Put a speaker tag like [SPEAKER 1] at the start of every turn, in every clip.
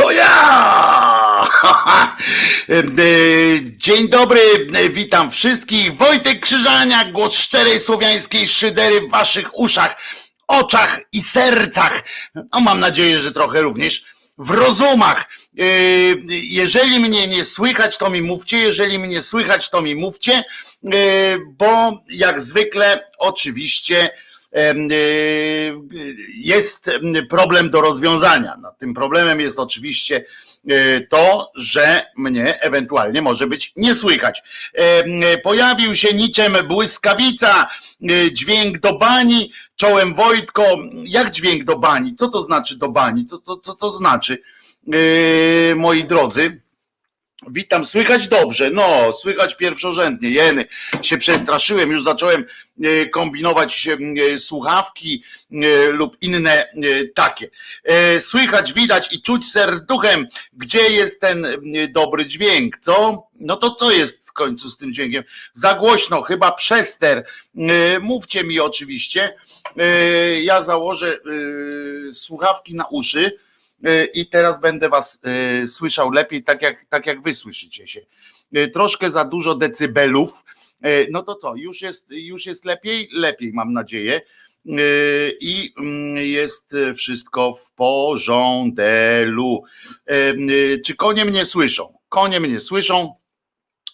[SPEAKER 1] To ja! Dzień dobry, witam wszystkich. Wojtek Krzyżaniak, głos szczerej słowiańskiej szydery w waszych uszach, oczach i sercach. No mam nadzieję, że trochę również w rozumach. Jeżeli mnie nie słychać, to mi mówcie. Jeżeli mnie słychać, to mi mówcie, bo jak zwykle oczywiście jest problem do rozwiązania. No, tym problemem jest oczywiście y, to, że mnie ewentualnie może być nie słychać. Pojawił się niczym błyskawica, y, dźwięk do bani, czołem Wojtko. Jak dźwięk do bani? Co to znaczy do bani? Co to, to, to znaczy, moi drodzy? Witam, słychać dobrze, no, słychać pierwszorzędnie, jeny, się przestraszyłem, już zacząłem e, kombinować e, słuchawki e, lub inne takie. Słychać, widać i czuć serduchem, gdzie jest ten dobry dźwięk, co? No to co jest w końcu z tym dźwiękiem? Za głośno, chyba przester. Mówcie mi oczywiście, ja założę słuchawki na uszy, i teraz będę was y, słyszał lepiej, tak jak, tak jak wy słyszycie się. Y, troszkę za dużo decybelów. No to co, już jest, już jest lepiej? Lepiej, mam nadzieję. I mm, jest wszystko w porządku. Czy konie mnie słyszą? Konie mnie słyszą.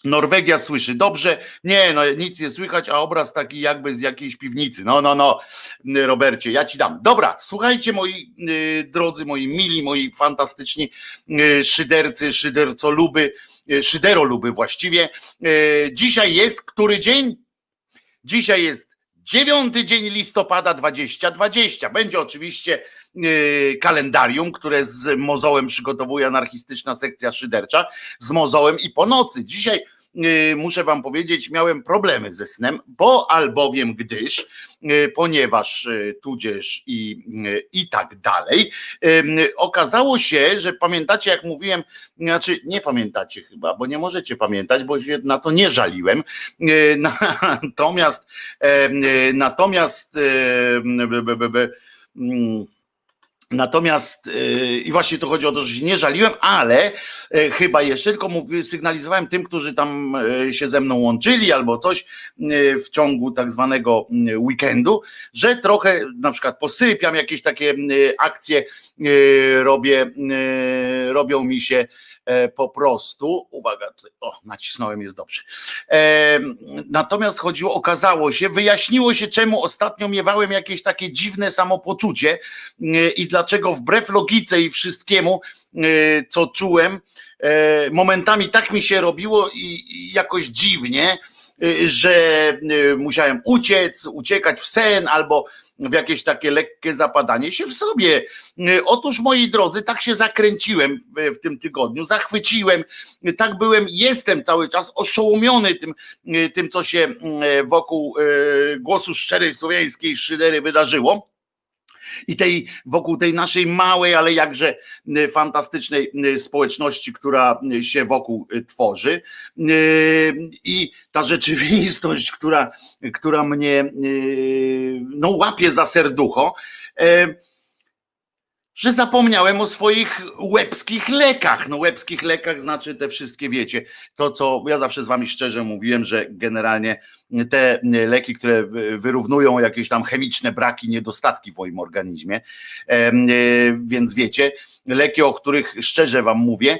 [SPEAKER 1] Norwegia słyszy dobrze. Nie, no nic nie słychać, a obraz taki jakby z jakiejś piwnicy. No, no, no, Robercie, ja ci dam. Dobra, słuchajcie moi y, drodzy, moi mili, moi fantastyczni y, szydercy, szydercoluby, y, szyderoluby właściwie. Dzisiaj jest który dzień? Dzisiaj jest dziewiąty dzień listopada 2020. Będzie oczywiście kalendarium, które z mozołem przygotowuje anarchistyczna sekcja szydercza, z mozołem i po nocy. Dzisiaj Y, muszę wam powiedzieć, miałem problemy ze snem, bo albowiem gdyż, y, ponieważ tudzież i, i tak dalej, okazało się, że pamiętacie, jak mówiłem, znaczy nie pamiętacie chyba, bo nie możecie pamiętać, bo się na to nie żaliłem. Natomiast natomiast Natomiast yy, i właśnie to chodzi o to, że się nie żaliłem, ale yy, chyba jeszcze tylko mówię, sygnalizowałem tym, którzy tam yy, się ze mną łączyli albo coś w ciągu tak zwanego weekendu, że trochę na przykład posypiam jakieś takie akcje, robię, robią mi się po prostu, uwaga, o, nacisnąłem, jest dobrze. E, natomiast chodziło, okazało się, wyjaśniło się, czemu ostatnio miewałem jakieś takie dziwne samopoczucie e, i dlaczego wbrew logice i wszystkiemu, co czułem, momentami tak mi się robiło i jakoś dziwnie, że musiałem uciec, uciekać w sen albo w jakieś takie lekkie zapadanie się w sobie. Otóż, moi drodzy, tak się zakręciłem w tym tygodniu, zachwyciłem, tak byłem, jestem cały czas oszołomiony tym, tym co się wokół głosu szczerej słowiańskiej szydery wydarzyło i tej wokół tej naszej małej, ale jakże y, fantastycznej y, społeczności, która y, się wokół tworzy. I ta rzeczywistość, która, która mnie no, łapie za serducho że zapomniałem o swoich łebskich lekach. No łebskich lekach znaczy te wszystkie, wiecie, to co ja zawsze z wami szczerze mówiłem, że generalnie te leki, które wyrównują jakieś tam chemiczne braki, niedostatki w moim organizmie, e, więc wiecie, leki, o których szczerze wam mówię,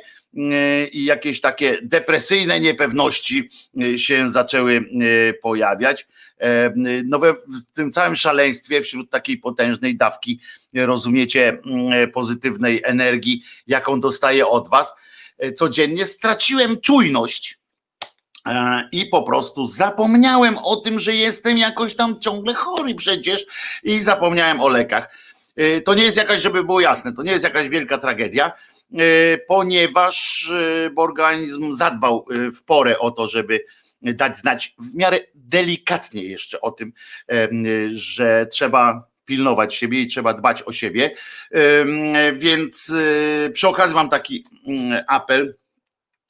[SPEAKER 1] i jakieś takie depresyjne niepewności e, się zaczęły pojawiać E, no we, w tym całym szaleństwie, wśród takiej potężnej dawki, rozumiecie, pozytywnej energii, jaką dostaję od was, codziennie straciłem czujność. E, I po prostu zapomniałem o tym, że jestem jakoś tam ciągle chory przecież i zapomniałem o lekach. To nie jest jakaś, żeby było jasne, to nie jest jakaś wielka tragedia, ponieważ organizm zadbał w porę o to, żeby dać znać w miarę delikatnie jeszcze o tym, że trzeba pilnować siebie i trzeba dbać o siebie. Więc e, przy okazji mam taki apel.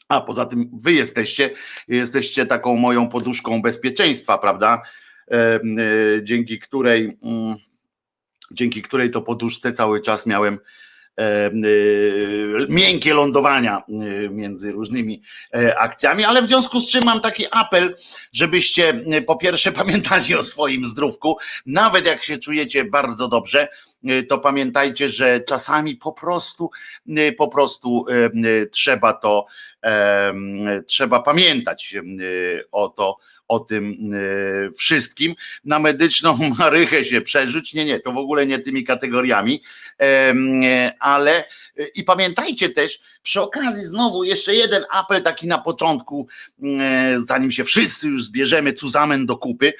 [SPEAKER 1] A poza tym wy jesteście, jesteście taką moją poduszką bezpieczeństwa, prawda? E, dzięki której, dzięki której to poduszce cały czas miałem miękkie lądowania między różnymi akcjami, ale w związku z czym mam taki apel, żebyście po pierwsze pamiętali o swoim zdrówku, nawet jak się czujecie bardzo dobrze, to pamiętajcie, że czasami po prostu, po prostu trzeba to, trzeba pamiętać o to, o tym e, wszystkim. Na medyczną marychę się przerzuć. Nie, nie, to w ogóle nie tymi kategoriami, e, ale i pamiętajcie też, przy okazji znowu jeszcze jeden apel taki na początku, e, zanim się wszyscy już zbierzemy cuzamen do kupy,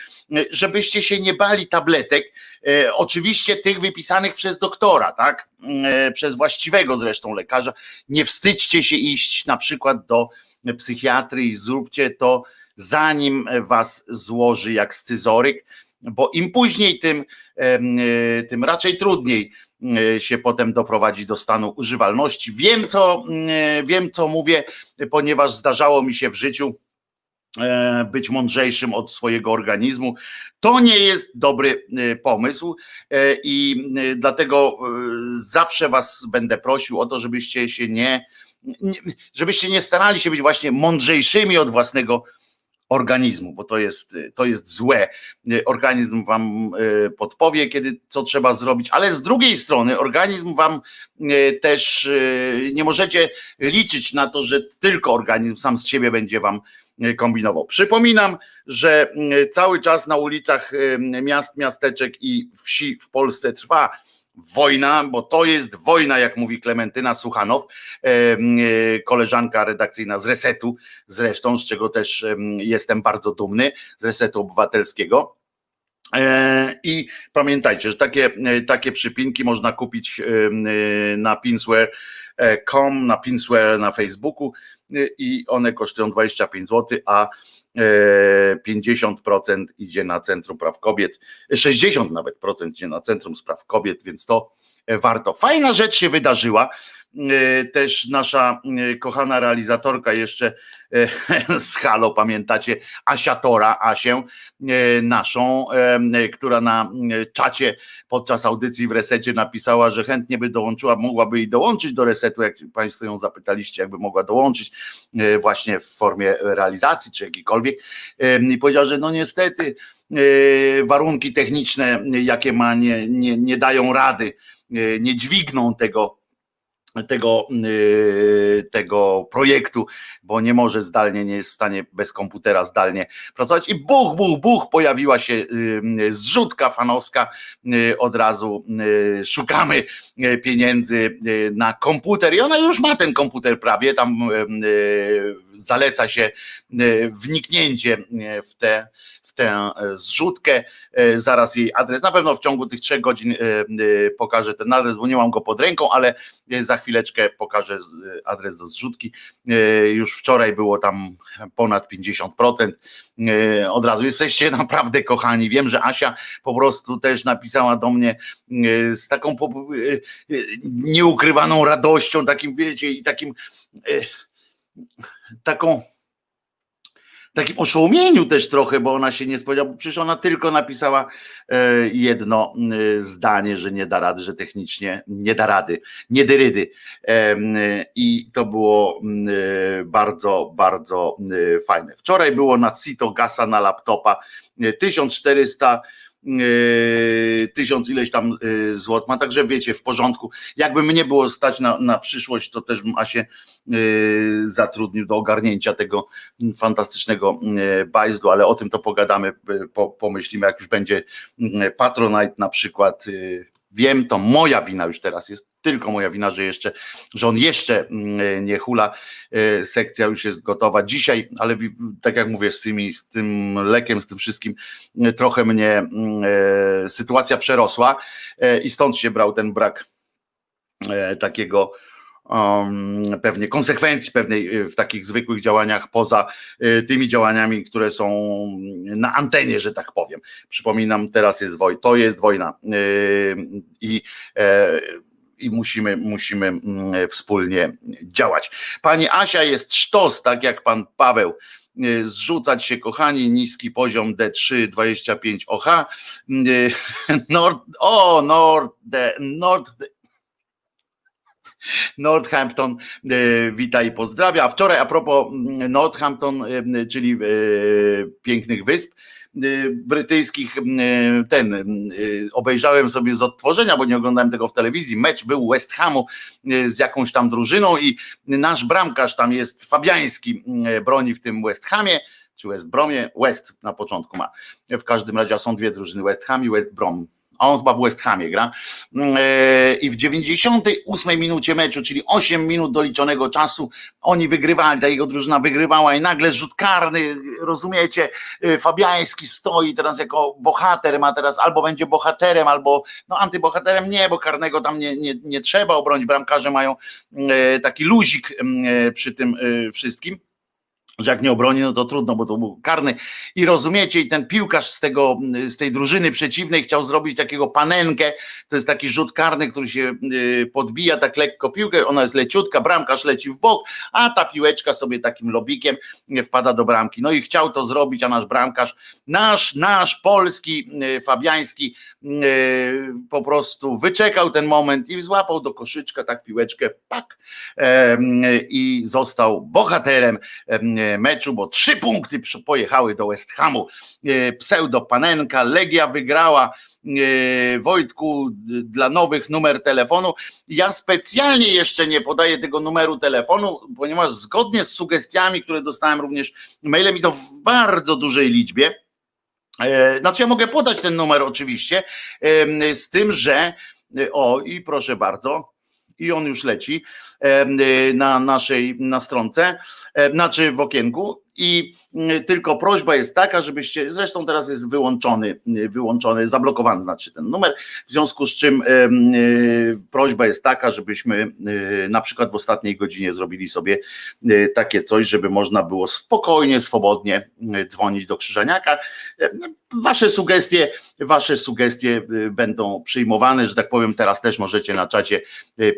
[SPEAKER 1] żebyście się nie bali tabletek, oczywiście tych wypisanych przez doktora, tak? Przez właściwego zresztą lekarza. Nie wstydźcie się iść na przykład do psychiatry i zróbcie to zanim was złoży jak scyzoryk, bo im później, tym, e, tym raczej trudniej e, się potem doprowadzić do stanu używalności. Wiem co, e, wiem, co mówię, ponieważ zdarzało mi się w życiu być mądrzejszym od swojego organizmu. To nie jest dobry pomysł i dlatego zawsze Was będę prosił o to, żebyście się nie, żebyście nie starali się być właśnie mądrzejszymi od własnego organizmu, bo to jest, to jest złe. Organizm wam e, podpowie, kiedy co trzeba zrobić, ale z drugiej strony organizm wam też nie możecie liczyć na to, że tylko organizm sam z siebie będzie wam kombinował. Przypominam, że cały czas na ulicach miast, miasteczek i wsi w Polsce trwa wojna, bo to jest wojna, jak mówi Klementyna Suchanow, e, koleżanka redakcyjna z Resetu, zresztą, z czego też jestem bardzo dumny, z Resetu Obywatelskiego. E, I pamiętajcie, że takie, e, takie przypinki można kupić na pinsware.com, na pinsware na Facebooku i one kosztują 25 zł, a 50% idzie na Centrum Praw Kobiet, 60 nawet procent idzie na Centrum Spraw Kobiet, więc to warto. Fajna rzecz się wydarzyła. E, też nasza e, kochana realizatorka jeszcze e, z Halo, pamiętacie, Asia Tora, Asię, naszą, która na czacie podczas audycji w resecie napisała, że chętnie by dołączyła, mogłaby i dołączyć do resetu, jak Państwo ją zapytaliście, jakby mogła dołączyć właśnie w formie realizacji czy jakiejkolwiek. I powiedziała, że no niestety warunki techniczne, jakie ma, nie, nie, nie dają rady, nie dźwigną tego tego, y, tego projektu, bo nie może zdalnie, nie jest w stanie bez komputera zdalnie pracować. I buch, buch, buch, pojawiła się y, zrzutka fanowska. Y, od razu szukamy pieniędzy na komputer i ona już ma ten komputer prawie. Tam zaleca się wniknięcie w te tę e, zrzutkę, e, zaraz jej adres. Na pewno w ciągu tych trzech godzin e, pokażę ten adres, bo nie mam go pod ręką, ale za chwileczkę pokażę adres do zrzutki. Już wczoraj było tam ponad 50%. Od razu jesteście naprawdę kochani. Wiem, że Asia po prostu też napisała do mnie z taką nieukrywaną radością, takim wiecie, i takim taką takim oszołomieniu też trochę, bo ona się nie spodziewała, bo przecież ona tylko napisała e, jedno e, zdanie, że nie da rady, że technicznie nie da rady, nie dyrydy. I to było bardzo, bardzo fajne. Wczoraj było na Cito Gasa na laptopa 1400 Yy, tysiąc ileś tam yy, złot ma, także wiecie, w porządku. Jakby mnie było stać na, na przyszłość, to też bym Asię yy, zatrudnił do ogarnięcia tego fantastycznego bajzdu, ale o tym to pogadamy, pomyślimy, jak już będzie Patronite na przykład Wiem, to moja wina już teraz jest, tylko moja wina, że jeszcze, że on jeszcze mm, nie hula. E, sekcja już jest gotowa dzisiaj, ale tak jak mówię, z, tymi, z tym lekiem, z tym wszystkim e, trochę mnie mm, e, sytuacja przerosła i stąd się brał ten brak takiego um, pewnie konsekwencji pewnej y, w takich zwykłych działaniach poza y, tymi działaniami, które są na antenie, że tak powiem. Przypominam, teraz jest wojna, to jest wojna y, i i musimy, musimy mm, wspólnie działać. Pani Asia jest sztos, tak jak pan Paweł zrzucać się, kochani, niski poziom D3 25 OH. Nord, o, Nord, Nord, Northampton wita i pozdrawia. Wczoraj a propos Northampton, czyli pięknych wysp, brytyjskich, ten obejrzałem sobie z odtworzenia, bo nie oglądałem tego w telewizji. Mecz był West Hamu z jakąś tam drużyną i nasz bramkarz tam jest Fabiański, broni w tym West Hamie czy West Bromie, West na początku ma. W każdym razie są dwie drużyny, West Ham i West Brom a on chyba w West Hamie gra. Mm, e, I w 98 minucie meczu, czyli 8 minut doliczonego czasu, oni wygrywali, ta jego drużyna wygrywała i nagle rzut karny, rozumiecie, e, Fabiański stoi teraz jako bohater, ma teraz albo będzie bohaterem, albo no antybohaterem nie, bo karnego tam nie, nie, nie trzeba obronić, bramkarze mają mm, e, taki luzik mm, przy tym wszystkim jak nie obroni, no to trudno, bo to był karny. I rozumiecie, i ten piłkarz z, tego, z tej drużyny przeciwnej chciał zrobić takiego panenkę. To jest taki rzut karny, który się y, podbija tak lekko piłkę, ona jest leciutka, bramkarz leci w bok, a ta piłeczka sobie takim lobikiem wpada do bramki. No i chciał to zrobić, a nasz bramkarz, nasz, nasz polski, y, fabiański, y, po prostu wyczekał ten moment i złapał do koszyczka tak piłeczkę, pak, i został bohaterem meczu, bo trzy punkty pojechały do West Hamu. E, pseudo Panenka, Legia wygrała. E, Wojtku, dla nowych numer telefonu. Ja specjalnie jeszcze nie podaję tego numeru telefonu, ponieważ zgodnie z sugestiami, które dostałem również mailem i to w bardzo dużej liczbie, e, znaczy ja mogę podać ten numer oczywiście, z tym, że o i proszę bardzo, i on już leci na naszej na stronce, znaczy w okienku i mm, tylko prośba jest taka, żebyście, zresztą teraz jest wyłączony, wyłączony, zablokowany znaczy ten numer, w związku z czym y, prośba jest taka, żebyśmy y, na przykład w ostatniej godzinie zrobili sobie y, takie coś, żeby można było spokojnie, swobodnie dzwonić do Krzyżaniaka. Wasze sugestie, wasze sugestie będą przyjmowane, że tak powiem, teraz też możecie na czacie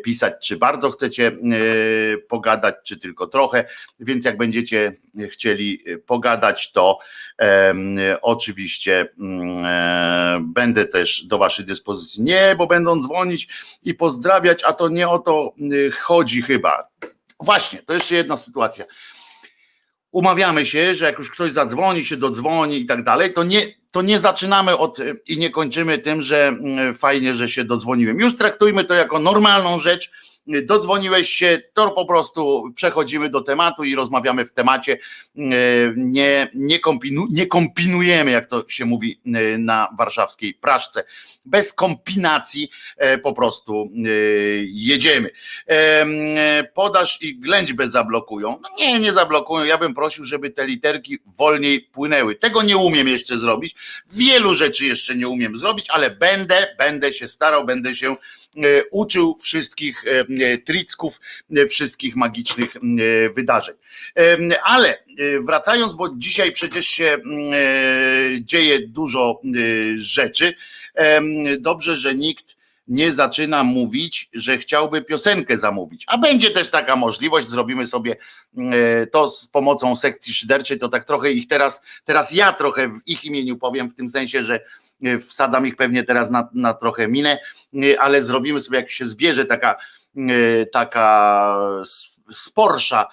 [SPEAKER 1] pisać, czy bardzo chcecie pogadać, czy tylko trochę, więc jak będziecie chcieli chcieli y, pogadać, to oczywiście mm, e, będę też do Waszej dyspozycji. Nie, bo będą dzwonić i pozdrawiać, a to nie o to y, chodzi chyba. Właśnie, to jeszcze jedna sytuacja. Umawiamy się, że jak już ktoś zadzwoni, się dodzwoni i tak dalej, to nie, to nie zaczynamy od i nie kończymy tym, że mm, fajnie, że się dodzwoniłem. Już traktujmy to jako normalną rzecz dodzwoniłeś się, to po prostu przechodzimy do tematu i rozmawiamy w temacie. E, nie, nie, kompinu, nie kombinujemy, jak to się mówi e, na warszawskiej praszce. Bez kombinacji e, po prostu jedziemy. Podasz i ględźbę zablokują. No nie, nie zablokują. Ja bym prosił, żeby te literki wolniej płynęły. Tego nie umiem jeszcze zrobić. Wielu rzeczy jeszcze nie umiem zrobić, ale będę, będę się starał, będę się uczył wszystkich e, e, tricków, wszystkich magicznych wydarzeń. Ale wracając, bo dzisiaj przecież się dzieje dużo rzeczy. Dobrze, że nikt nie zaczyna mówić, że chciałby piosenkę zamówić. A będzie też taka możliwość, zrobimy sobie to z pomocą sekcji szyderczej, to tak trochę ich teraz, teraz ja trochę w ich imieniu powiem, w tym sensie, że E, wsadzam ich pewnie teraz na, na trochę minę, e, ale zrobimy sobie, jak się zbierze taka, e, taka sporsza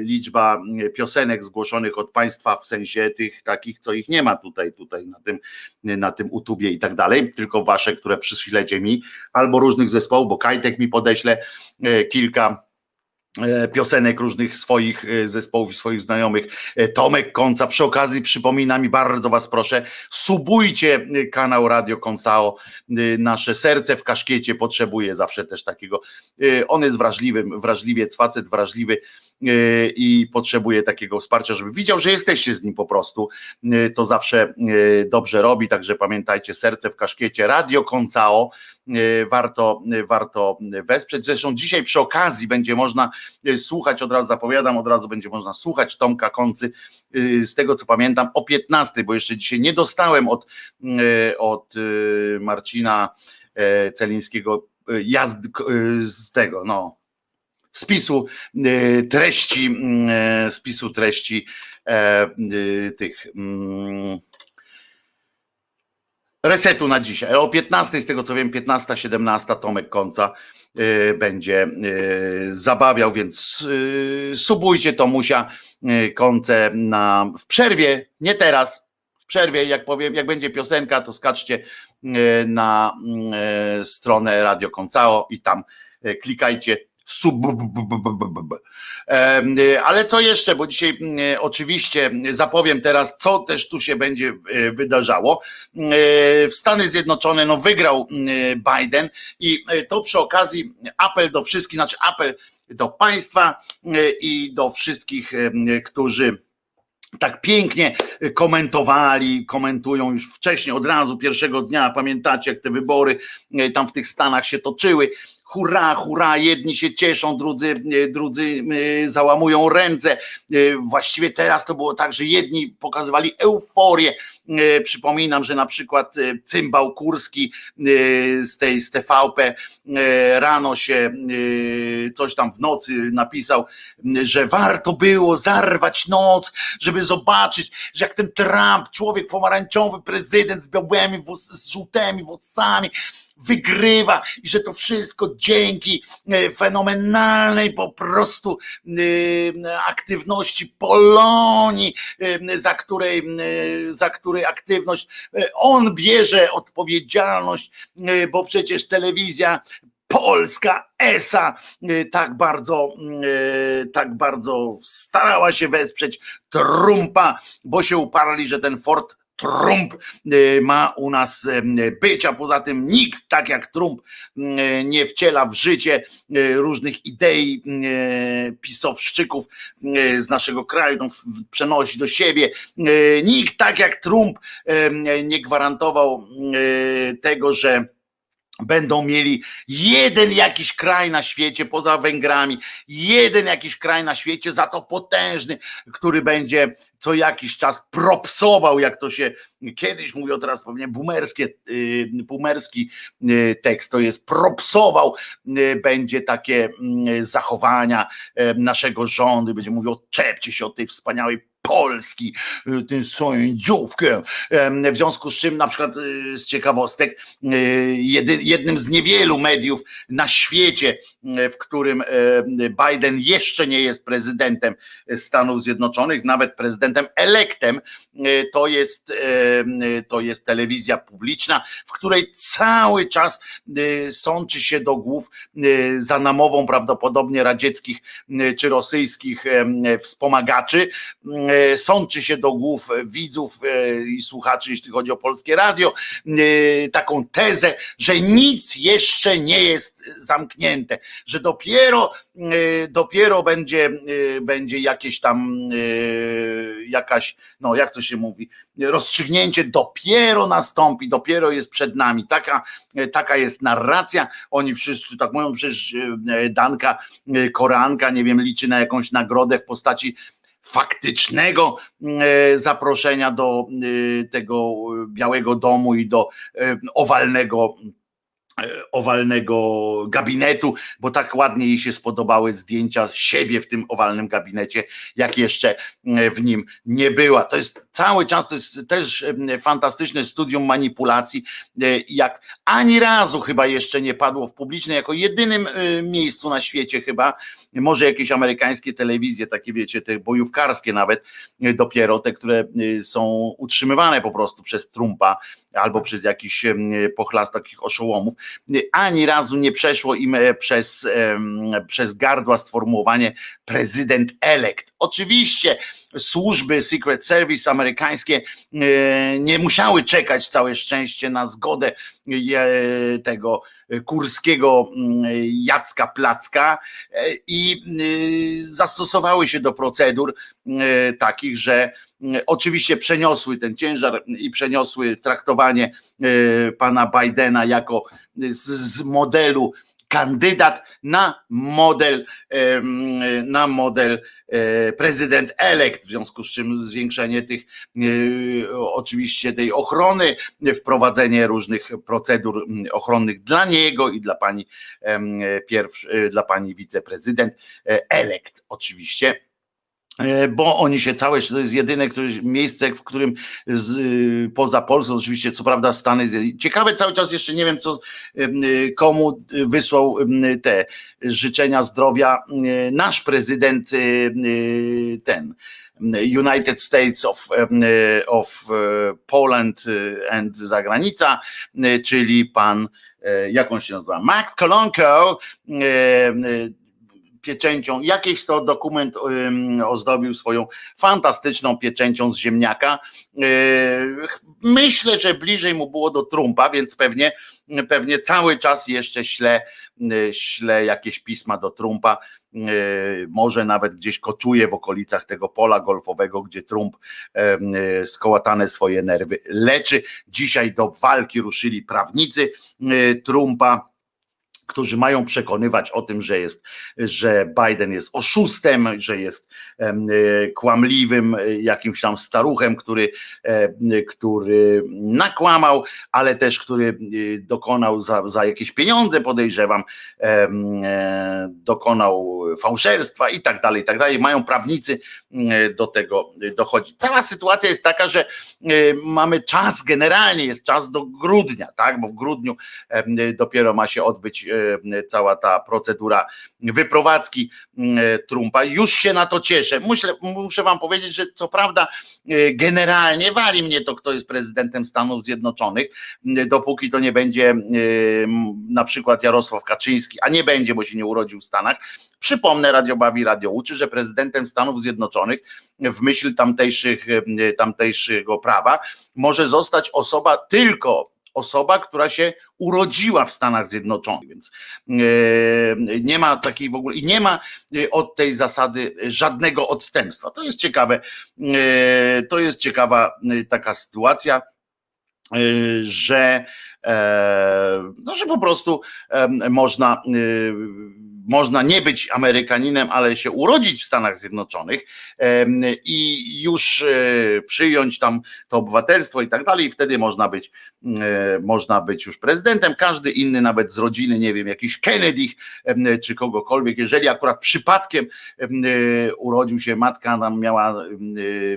[SPEAKER 1] liczba piosenek zgłoszonych od państwa w sensie tych takich, co ich nie ma tutaj, tutaj na tym, na tym utubie i tak dalej, tylko wasze, które przyślecie mi, albo różnych zespołów, bo Kajtek mi podeśle kilka E, piosenek różnych swoich e, zespołów, swoich znajomych. E, Tomek Konca, przy okazji przypominam i bardzo was proszę, subujcie kanał Radio Konsao, nasze serce w kaszkiecie potrzebuje zawsze też takiego, on jest wrażliwym, wrażliwiec, facet wrażliwy i potrzebuje takiego wsparcia, żeby widział, że jesteście z nim po prostu, to zawsze dobrze robi, także pamiętajcie, serce w kaszkiecie, Radio Koncao, warto, warto wesprzeć. Zresztą dzisiaj przy okazji będzie można słuchać, od razu zapowiadam, od razu będzie można słuchać Tomka Koncy, z tego co pamiętam, o 15, bo jeszcze dzisiaj nie dostałem od, od Marcina Celińskiego jazd z tego, no, spisu treści, spisu treści tych resetu na dzisiaj. O 15, z tego co wiem, 15, 17 Tomek Końca będzie zabawiał, więc subujcie Tomusia Końce na, w przerwie, nie teraz, w przerwie, jak powiem, jak będzie piosenka, to skaczcie na stronę Radio Koncao i tam klikajcie Ale co jeszcze, bo dzisiaj oczywiście zapowiem teraz, co też tu się będzie wydarzało. W Stany Zjednoczone no, wygrał Biden i to przy okazji apel do wszystkich, znaczy apel do państwa i do wszystkich, którzy tak pięknie komentowali, komentują już wcześniej, od razu pierwszego dnia, pamiętacie jak te wybory tam w tych Stanach się toczyły, hurra, hurra, jedni się cieszą, drudzy, drudzy załamują ręce. Właściwie teraz to było tak, że jedni pokazywali euforię. Przypominam, że na przykład cymbał Kurski z tej z TVP rano się coś tam w nocy napisał, że warto było zarwać noc, żeby zobaczyć, że jak ten Trump, człowiek pomarańczowy, prezydent z białymi, z żółtymi włosami, wygrywa i że to wszystko dzięki e, fenomenalnej po prostu e, aktywności Polonii, e, za której, za której aktywność on bierze odpowiedzialność, bo przecież telewizja Polska ESA tak bardzo, tak bardzo starała się wesprzeć Trumpa, bo się uparli, że ten Ford Trump y, ma u nas y, być, a poza tym nikt tak jak Trump y, nie wciela w życie różnych idei pisowszczyków z naszego kraju, przenosi do siebie. Nikt tak jak Trump nie gwarantował tego, że będą mieli jeden jakiś kraj na świecie poza Węgrami, jeden jakiś kraj na świecie, za to potężny, który będzie co jakiś czas propsował, jak to się kiedyś mówił, teraz pewnie boomerskie, y, boomerski y, tekst, to jest propsował, y, będzie takie mm, zachowania naszego rządu, będzie mówił, odczepcie się od tej wspaniałej Polski, y, tę swoją dziówkę. W związku z czym, na przykład y, z ciekawostek, y, jednym z niewielu mediów na świecie, w którym Biden jeszcze nie jest prezydentem Stanów Zjednoczonych, nawet prezydentem elektem, to jest, to jest telewizja publiczna, w której cały czas sączy się do głów za namową prawdopodobnie radzieckich czy rosyjskich wspomagaczy E, sączy się do głów widzów e, i słuchaczy, jeśli chodzi o polskie radio, e, taką tezę, że nic jeszcze nie jest zamknięte, że dopiero, dopiero będzie, będzie jakieś tam jakaś, no jak to się mówi, rozstrzygnięcie dopiero nastąpi, dopiero jest przed nami. Taka, taka jest narracja. Oni wszyscy tak mówią, przecież Danka Koranka, nie wiem, liczy na jakąś nagrodę w postaci faktycznego e, zaproszenia do e, tego Białego Domu i do e, owalnego owalnego gabinetu, bo tak ładnie jej się spodobały zdjęcia siebie w tym owalnym gabinecie, jak jeszcze w nim nie była. To jest cały czas, to jest też fantastyczne studium manipulacji, jak ani razu chyba jeszcze nie padło w publicznej, jako jedynym miejscu na świecie chyba, może jakieś amerykańskie telewizje, takie wiecie, te bojówkarskie nawet, dopiero te, które są utrzymywane po prostu przez Trumpa albo przez jakichś pochlast takich oszołomów, ani razu nie przeszło im e, przez, przez gardła sformułowanie prezydent elect. Oczywiście służby Secret Service amerykańskie e, nie musiały czekać całe szczęście na zgodę e, tego kurskiego mm, Jacka Placka i zastosowały się do procedur takich, że oczywiście przeniosły ten ciężar i przeniosły traktowanie pana Bidena jako z modelu kandydat na model, na model e, prezydent elekt, w związku z czym zwiększenie tych e, oczywiście tej ochrony, wprowadzenie różnych procedur ochronnych dla niego i dla pani pierwszy, dla pani wiceprezydent elekt oczywiście E, bo oni się całe, to jest jedyne miejsce, w którym z, y, poza Polską, oczywiście, co prawda Stany, ciekawe cały czas jeszcze nie wiem, co y, komu wysłał te życzenia zdrowia nasz prezydent ten. United States of, of Poland and zagranica, czyli pan, e, jak on się nazywa, Max Kolonko, pieczęcią, jakiś to dokument ozdobił swoją fantastyczną pieczęcią z ziemniaka. E, myślę, że bliżej mu było do Trumpa, więc pewnie, pewnie cały czas jeszcze śle, śle jakieś pisma do Trumpa. E, może nawet gdzieś koczuje w okolicach tego pola golfowego, gdzie Trump skołatane swoje nerwy leczy. Dzisiaj do walki ruszyli prawnicy Trumpa którzy mają przekonywać o tym, że jest, że Biden jest oszustem, że jest e, kłamliwym e, jakimś tam staruchem, który, e, który nakłamał, ale też który dokonał za, za jakieś pieniądze, podejrzewam, dokonał fałszerstwa i tak dalej, i tak dalej. Mają prawnicy do tego dochodzić. Cała sytuacja jest taka, że mamy czas, generalnie jest czas do grudnia, tak, bo w grudniu dopiero ma się odbyć cała ta procedura wyprowadzki e, Trumpa. Już się na to cieszę. Muszę, muszę wam powiedzieć, że co prawda e, generalnie wali mnie to, kto jest prezydentem Stanów Zjednoczonych, dopóki to nie będzie na przykład Jarosław Kaczyński, a nie będzie, bo się nie urodził w Stanach. Przypomnę, Radio Bawi, Radio uczy, że prezydentem Stanów Zjednoczonych w myśl tamtejszych, tamtejszego prawa może zostać osoba tylko osoba, która się urodziła w Stanach Zjednoczonych, więc e, nie ma takiej w ogóle i nie ma e, od tej zasady żadnego odstępstwa. To jest ciekawe, e, to jest ciekawa taka sytuacja, że, no, że po prostu można można nie być Amerykaninem, ale się urodzić w Stanach Zjednoczonych i już e, przyjąć tam to obywatelstwo i tak dalej, wtedy można być, e, można być już prezydentem. Każdy inny, nawet z rodziny, nie wiem, jakiś Kennedy czy kogokolwiek, jeżeli akurat przypadkiem e, urodził się matka, nam miała,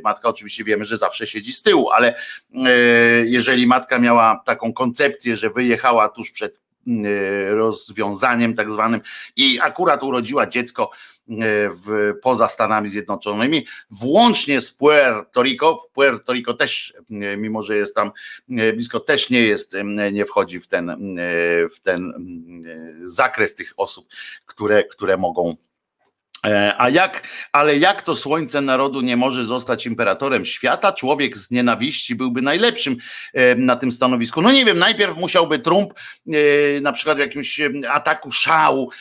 [SPEAKER 1] matka oczywiście wiemy, że zawsze siedzi z tyłu, ale jeżeli matka miała taką koncepcję, że wyjechała tuż przed rozwiązaniem tak zwanym i akurat urodziła dziecko e, w, poza Stanami Zjednoczonymi, włącznie z Puerto Rico. W Puerto Rico też, e, mimo że jest tam blisko, też nie jest, nie wchodzi w ten, w ten zakres tych osób, które, które mogą a jak, ale jak to słońce narodu nie może zostać imperatorem świata? Człowiek z nienawiści byłby najlepszym e, na tym stanowisku. No nie wiem, najpierw musiałby Trump e, na przykład w jakimś ataku szału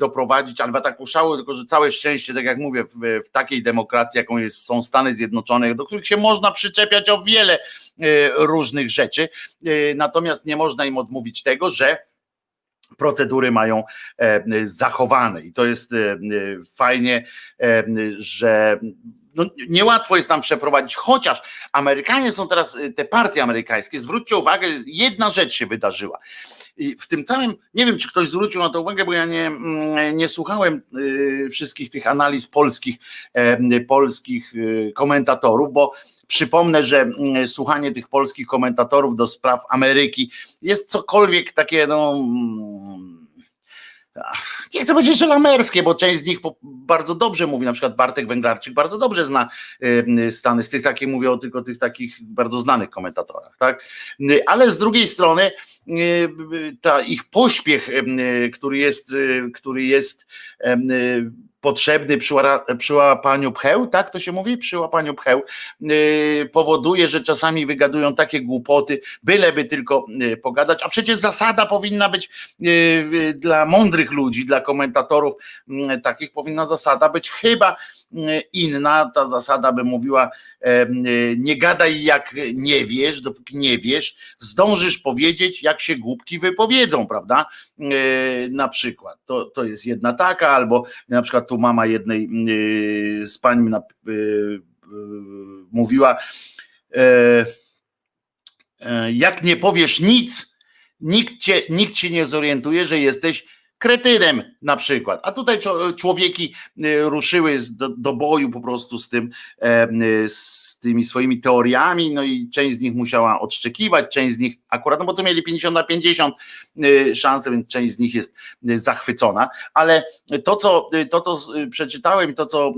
[SPEAKER 1] doprowadzić, ale w ataku szału, tylko że całe szczęście, tak jak mówię, w, w takiej demokracji, jaką jest, są Stany Zjednoczone, do których się można przyczepiać o wiele różnych rzeczy, natomiast nie można im odmówić tego, że procedury mają e, zachowane i to jest e, fajnie, e, że no, niełatwo jest tam przeprowadzić, chociaż Amerykanie są teraz, te partie amerykańskie, zwróćcie uwagę, jedna rzecz się wydarzyła. I w tym całym, nie wiem, czy ktoś zwrócił na to uwagę, bo ja nie, mm, nie słuchałem wszystkich tych analiz polskich, polskich komentatorów, bo Przypomnę, że mm, słuchanie tych polskich komentatorów do spraw Ameryki jest cokolwiek takie, no mm, nie chcę powiedzieć, że lamerskie, bo część z nich bardzo dobrze mówi, na przykład Bartek Węglarczyk bardzo dobrze zna Stany, z tych takich tylko tych takich bardzo znanych komentatorach, tak? Ale z drugiej strony ta ich pośpiech, który jest, który jest potrzebny przy, łapaniu pcheł, tak to się mówi, przy łapaniu pcheł, yy, powoduje, że czasami wygadują takie głupoty, byleby tylko yy, pogadać, a przecież zasada powinna być yy, dla mądrych ludzi, dla komentatorów takich powinna zasada być chyba inna, ta zasada by mówiła nie gadaj jak nie wiesz, dopóki nie wiesz, zdążysz powiedzieć jak się głupki wypowiedzą, prawda? Na przykład, to, to jest jedna taka, albo na przykład tu mama jednej z pań mówiła jak nie powiesz nic, nikt, cię, nikt się nie zorientuje, że jesteś kretynem na przykład. A tutaj człowieki ruszyły do, do boju po prostu z tym, z tymi swoimi teoriami, no i część z nich musiała odszczekiwać, część z nich akurat, no bo to mieli 50 na 50 szansę, więc część z nich jest zachwycona, ale to, co, to, co przeczytałem, to, co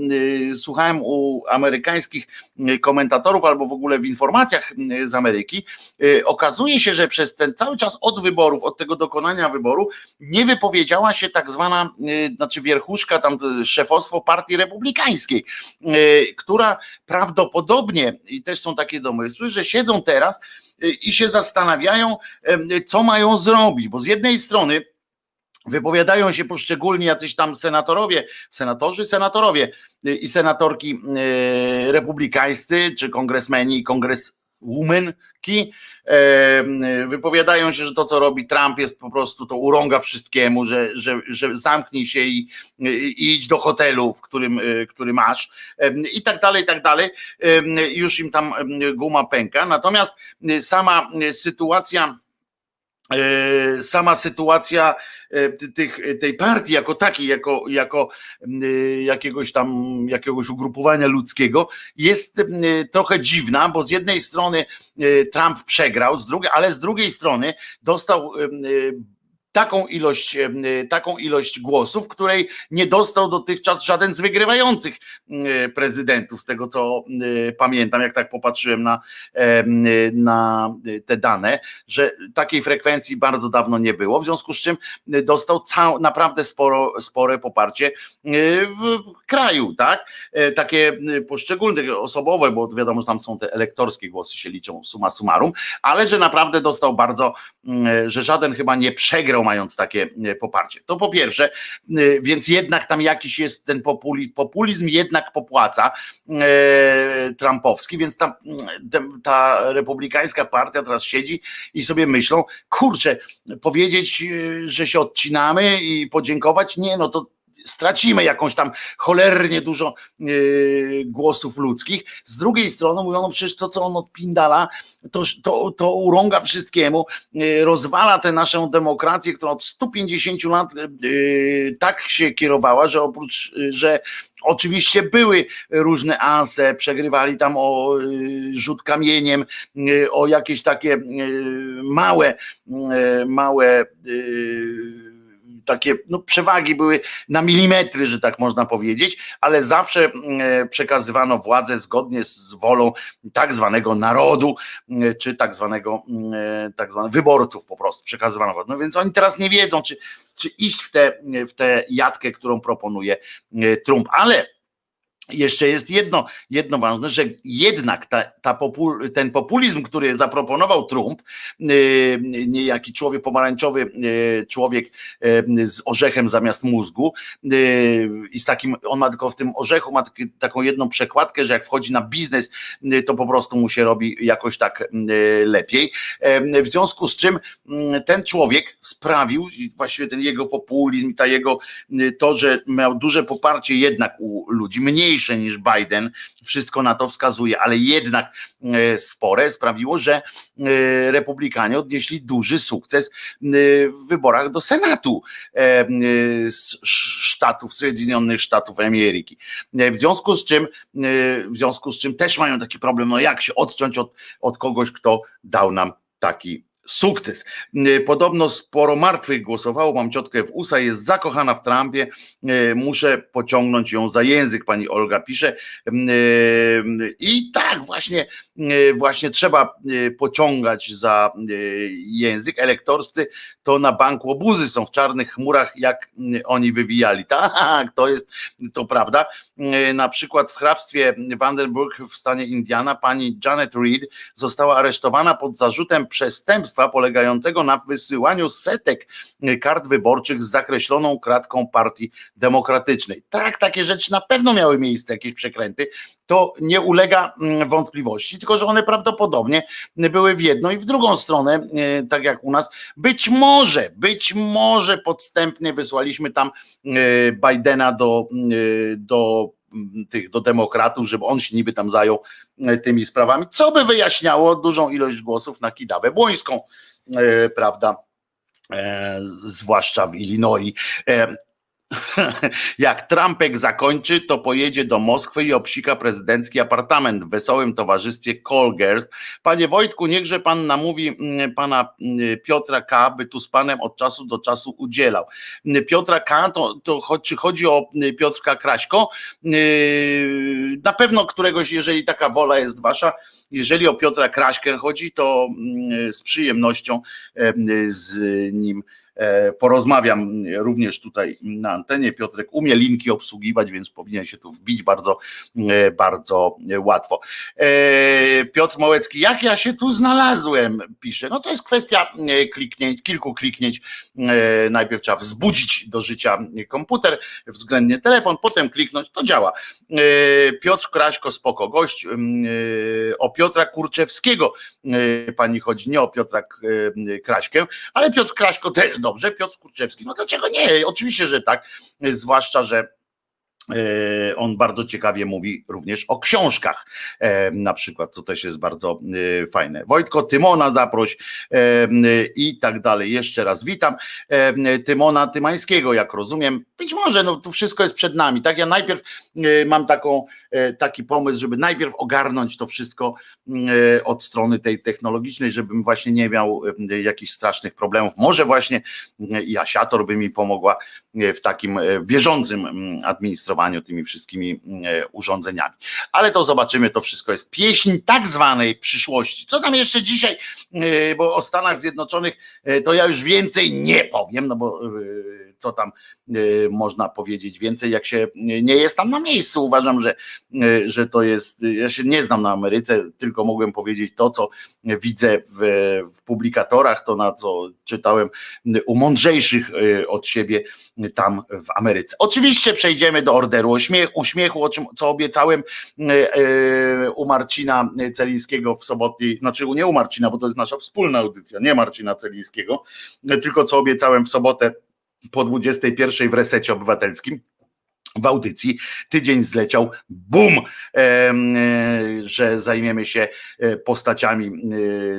[SPEAKER 1] słuchałem u amerykańskich komentatorów albo w ogóle w informacjach z Ameryki, okazuje się, że przez ten cały czas od wyborów, od tego dokonania wyboru, nie wypowiedziała się tak zwana, znaczy wierchuszka, tam szefostwo partii republikańskiej, która prawdopodobnie, i też są takie domysły, że siedzą teraz i się zastanawiają, co mają zrobić, bo z jednej strony wypowiadają się poszczególni jacyś tam senatorowie, senatorzy, senatorowie i senatorki republikańscy, czy kongresmeni, kongres wypowiadają się, że to, co robi Trump, jest po prostu to urąga wszystkiemu, że, że, że zamknij się i, i idź do hotelu, w którym, który masz i tak dalej, i tak dalej. Już im tam guma pęka. Natomiast sama sytuacja E, sama sytuacja e, tych, tej partii jako takiej, jako, jako e, jakiegoś tam, jakiegoś ugrupowania ludzkiego jest trochę dziwna, bo z jednej strony Trump przegrał, z drugiej, ale z drugiej strony dostał taką ilość, taką ilość głosów, której nie dostał dotychczas żaden z wygrywających prezydentów, z tego co pamiętam, jak tak popatrzyłem na, na te dane, że takiej frekwencji bardzo dawno nie było, w związku z czym dostał cał, naprawdę sporo, spore poparcie w kraju, tak? E, takie poszczególne, osobowe, bo wiadomo, że tam są te elektorskie głosy się liczą suma summarum, ale że naprawdę dostał bardzo, że żaden chyba nie przegrał mając takie e, poparcie. To po pierwsze, e, więc jednak tam jakiś jest ten populizm, populizm jednak popłaca e, trumpowski, więc ta, ta republikańska partia teraz siedzi i sobie myślą, kurczę, powiedzieć, że się odcinamy i podziękować, nie, no to stracimy jakąś tam cholernie dużo yy, głosów ludzkich. Z drugiej strony mówią, no przecież to, co on odpindala, to, to, to urąga wszystkiemu, yy, rozwala tę naszą demokrację, która od 150 lat yy, tak się kierowała, że oprócz, że Oczywiście były różne anse, przegrywali tam o rzut kamieniem, o jakieś takie małe, małe takie no, przewagi były na milimetry, że tak można powiedzieć, ale zawsze mm, e, przekazywano władzę zgodnie z wolą tak zwanego narodu, mm, czy tak zwanego, mm, e, tak zwanych wyborców po prostu przekazywano władzę. No więc oni teraz nie wiedzą, czy, czy iść w tę w te jatkę, którą proponuje e, Trump, ale jeszcze jest jedno, jedno ważne, że jednak ta, ta popul, ten populizm, który zaproponował Trump, yy, niejaki człowiek pomarańczowy, yy, człowiek yy, z orzechem zamiast mózgu i z takim, on ma tylko w tym orzechu, ma taką jedną przekładkę, że jak wchodzi na biznes, to po prostu mu się robi jakoś tak lepiej. W związku z czym ten człowiek sprawił, właściwie ten jego populizm, ta jego, to, że miał duże poparcie jednak u ludzi, mniej niż Biden, wszystko na to wskazuje, ale jednak e, spore sprawiło, że e, republikanie odnieśli duży sukces e, w wyborach do Senatu Stanów, Zjednoczonych Stanów Ameryki. W związku z czym, w związku z czym też mają taki problem, no jak się odciąć od, od kogoś, kto dał nam taki sukces. E, podobno sporo martwych głosowało, mam ciotkę w USA, jest zakochana w Trumpie, e, muszę pociągnąć ją za język, pani Olga pisze. E, I tak właśnie, właśnie trzeba pociągać za język. Elektorscy to na banku obuzy są w czarnych chmurach, jak oni wywijali. Tak, to jest to prawda. Na przykład w hrabstwie Vandenberg w stanie Indiana pani Janet Reed została aresztowana pod zarzutem przestępstwa polegającego na wysyłaniu setek kart wyborczych z zakreśloną kratką partii demokratycznej. Tak, takie rzeczy na pewno miały miejsce, jakieś przekręty, to nie ulega mm, wątpliwości, tylko że one prawdopodobnie były w jedną i w drugą stronę, e, tak jak u nas. Być może, być może podstępnie wysłaliśmy tam e, Bidena do, e, do tych do demokratów, żeby on się niby tam zajął e, tymi sprawami, co by wyjaśniało dużą ilość głosów na Kidawę Błońską, e, prawda? zwłaszcza w Illinois. Jak Trumpek zakończy, to pojedzie do Moskwy i obsika prezydencki apartament w wesołym towarzystwie Colgers. Panie Wojtku, niechże pan namówi mm, pana mm, Piotra K., by tu z panem od czasu do czasu udzielał. Piotra K., to, to czy chodzi o Piotrka Kraśko? Na pewno któregoś, jeżeli taka wola jest wasza, jeżeli o Piotra Kraśkę chodzi, to mm, z przyjemnością z nim porozmawiam również tutaj na antenie. Piotrek umie linki obsługiwać, więc powinien się tu wbić bardzo, e, bardzo łatwo. E, Piotr Małecki, jak ja się tu znalazłem, pisze. No to jest kwestia kliknięć, kilku kliknięć. Najpierw trzeba wzbudzić do życia komputer, względnie telefon, potem kliknąć, to działa. Piotr Kraśko, spoko, gość o Piotra Kurczewskiego pani chodzi, nie o Piotra Kraśkę, ale Piotr Kraśko też do dobrze, Piotr Kurczewski. No dlaczego nie? Oczywiście, że tak, zwłaszcza, że e, on bardzo ciekawie mówi również o książkach, e, na przykład, co też jest bardzo e, fajne. Wojtko, Tymona zaproś i tak dalej. Jeszcze raz witam. Tymona Tymańskiego, jak rozumiem. Być może no, to wszystko jest przed nami. Tak, ja najpierw mam taką taki pomysł, żeby najpierw ogarnąć to wszystko mm, e, od strony tej technologicznej, żebym właśnie nie miał e, jakichś strasznych problemów. Może właśnie i Asiator by mi pomogła w takim bieżącym mm, administrowaniu tymi wszystkimi mm, urządzeniami. Ale to zobaczymy, to wszystko jest pieśń tak zwanej przyszłości. Co tam jeszcze dzisiaj, bo o Stanach Zjednoczonych to ja już więcej nie powiem, no bo co tam można powiedzieć więcej, jak się nie jest tam na miejscu. Uważam, że E, że to jest, ja się nie znam na Ameryce, tylko mogłem powiedzieć to, co widzę w, w publikatorach, to na co czytałem u mądrzejszych od siebie tam w Ameryce. Oczywiście przejdziemy do orderu uśmiechu, o czym, co obiecałem u Marcina Celińskiego w sobotę, znaczy nie u Marcina, bo to jest nasza wspólna audycja, nie Marcina Celińskiego, tylko co obiecałem w sobotę po 21 w resecie obywatelskim w audycji. Tydzień zleciał, bum, e, że zajmiemy się e, postaciami e,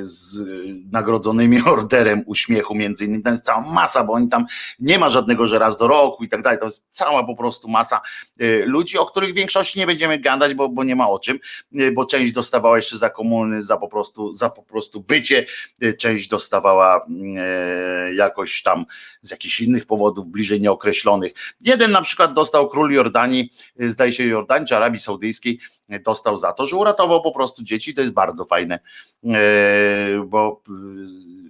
[SPEAKER 1] z nagrodzonymi orderem uśmiechu między innymi, to jest cała masa, bo oni tam nie ma żadnego, że raz do roku i tak dalej, to jest cała po prostu masa ludzi, o których większości nie będziemy gadać, bo, bo nie ma o czym, bo część dostawała jeszcze za komuny, za po prostu, za po prostu bycie, część dostawała jakoś tam z jakichś innych powodów bliżej nieokreślonych. Jeden na przykład dostał król Jordanii, zdaje się Jordanii czy Arabii Saudyjskiej, dostał za to, że uratował po prostu dzieci. To jest bardzo fajne, e, bo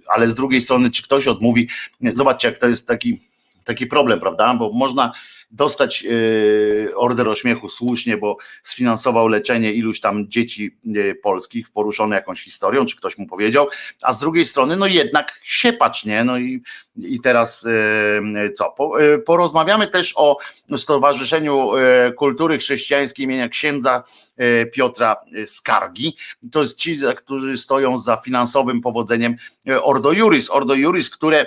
[SPEAKER 1] ale z drugiej strony, czy ktoś odmówi, zobaczcie, jak to jest taki, taki problem, prawda? Bo można dostać e, order ośmiechu słusznie, bo sfinansował leczenie iluś tam dzieci e, polskich poruszone jakąś historią, czy ktoś mu powiedział, a z drugiej strony, no jednak siepacz, nie? No i, i teraz e, co? Porozmawiamy też o Stowarzyszeniu Kultury Chrześcijańskiej imienia księdza Piotra Skargi. To jest ci, którzy stoją za finansowym powodzeniem Ordo Juris. Ordo Juris, które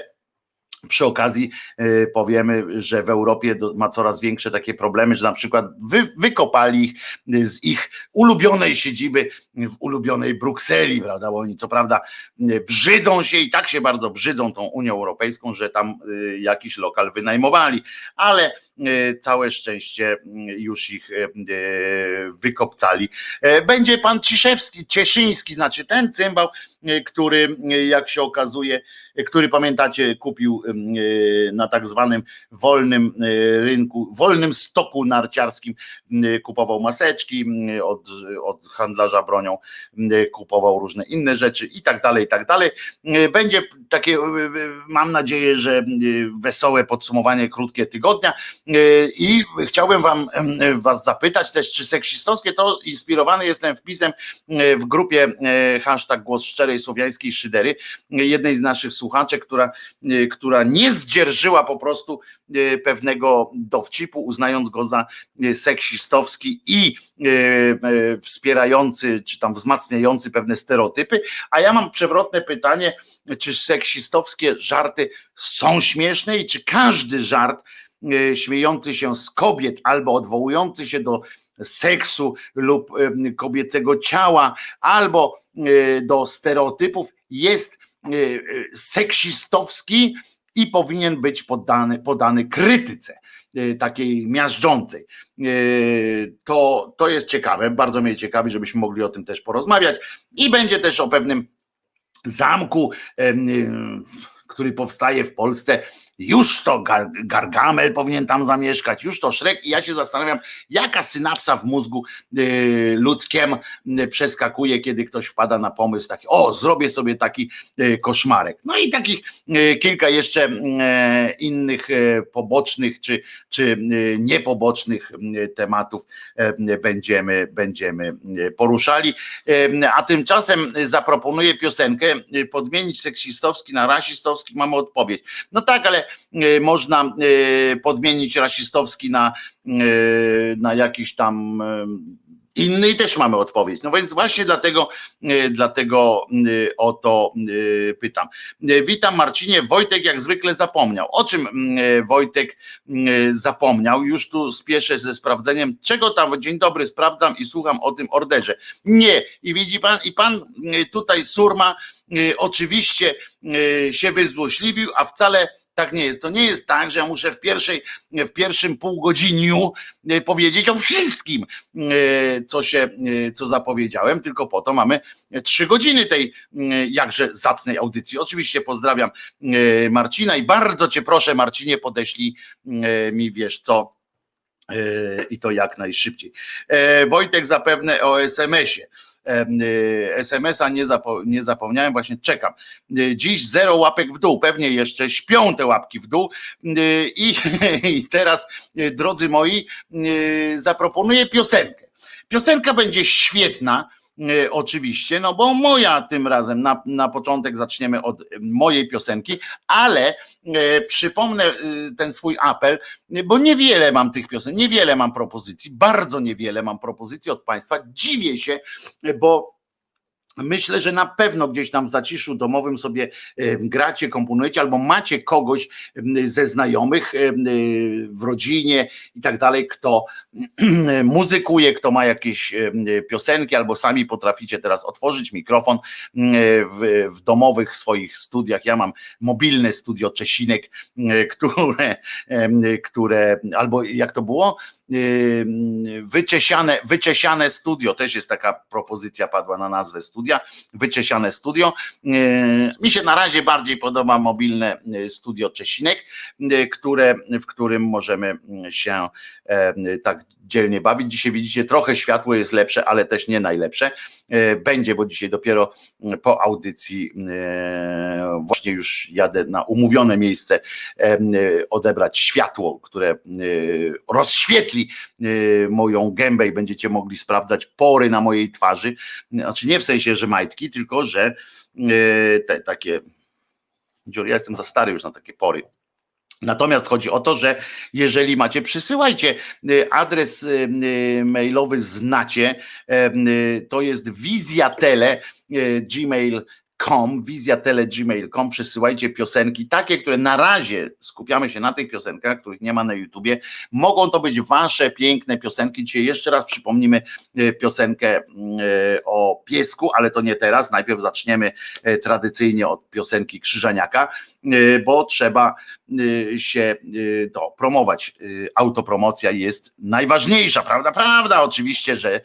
[SPEAKER 1] przy okazji y, powiemy, że w Europie ma coraz większe takie problemy, że na przykład wy, wykopali ich z ich ulubionej siedziby w ulubionej Brukseli, prawda? Bo oni co prawda y, brzydzą się i tak się bardzo brzydzą tą Unią Europejską, że tam y, jakiś lokal wynajmowali, ale całe szczęście już ich wykopcali. E, będzie pan Ciszewski, Cieszyński, znaczy ten cymbał, który jak się okazuje, który pamiętacie kupił na tak zwanym wolnym rynku, wolnym stoku narciarskim kupował maseczki, od, od handlarza bronią kupował różne inne rzeczy i tak dalej, i tak dalej. Będzie takie, mam nadzieję, że wesołe podsumowanie krótkie tygodnia i chciałbym wam was zapytać też, czy seksistowskie to inspirowany jestem wpisem w grupie hashtag głos szczerej słowiańskiej szydery, jednej z naszych słuchaczek, która, która nie zdzierżyła po prostu e, pewnego dowcipu, uznając go za e, seksistowski i e, wspierający, czy tam wzmacniający pewne stereotypy. A ja mam przewrotne pytanie, czy seksistowskie żarty są śmieszne i czy każdy żart śmiejący się z kobiet albo odwołujący się do seksu lub kobiecego ciała, albo do stereotypów jest seksistowski i powinien być poddany, podany krytyce takiej miażdżącej. To, to jest ciekawe, bardzo mnie ciekawi, żebyśmy mogli o tym też porozmawiać i będzie też o pewnym zamku, który powstaje w Polsce już to Gar Gargamel powinien tam zamieszkać, już to Szrek i ja się zastanawiam, jaka synapsa w mózgu y, ludzkiem y, przeskakuje, kiedy ktoś wpada na pomysł taki, o, zrobię sobie taki y, koszmarek. No i takich kilka jeszcze innych pobocznych czy, czy niepobocznych tematów będziemy, będziemy poruszali. A tymczasem zaproponuję piosenkę, podmienić seksistowski na rasistowski, mamy odpowiedź. No tak, ale można e, podmienić rasistowski na, e, na jakiś tam inny i też mamy odpowiedź. No więc właśnie dlatego, dlatego o to pytam. Witam Marcinie. Wojtek jak zwykle zapomniał. O czym Wojtek zapomniał? Już tu spieszę ze sprawdzeniem. Czego tam? Dzień dobry, sprawdzam i słucham o tym orderze. Nie. I widzi pan, i pan tutaj Surma oczywiście się wyzłośliwił, a wcale tak nie jest. To nie jest tak, że ja muszę w, pierwszej, w pierwszym półgodziniu e, powiedzieć o wszystkim, e, co się, e, co zapowiedziałem, tylko po to mamy trzy godziny tej jakże zacnej audycji. Oczywiście pozdrawiam Marcina i bardzo cię proszę, Marcinie, podeślij mi, wiesz co, i to jak najszybciej. Wojtek zapewne o SMS-ie. Y, SMS-a nie, zapo nie zapomniałem, właśnie czekam. Y, dziś zero łapek w dół, pewnie jeszcze śpią te łapki w dół. Y, I, i teraz, drodzy moi, zaproponuję piosenkę. Piosenka będzie świetna oczywiście, no bo moja tym razem, na, na początek zaczniemy od mojej piosenki, ale e, przypomnę e, ten swój apel, bo niewiele mam tych piosenek, niewiele mam propozycji, bardzo niewiele mam propozycji od Państwa. Dziwię się, bo Myślę, że na pewno gdzieś tam w zaciszu domowym sobie gracie, komponujecie, albo macie kogoś ze znajomych w rodzinie i tak dalej, kto muzykuje, kto ma jakieś piosenki, albo sami potraficie teraz otworzyć mikrofon w, w domowych swoich studiach. Ja mam mobilne studio Czesinek, które, które albo jak to było? Wyciesiane, wyciesiane studio, też jest taka propozycja padła na nazwę studia, wyciesiane studio. Mi się na razie bardziej podoba mobilne studio Czesinek, które, w którym możemy się tak dzielnie bawić. Dzisiaj widzicie, trochę światło jest lepsze, ale też nie najlepsze. E, będzie, bo dzisiaj dopiero po audycji e, właśnie już jadę na umówione miejsce e, odebrać światło, które rozświetli moją gębę i będziecie mogli sprawdzać pory na mojej twarzy. Znaczy nie w sensie, że majtki, tylko że te takie. Ja jestem za stary już na takie pory Natomiast chodzi o to, że jeżeli macie, przysyłajcie y, adres y, y, mailowy znacie, to jest wizjatele com, wizjatele.gmail.com, przesyłajcie piosenki, takie, które na razie skupiamy się na tych piosenkach, których nie ma na YouTubie. Mogą to być wasze piękne piosenki. Dzisiaj jeszcze raz przypomnimy e, piosenkę e, o piesku, ale to nie teraz. Najpierw zaczniemy e, tradycyjnie od piosenki Krzyżaniaka, bo trzeba się to promować. Autopromocja jest najważniejsza, prawda? Prawda, oczywiście, że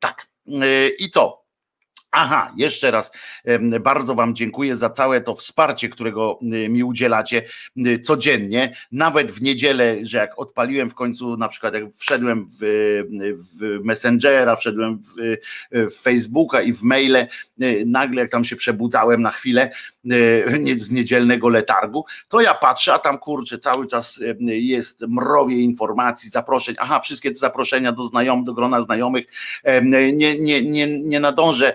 [SPEAKER 1] tak. I co? Aha, jeszcze raz bardzo Wam dziękuję za całe to wsparcie, którego mi udzielacie codziennie, nawet w niedzielę, że jak odpaliłem w końcu, na przykład jak wszedłem w, w Messengera, wszedłem w, w Facebooka i w maile, nagle jak tam się przebudzałem na chwilę z niedzielnego letargu, to ja patrzę, a tam kurczę, cały czas jest mrowie informacji, zaproszeń, aha, wszystkie te zaproszenia do znajomych, do grona znajomych, nie, nie, nie, nie nadążę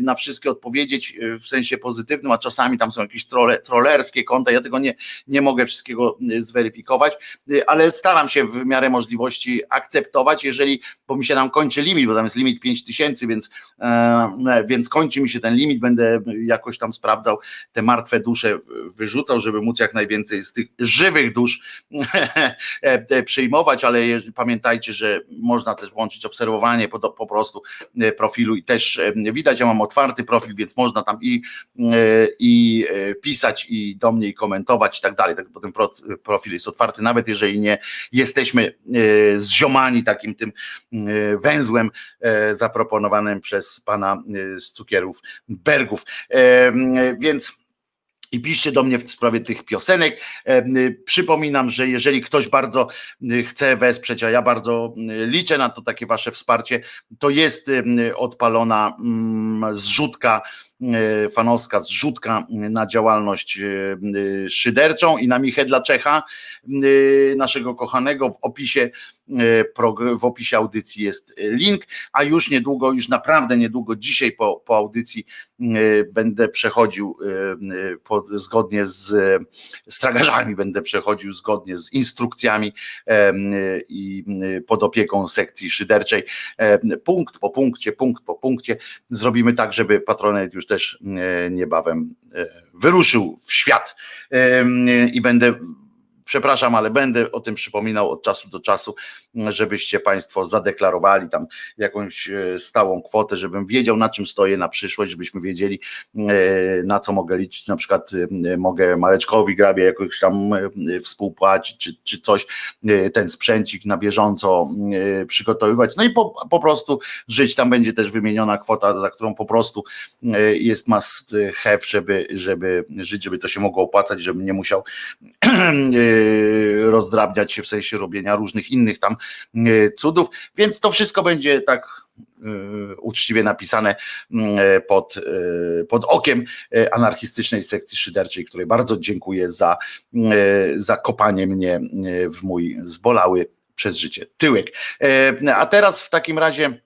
[SPEAKER 1] na wszystkie odpowiedzieć e, w sensie pozytywnym, a czasami tam są jakieś trole, trollerskie konta, ja tego nie, nie mogę wszystkiego zweryfikować, e, ale staram się w miarę możliwości akceptować, jeżeli, bo mi się tam kończy limit, bo tam jest limit 5000, więc, e, więc kończy mi się ten limit, będę jakoś tam sprawdzał te martwe dusze, wyrzucał, żeby móc jak najwięcej z tych żywych dusz przyjmować, ale pamiętajcie, że można też włączyć obserwowanie po, po prostu profilu i też widać. Ja mam otwarty profil, więc można tam i, i pisać i do mnie i komentować i tak dalej. Tak, bo ten profil jest otwarty, nawet jeżeli nie jesteśmy zziomani takim tym węzłem zaproponowanym przez pana z cukierów Bergów. Więc i piszcie do mnie w sprawie tych piosenek. E, przypominam, że jeżeli ktoś bardzo chce wesprzeć, a ja bardzo liczę na to takie wasze wsparcie, to jest odpalona zrzutka fanowska zrzutka na działalność e, e, szyderczą i na Michedla Czecha, naszego kochanego. W opisie, w opisie audycji jest link, a już niedługo, już naprawdę niedługo, dzisiaj po, po audycji będę przechodził pod, zgodnie z, z tragarzami, będę przechodził zgodnie z instrukcjami i pod opieką sekcji szyderczej. Punkt po punkcie, punkt po punkcie. Zrobimy tak, żeby patronet już też e, niebawem e, wyruszył w świat. E, i będę przepraszam, ale będę o tym przypominał od czasu do czasu, żebyście Państwo zadeklarowali tam jakąś e, stałą kwotę, żebym wiedział, na czym stoję na przyszłość, żebyśmy wiedzieli, e, na co mogę liczyć. Na przykład e, mogę Mareczkowi Grabie jakoś tam współpłacić, czy, czy coś, ten sprzęcik na bieżąco przygotowywać. No i po, po prostu żyć. Tam będzie też wymieniona kwota, za którą po prostu jest must have, żeby, żeby żyć, żeby to się mogło opłacać, żebym nie musiał rozdrabniać się w sensie robienia różnych innych tam cudów, więc to wszystko będzie tak y, uczciwie napisane pod, pod okiem anarchistycznej sekcji szyderczej, której bardzo dziękuję za, za kopanie mnie w mój zbolały przez życie tyłek. A teraz w takim razie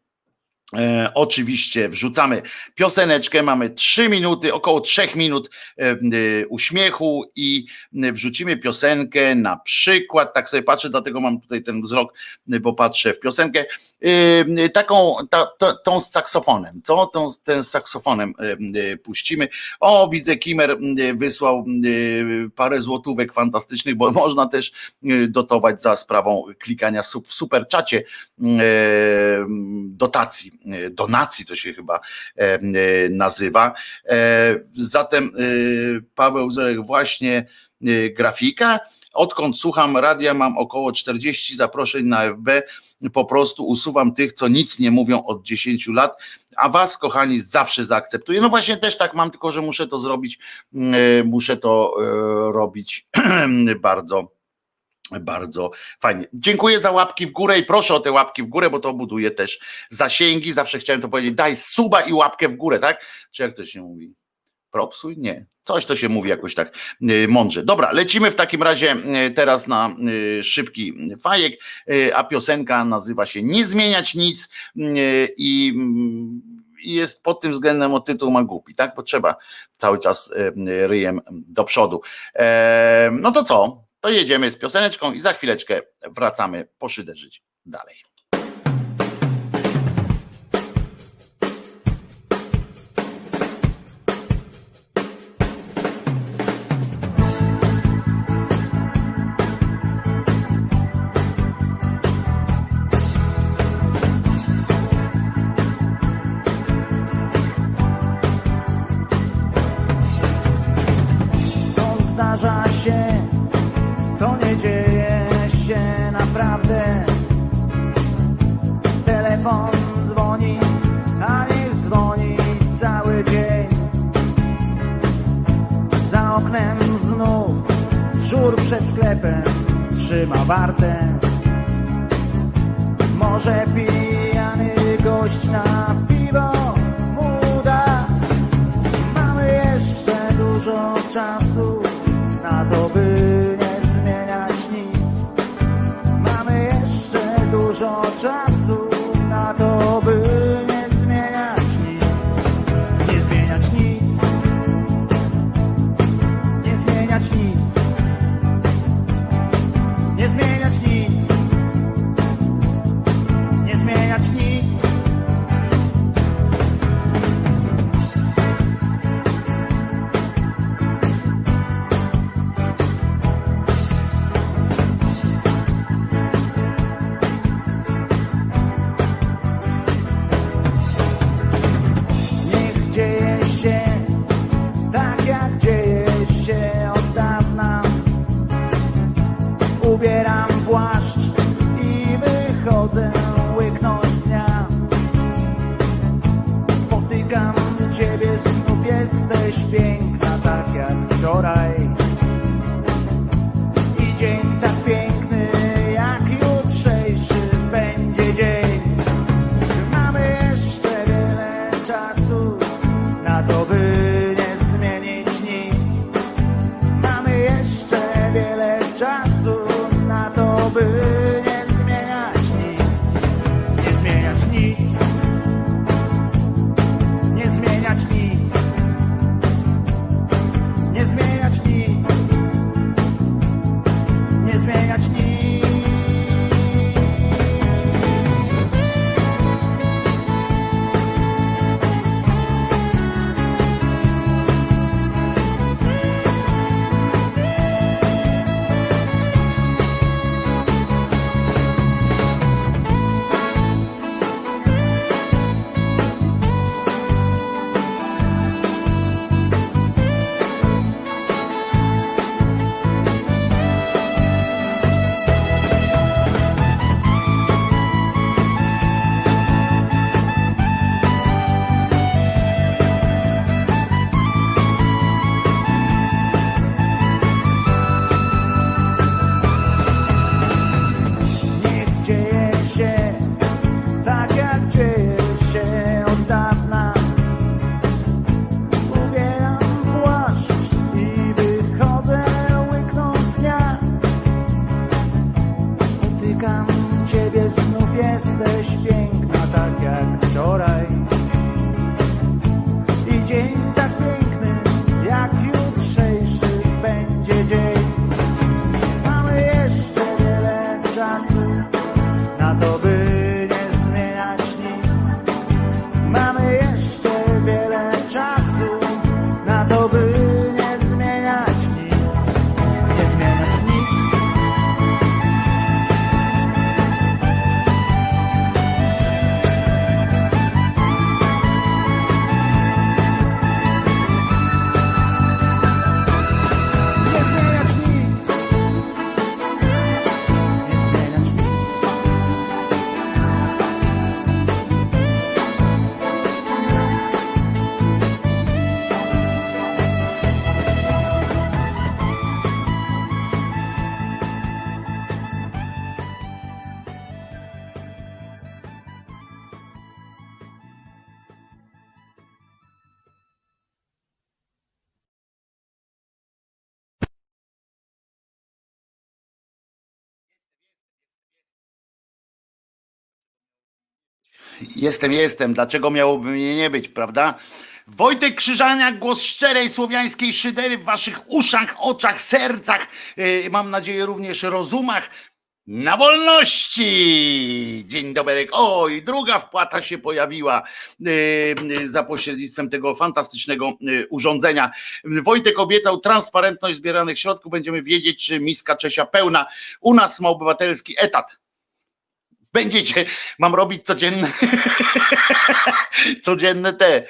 [SPEAKER 1] E, oczywiście wrzucamy pioseneczkę, mamy trzy minuty, około trzech minut e, e, uśmiechu i wrzucimy piosenkę na przykład, tak sobie patrzę, dlatego mam tutaj ten wzrok, bo patrzę w piosenkę, taką, ta, ta, tą z saksofonem, co? Tą, ten z saksofonem puścimy. O, widzę, Kimer wysłał parę złotówek fantastycznych, bo można też dotować za sprawą klikania w super czacie dotacji donacji, to się chyba e, e, nazywa. Zatem Paweł Zerek właśnie grafika. Odkąd słucham radia, mam około 40 zaproszeń na FB. Po prostu usuwam tych, co nic nie mówią od 10 lat, a was, kochani, zawsze zaakceptuję. No właśnie też tak mam, tylko że muszę to zrobić, muszę to robić bardzo bardzo fajnie. Dziękuję za łapki w górę i proszę o te łapki w górę, bo to buduje też zasięgi. Zawsze chciałem to powiedzieć. Daj suba i łapkę w górę, tak? Czy jak to się mówi? Propsuj? Nie. Coś to się mówi jakoś tak y, mądrze. Dobra, lecimy w takim razie y, teraz na y, szybki fajek, a piosenka nazywa się Nie zmieniać nic i jest pod tym względem o tytuł ma głupi, tak? Bo trzeba cały czas ryjem do przodu. No to co? to jedziemy z pioseneczką i za chwileczkę wracamy poszyderzyć dalej. Jestem, jestem. Dlaczego miałoby mnie nie być, prawda? Wojtek Krzyżaniak, głos szczerej słowiańskiej szydery w waszych uszach, oczach, sercach, yy, mam nadzieję również rozumach. Na wolności! Dzień dobry. Oj, druga wpłata się pojawiła yy, za pośrednictwem tego fantastycznego urządzenia. Wojtek obiecał transparentność zbieranych środków. Będziemy wiedzieć, czy miska Czesia pełna. U nas ma obywatelski etat. Będziecie, mam robić codzienne, codzienne te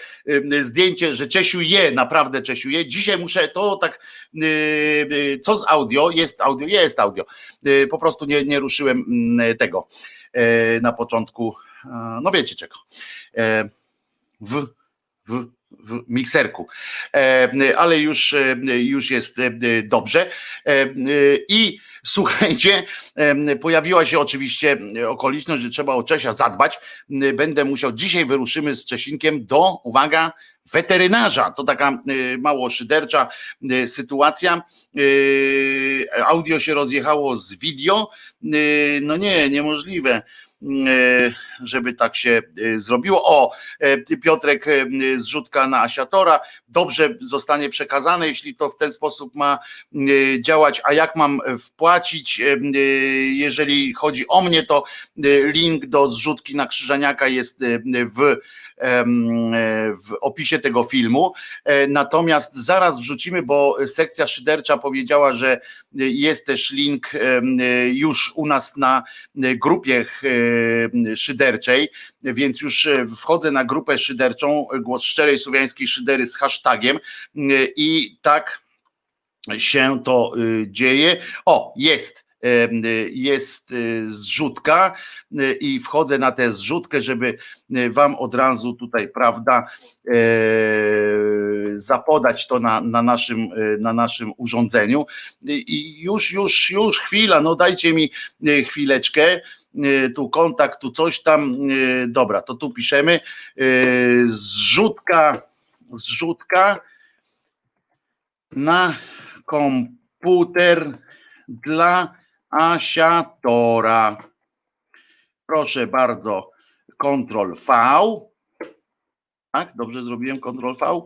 [SPEAKER 1] zdjęcie, że Czesiu je, naprawdę Czesiu je. Dzisiaj muszę to tak, y, y, co z audio? Jest audio, jest audio. Y, Po prostu nie, nie ruszyłem mm, tego na początku, no wiecie czego, w, w, w mikserku, ale już, już jest dobrze. I słuchajcie, Pojawiła się oczywiście okoliczność, że trzeba o Czesia zadbać. Będę musiał, dzisiaj wyruszymy z Czesinkiem do, uwaga, weterynarza. To taka mało szydercza sytuacja. Audio się rozjechało z video. No nie, niemożliwe żeby tak się y, zrobiło. O, y, Piotrek zrzutka na Asiatora, dobrze zostanie przekazane, jeśli to w ten sposób ma działać, a jak mam wpłacić, jeżeli chodzi o mnie, to link do zrzutki na Krzyżaniaka jest w e, w opisie tego filmu. E, Natomiast zaraz wrzucimy, bo sekcja szydercza powiedziała, że jest też link e, już u nas na grupie e, szyderczej, więc już e, wchodzę na grupę szyderczą Głos Szczerej Słowiańskiej Szydery z hashtagiem e, i tak się to dzieje. O, jest jest y, zrzutka y, i wchodzę na tę zrzutkę, żeby y, wam od razu tutaj, prawda, e, zapodać to na, na, naszym, y, na naszym urządzeniu. I już, już, już chwila, no dajcie mi y, chwileczkę. Y, Tu kontakt, tu coś tam. y, Dobra, to tu piszemy. y, Zrzutka, zrzutka na komputer dla Asiatora. Proszę bardzo, Ctrl V. Tak, dobrze zrobiłem Ctrl V?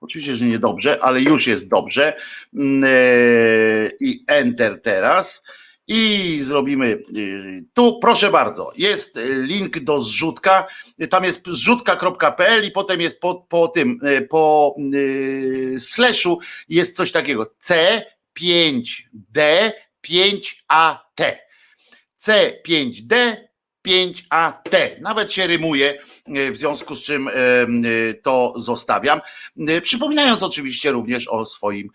[SPEAKER 1] Oczywiście, że nie dobrze, ale już jest dobrze. Mm, e, I Enter teraz. I zrobimy y, tu, proszę bardzo, jest y, link do zrzutka. Tam jest zrzutka.pl i potem jest po, po tym, y, po slashu jest coś takiego C5D5AT. C5D 5AT. Nawet się rymuje, w związku z czym e, to zostawiam. E, Przypominając oczywiście również o swoim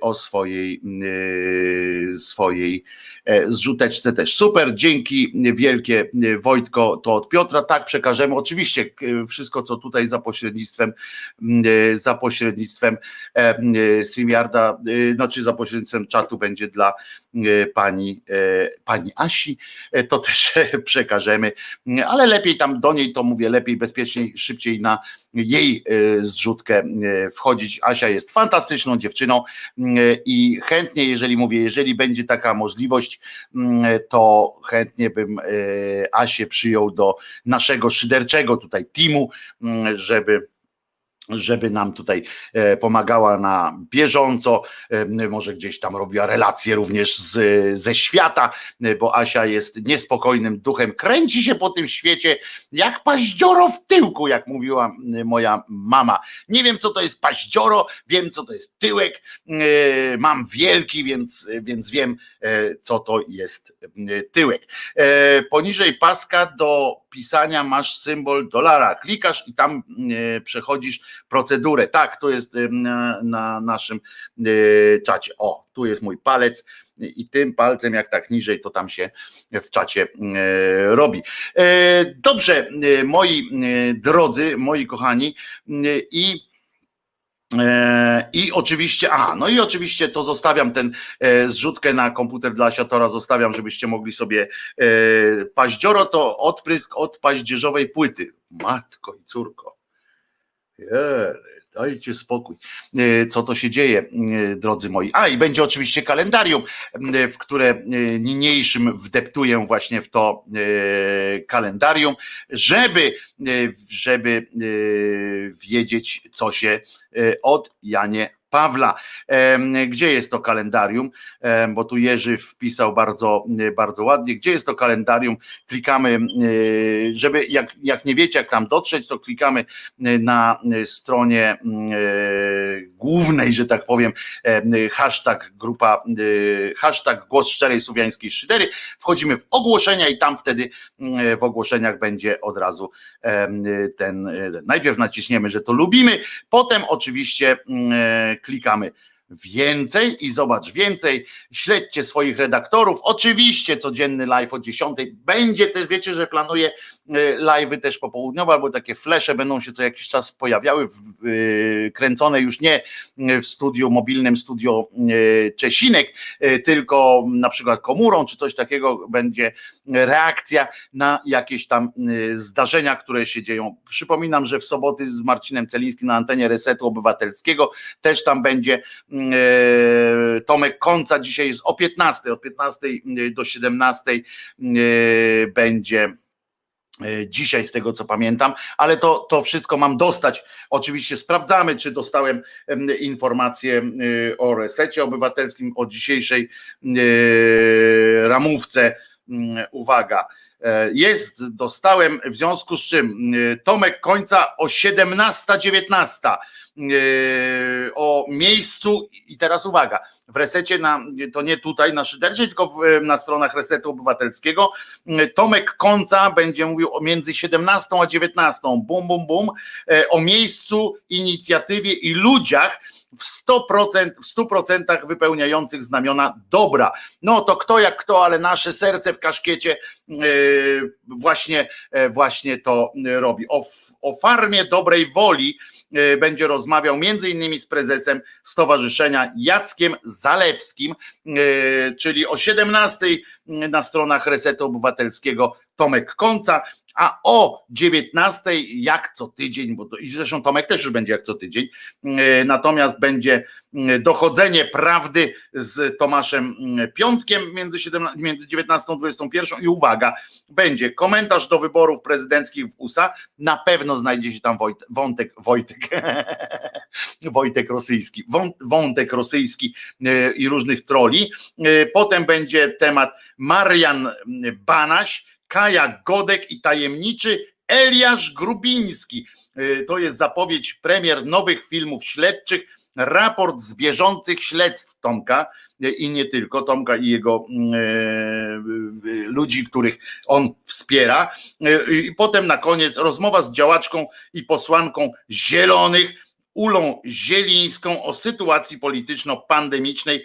[SPEAKER 1] o swojej swojej zrzuteczce też. Super, dzięki wielkie Wojtko, to od Piotra, tak przekażemy. Oczywiście wszystko, co tutaj za pośrednictwem za pośrednictwem StreamYarda, znaczy za pośrednictwem czatu będzie dla pani, pani Asi, to też przekażemy, ale lepiej tam do niej, to mówię, lepiej, bezpieczniej, szybciej na jej zrzutkę wchodzić. Asia jest fantastyczną dziewczyną i chętnie, jeżeli mówię, jeżeli będzie taka możliwość, to chętnie bym Asię przyjął do naszego szyderczego tutaj teamu, żeby żeby nam tutaj e, pomagała na bieżąco, e, może gdzieś tam robiła relacje również z, ze świata, e, bo Asia jest niespokojnym duchem, kręci się po tym świecie jak paździoro w tyłku, jak mówiła moja mama. Nie wiem co to jest paździoro, wiem co to jest tyłek, mam wielki, więc, więc wiem co to jest tyłek. Poniżej paska do pisania masz symbol dolara, klikasz i tam przechodzisz procedurę. Tak, to jest na, na naszym e, czacie. O, tu jest mój palec i tym palcem, jak tak niżej, to tam się w czacie e, robi. E, dobrze, moi drodzy, moi kochani, i i oczywiście, a no i oczywiście to zostawiam ten zrzutkę na komputer dla Siatora, zostawiam, żebyście mogli sobie paździoro to odprysk od paździerzowej płyty. Matko i córko. Dajcie spokój, e, co to się dzieje, e, drodzy moi. A i będzie oczywiście kalendarium, e, w które niniejszym wdeptuję właśnie w to kalendarium, żeby, żeby wiedzieć, co się od Janie Pawla. Gdzie jest to kalendarium? Bo tu Jerzy wpisał bardzo, bardzo ładnie. Gdzie jest to kalendarium? Klikamy, żeby jak, jak nie wiecie, jak tam dotrzeć, to klikamy na stronie głównej, że tak powiem, hashtag grupa, hashtag głos szczerej słowiańskiej szydery. Wchodzimy w ogłoszenia i tam wtedy w ogłoszeniach będzie od razu ten, najpierw naciśniemy, że to lubimy, potem oczywiście klikamy więcej i zobacz więcej, śledźcie swoich redaktorów, oczywiście codzienny live o 10, będzie też, wiecie, że planuję live'y też popołudniowe, albo takie flesze będą się co jakiś czas pojawiały, w, e, kręcone już nie w studiu, mobilnym studio e, Czesinek, tylko na przykład komórą, czy coś takiego będzie reakcja na jakieś tam zdarzenia, które się dzieją. Przypominam, że w soboty z Marcinem Celińskim na antenie Resetu Obywatelskiego też tam będzie Tomek Końca dzisiaj jest o 15, od 15 do 17 e, będzie dzisiaj z tego co pamiętam, ale to, to wszystko mam dostać. Oczywiście sprawdzamy, czy dostałem informację o resecie obywatelskim, o dzisiejszej ramówce. Uwaga, jest, dostałem, w związku z czym Tomek Końca o 17.19 E, o miejscu i teraz uwaga, w resecie na, to nie tutaj na szydercie, tylko w, na stronach Resetu Obywatelskiego Tomek Konca będzie mówił o między 17 a 19, bum bum bum, e, o miejscu, inicjatywie i ludziach, w 100%, w 100% wypełniających znamiona dobra. No to kto jak kto, ale nasze serce w kaszkiecie e, właśnie, właśnie to robi. O, o farmie dobrej woli E, będzie rozmawiał między innymi z prezesem Stowarzyszenia Jackiem Zalewskim, czyli o 17 na stronach Resetu Obywatelskiego Tomek Końca, a o 19 jak co tydzień, bo to, i zresztą Tomek też już będzie jak co tydzień, e, natomiast będzie e, dochodzenie prawdy z Tomaszem e, Piątkiem między, 17, między 19 a 21 i uwaga, będzie komentarz do wyborów prezydenckich w USA, na pewno znajdzie się tam Wojt, Wątek, Wojtek, Wojtek rosyjski, Wątek rosyjski i różnych troli, potem będzie temat Marian Banaś, Kaja Godek i tajemniczy Eliasz Grubiński. Y, to jest zapowiedź premier nowych filmów śledczych, raport z bieżących śledztw Tomka y, i nie tylko Tomka i jego y, ludzi, których on wspiera. I potem na koniec rozmowa z działaczką i posłanką Zielonych Ulą Zielińską o sytuacji polityczno-pandemicznej,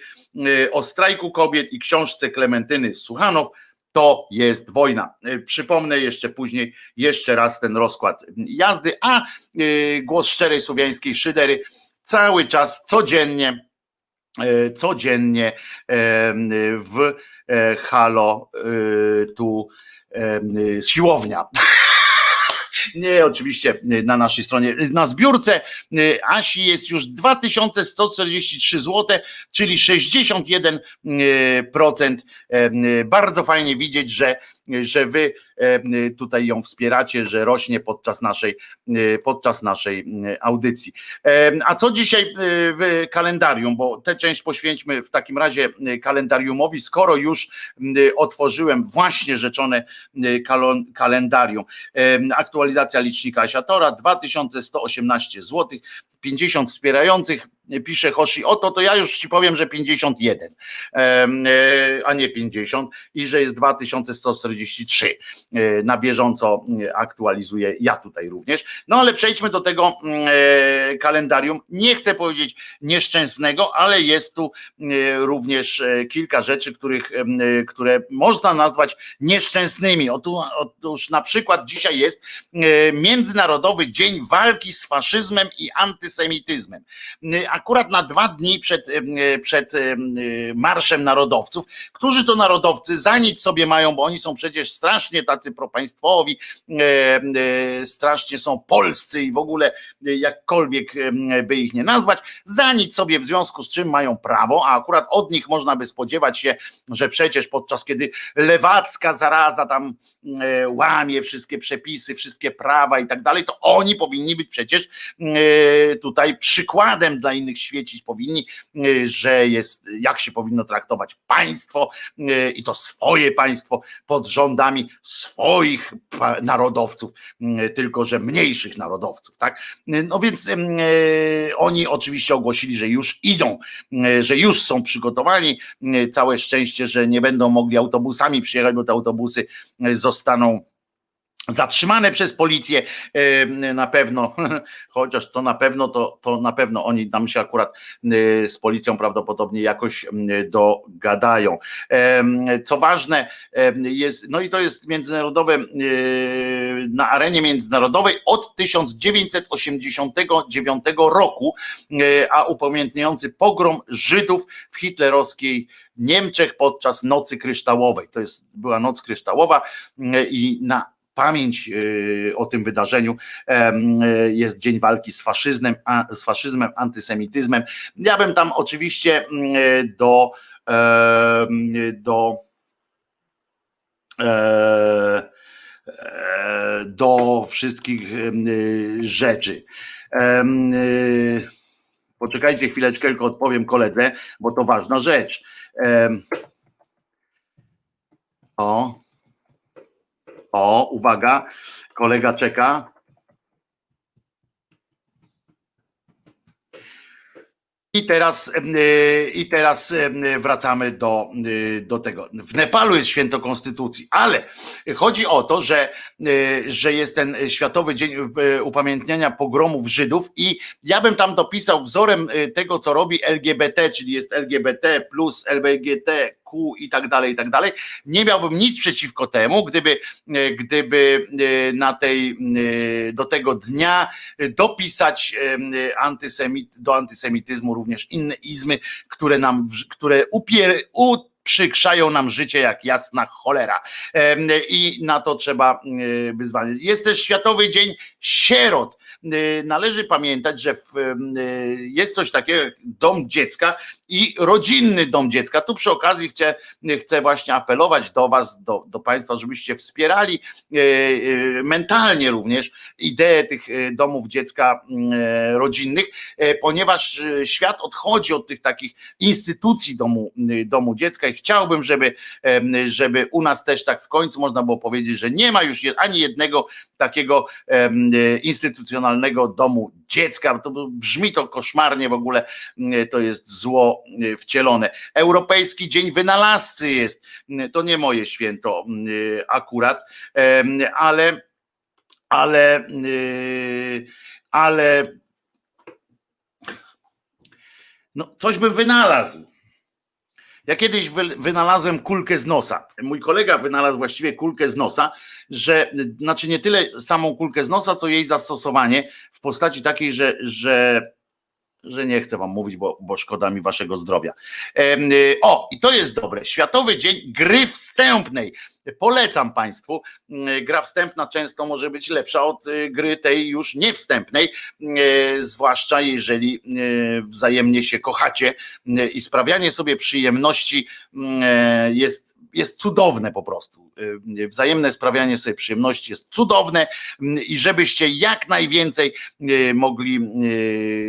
[SPEAKER 1] o strajku kobiet i książce Klementyny Suchanow. To jest wojna. Przypomnę jeszcze później jeszcze raz ten rozkład jazdy, a głos szczerej słowiańskiej szydery cały czas, codziennie, codziennie w halo tu siłownia. Nie, oczywiście na naszej stronie. Na zbiórce Asi jest już 2143 zł, czyli 61%. Bardzo fajnie widzieć, że że wy e, tutaj ją wspieracie, że rośnie podczas naszej, e, podczas naszej audycji. E, a co dzisiaj w kalendarium, bo tę część poświęćmy w takim razie kalendariumowi, skoro już otworzyłem właśnie rzeczone kalendarium. Aktualizacja licznika Asiatora 2118 zł, 50 wspierających, pisze Hoshi, oto to ja już ci powiem, że 51, e, a nie 50 i że jest 2143. E, na bieżąco aktualizuję ja tutaj również. No ale przejdźmy do tego e, kalendarium. Nie chcę powiedzieć nieszczęsnego, ale jest tu również kilka rzeczy, których, które można nazwać nieszczęsnymi. Otóż na przykład dzisiaj jest Międzynarodowy Dzień Walki z Faszyzmem i Antysemityzmem akurat na dwa dni przed, przed Marszem Narodowców, którzy to narodowcy za nic sobie mają, bo oni są przecież strasznie tacy propaństwowi, strasznie są polscy i w ogóle jakkolwiek by ich nie nazwać, za nic sobie w związku z czym mają prawo, a akurat od nich można by spodziewać się, że przecież podczas kiedy lewacka zaraza tam łamie wszystkie przepisy, wszystkie prawa i tak dalej, to oni powinni być przecież tutaj przykładem dla innych świecić powinni, y, że jest, jak się powinno traktować państwo y, i to swoje państwo pod rządami swoich narodowców, y, tylko że mniejszych narodowców, tak? No więc oni oczywiście ogłosili, że już idą, że już są przygotowani. Całe szczęście, że nie będą mogli autobusami przyjechać, bo te autobusy zostaną zatrzymane przez policję na pewno, chociaż co na pewno, to, to na pewno oni tam się akurat z policją prawdopodobnie jakoś dogadają. Co ważne jest, no i to jest międzynarodowe, na arenie międzynarodowej od 1989 roku, a upamiętniający pogrom Żydów w hitlerowskiej Niemczech podczas Nocy Kryształowej. To jest, była Noc Kryształowa i na pamięć y, o tym wydarzeniu jest Dzień Walki z Faszyzmem, z faszyzmem, antysemityzmem. Ja bym tam oczywiście mm, do do e, e, do wszystkich rzeczy. Y, poczekajcie chwileczkę, tylko odpowiem koledze, bo to ważna rzecz. O, o, uwaga, kolega czeka. I teraz, y, I teraz y, wracamy do, y, do tego. W Nepalu jest święto konstytucji, ale chodzi o to, że, że jest ten Światowy Dzień Upamiętniania Pogromów Żydów i ja bym tam dopisał wzorem tego, co robi LGBT, czyli jest LGBT plus LBGT i tak dalej, i tak dalej. Nie miałbym nic przeciwko temu, gdyby, e, gdyby e, na tej, e, do tego dnia dopisać antysemit, do antysemityzmu również inne izmy, które nam, które upier, przykrzają nam życie jak jasna cholera. I na to trzeba wyzwanie. Jest też Światowy Dzień Sierot. Należy pamiętać, że jest coś takiego jak dom dziecka i rodzinny dom dziecka. Tu przy okazji chcę, chcę właśnie apelować do Was, do, do Państwa, żebyście wspierali e, e, mentalnie również ideę tych e, domów dziecka rodzinnych, ponieważ świat odchodzi od tych takich instytucji domu, domu dziecka i chciałbym, żeby, żeby u nas też tak w końcu można było powiedzieć, że nie ma już ani jednego takiego instytucjonalnego domu dziecka. To brzmi to koszmarnie w ogóle, to jest zło Y, wcielone. Europejski Dzień Wynalazcy jest, y, to nie moje święto akurat, ale ale ale No, coś bym wynalazł. Ja kiedyś wynalazłem kulkę z nosa. Mój kolega wynalazł właściwie kulkę z nosa, że znaczy nie tyle samą kulkę z nosa, co jej zastosowanie w postaci takiej, że, że że nie chcę wam mówić, bo, bo szkoda mi waszego zdrowia. Y, o, i to jest dobre. Światowy Dzień Gry Wstępnej. Polecam Państwu. Y, gra wstępna często może być lepsza od y, gry tej już niewstępnej, zwłaszcza jeżeli wzajemnie się kochacie i sprawianie sobie przyjemności jest jest cudowne po prostu. Y, wzajemne sprawianie sobie przyjemności jest cudowne mm, i żebyście jak najwięcej y, mogli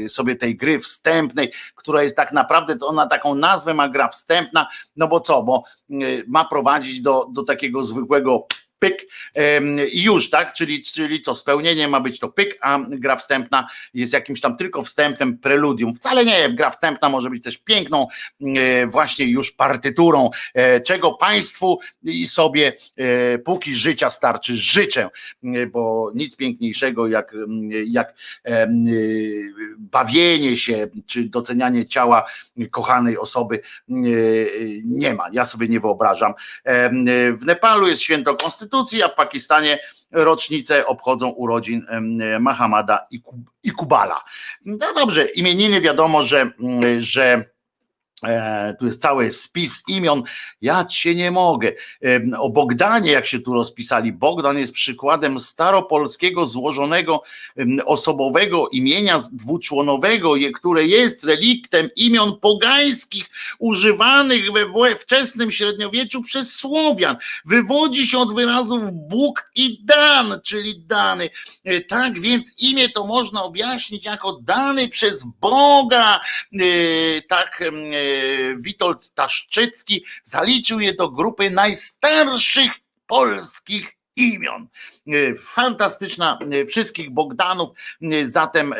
[SPEAKER 1] y, sobie tej gry wstępnej, która jest tak naprawdę, to ona taką nazwę ma gra wstępna, no bo co, bo ma prowadzić do, do takiego zwykłego pyk i już, tak? Czyli, czyli co, spełnienie ma być to pyk, a gra wstępna jest jakimś tam tylko wstępem, preludium. Wcale nie, gra wstępna może być też piękną e, właśnie już partyturą, e, czego Państwu i sobie e, póki życia starczy życzę, bo nic piękniejszego jak, jak bawienie się, czy docenianie ciała kochanej osoby nie ma. Ja sobie nie wyobrażam. W Nepalu jest święto Konstytucji, konstytucji, a w Pakistanie rocznicę obchodzą urodzin Mahamada i Kubala. No dobrze, imieniny wiadomo, że, że E, tu jest cały spis imion. Ja cię nie mogę. O Bogdanie, jak się tu rozpisali, Bogdan jest przykładem staropolskiego złożonego osobowego imienia dwuczłonowego, które jest reliktem imion pogańskich używanych we wczesnym średniowieczu przez Słowian. Wywodzi się od wyrazów Bóg i Dan, czyli dany. E, tak więc imię to można objaśnić jako dany przez Boga. E, tak Witold Taszczycki zaliczył je do grupy najstarszych polskich imion. Fantastyczna wszystkich Bogdanów, zatem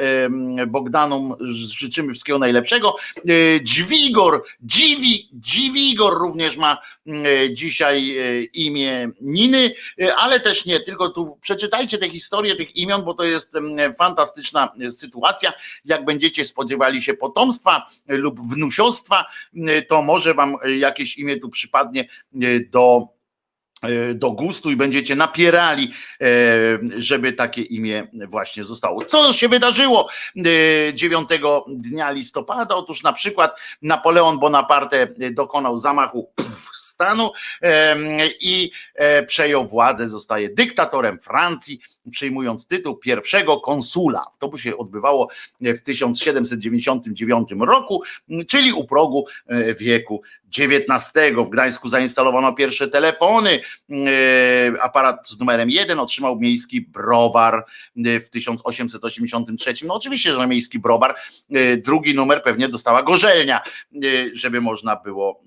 [SPEAKER 1] Bogdanom życzymy wszystkiego najlepszego. Dźwigor, Dziwi, Dziwigor również ma dzisiaj imię Niny, ale też nie, tylko tu przeczytajcie tę historię tych imion, bo to jest fantastyczna sytuacja. Jak będziecie spodziewali się potomstwa lub wnusiostwa, to może wam jakieś imię tu przypadnie do do gustu i będziecie napierali, e, żeby takie imię właśnie zostało. Co się wydarzyło 9 e, dnia listopada? Otóż na przykład Napoleon Bonaparte dokonał zamachu stanu i przejął władzę, zostaje dyktatorem Francji, przyjmując tytuł pierwszego konsula. To by się odbywało w 1799 roku, czyli u progu wieku XIX. W Gdańsku zainstalowano pierwsze telefony. E, aparat z numerem 1 otrzymał miejski browar e, w 1883. No oczywiście, że miejski browar. E, drugi numer pewnie dostała gorzelnia, żeby można było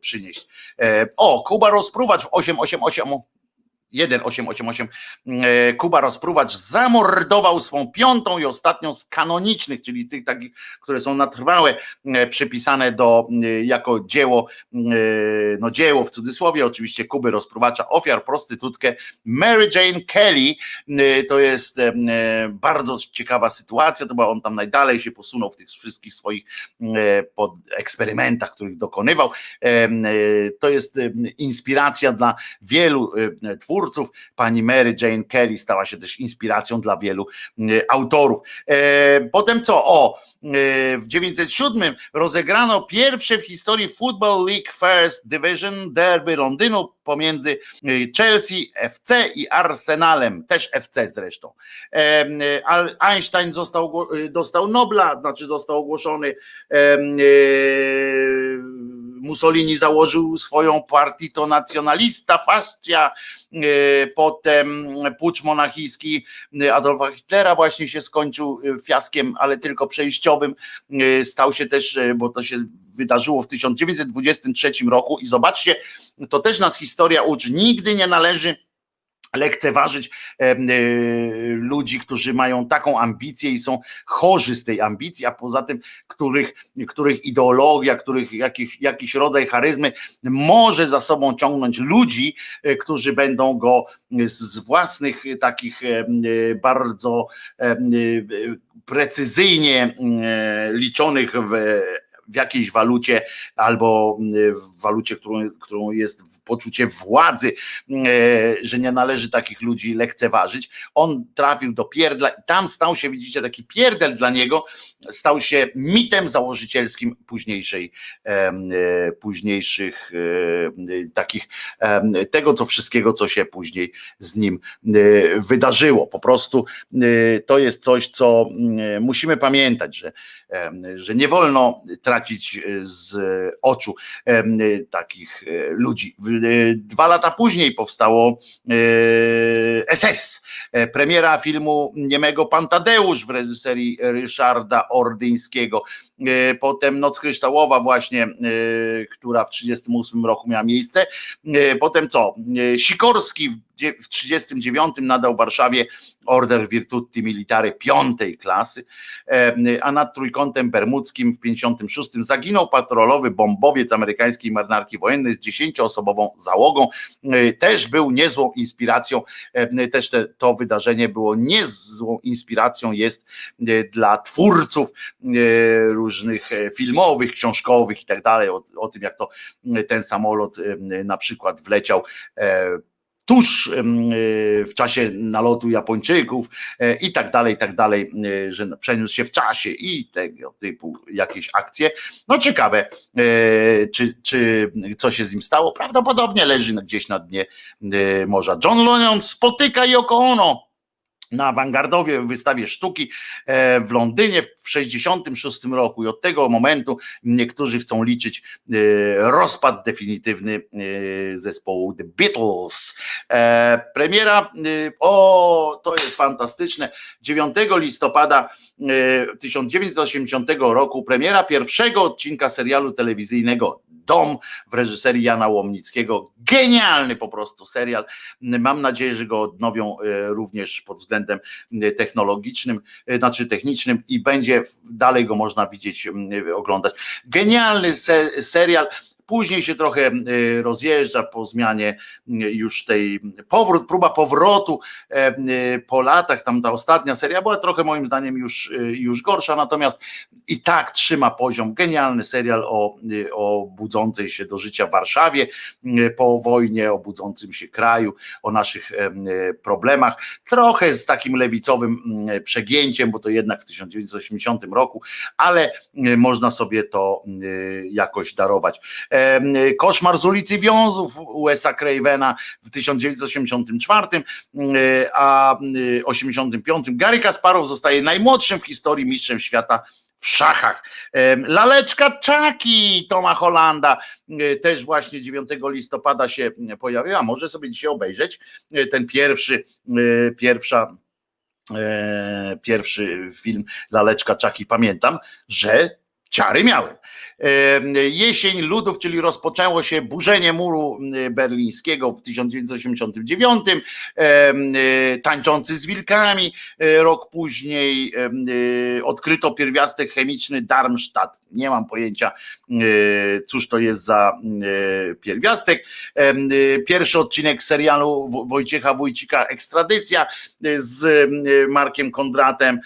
[SPEAKER 1] przynieść. O, Kuba Rozpruwacz w 888 1888 e, Kuba Rozpruwacz zamordował swą piątą i ostatnią z kanonicznych, czyli tych takich, które są na trwałe, e, przypisane do, e, jako dzieło, no dzieło w cudzysłowie oczywiście Kuby Rozpruwacza, ofiar prostytutkę Mary Jane Kelly. To jest bardzo ciekawa sytuacja, to bo on tam najdalej się posunął w tych wszystkich swoich pod eksperymentach, których dokonywał. To jest inspiracja dla wielu twórców, twórców. Pani Mary Jane Kelly stała się też inspiracją dla wielu e, autorów. E, potem co? O, e, w 907 rozegrano pierwsze w historii Football League First Division derby Londynu pomiędzy Chelsea FC i Arsenalem, też FC zresztą. Einstein został, dostał Nobla, znaczy został ogłoszony Mussolini założył swoją to nacjonalista, fascja, e, potem pucz monachijski Adolfa Hitlera właśnie się skończył e, fiaskiem, ale tylko przejściowym. E, stał się też, bo to się wydarzyło w 1923 roku i zobaczcie, to też nas historia uczy, nigdy nie należy lekceważyć e, ludzi, którzy mają taką ambicję i są chorzy z tej ambicji, a poza tym, których, których ideologia, których jakiś, jakiś rodzaj charyzmy może za sobą ciągnąć ludzi, e, którzy będą go z własnych takich e, bardzo precyzyjnie liczonych w w jakiejś walucie albo w walucie, którą, którą jest poczucie władzy, że nie należy takich ludzi lekceważyć. On trafił do pierdla i tam stał się, widzicie, taki pierdel dla niego, stał się mitem założycielskim późniejszej, późniejszych takich, tego co wszystkiego, co się później z nim wydarzyło. Po prostu to jest coś, co musimy pamiętać, że, że nie wolno trafić tracić e, z oczu e, takich e, ludzi. Dwa lata później powstało SS, premiera filmu niemego Pantadeusz w reżyserii Ryszarda Ordyńskiego. Potem Noc Kryształowa właśnie, która w 1938 roku miała miejsce. Potem co? Sikorski w w 1939 nadał Warszawie Order Virtuti Militare piątej klasy, a nad Trójkątem Bermudzkim w 1956 zaginął patrolowy bombowiec amerykańskiej marynarki wojennej z dziesięcioosobową załogą. E, też był niezłą inspiracją, też te, to wydarzenie było niezłą inspiracją jest e, dla twórców e, różnych filmowych, książkowych i tak dalej, o tym jak to ten samolot na przykład wleciał tuż w czasie nalotu Japończyków e, i tak dalej, i tak dalej, e, że przeniósł się w czasie i tego typu jakieś akcje. No ciekawe, e, czy, czy co się z nim stało? Prawdopodobnie leży gdzieś na dnie morza. John Lennon spotyka Yoko Ono na awangardowie wystawie sztuki e, w Londynie w 1966 roku i od tego momentu niektórzy chcą liczyć e, rozpad definitywny e, zespołu The Beatles. Premiera, o to jest fantastyczne, 9 listopada 1980 roku premiera pierwszego odcinka serialu telewizyjnego Dom w reżyserii Jana Łomnickiego. Genialny po prostu serial. Mam nadzieję, że go odnowią również pod względem e, technologicznym, e, znaczy technicznym i będzie dalej go można widzieć, oglądać. Genialny serial Później się trochę y, rozjeżdża po zmianie y, już tej powrót, próba powrotu e, y, po latach, tam ta ostatnia seria była trochę moim zdaniem już, już gorsza, natomiast i tak trzyma poziom. Genialny serial o, o budzącej się do życia Warszawie po wojnie, o budzącym się kraju, o naszych e, problemach. Trochę z takim lewicowym mm, przegięciem, bo to jednak w 1980 roku, ale można sobie to jakoś darować. Koszmar z ulicy Wiązów USA Cravena w 1984, a 85 Gary Kasparow zostaje najmłodszym w historii mistrzem świata w szachach. Laleczka Czaki Toma Holanda też właśnie 9 listopada się pojawiła. Może sobie dzisiaj obejrzeć ten pierwszy, pierwsza pierwszy film Laleczka Czaki. Pamiętam, że ciary miałem. Jesień ludów, czyli rozpoczęło się burzenie muru berlińskiego w 1989, tańczący z wilkami, e, rok później e, odkryto pierwiastek chemiczny Darmstadt. Nie mam pojęcia, e, cóż to jest za pierwiastek. Pierwszy odcinek serialu Wojciecha Wójcika Ekstradycja z Markiem Kondratem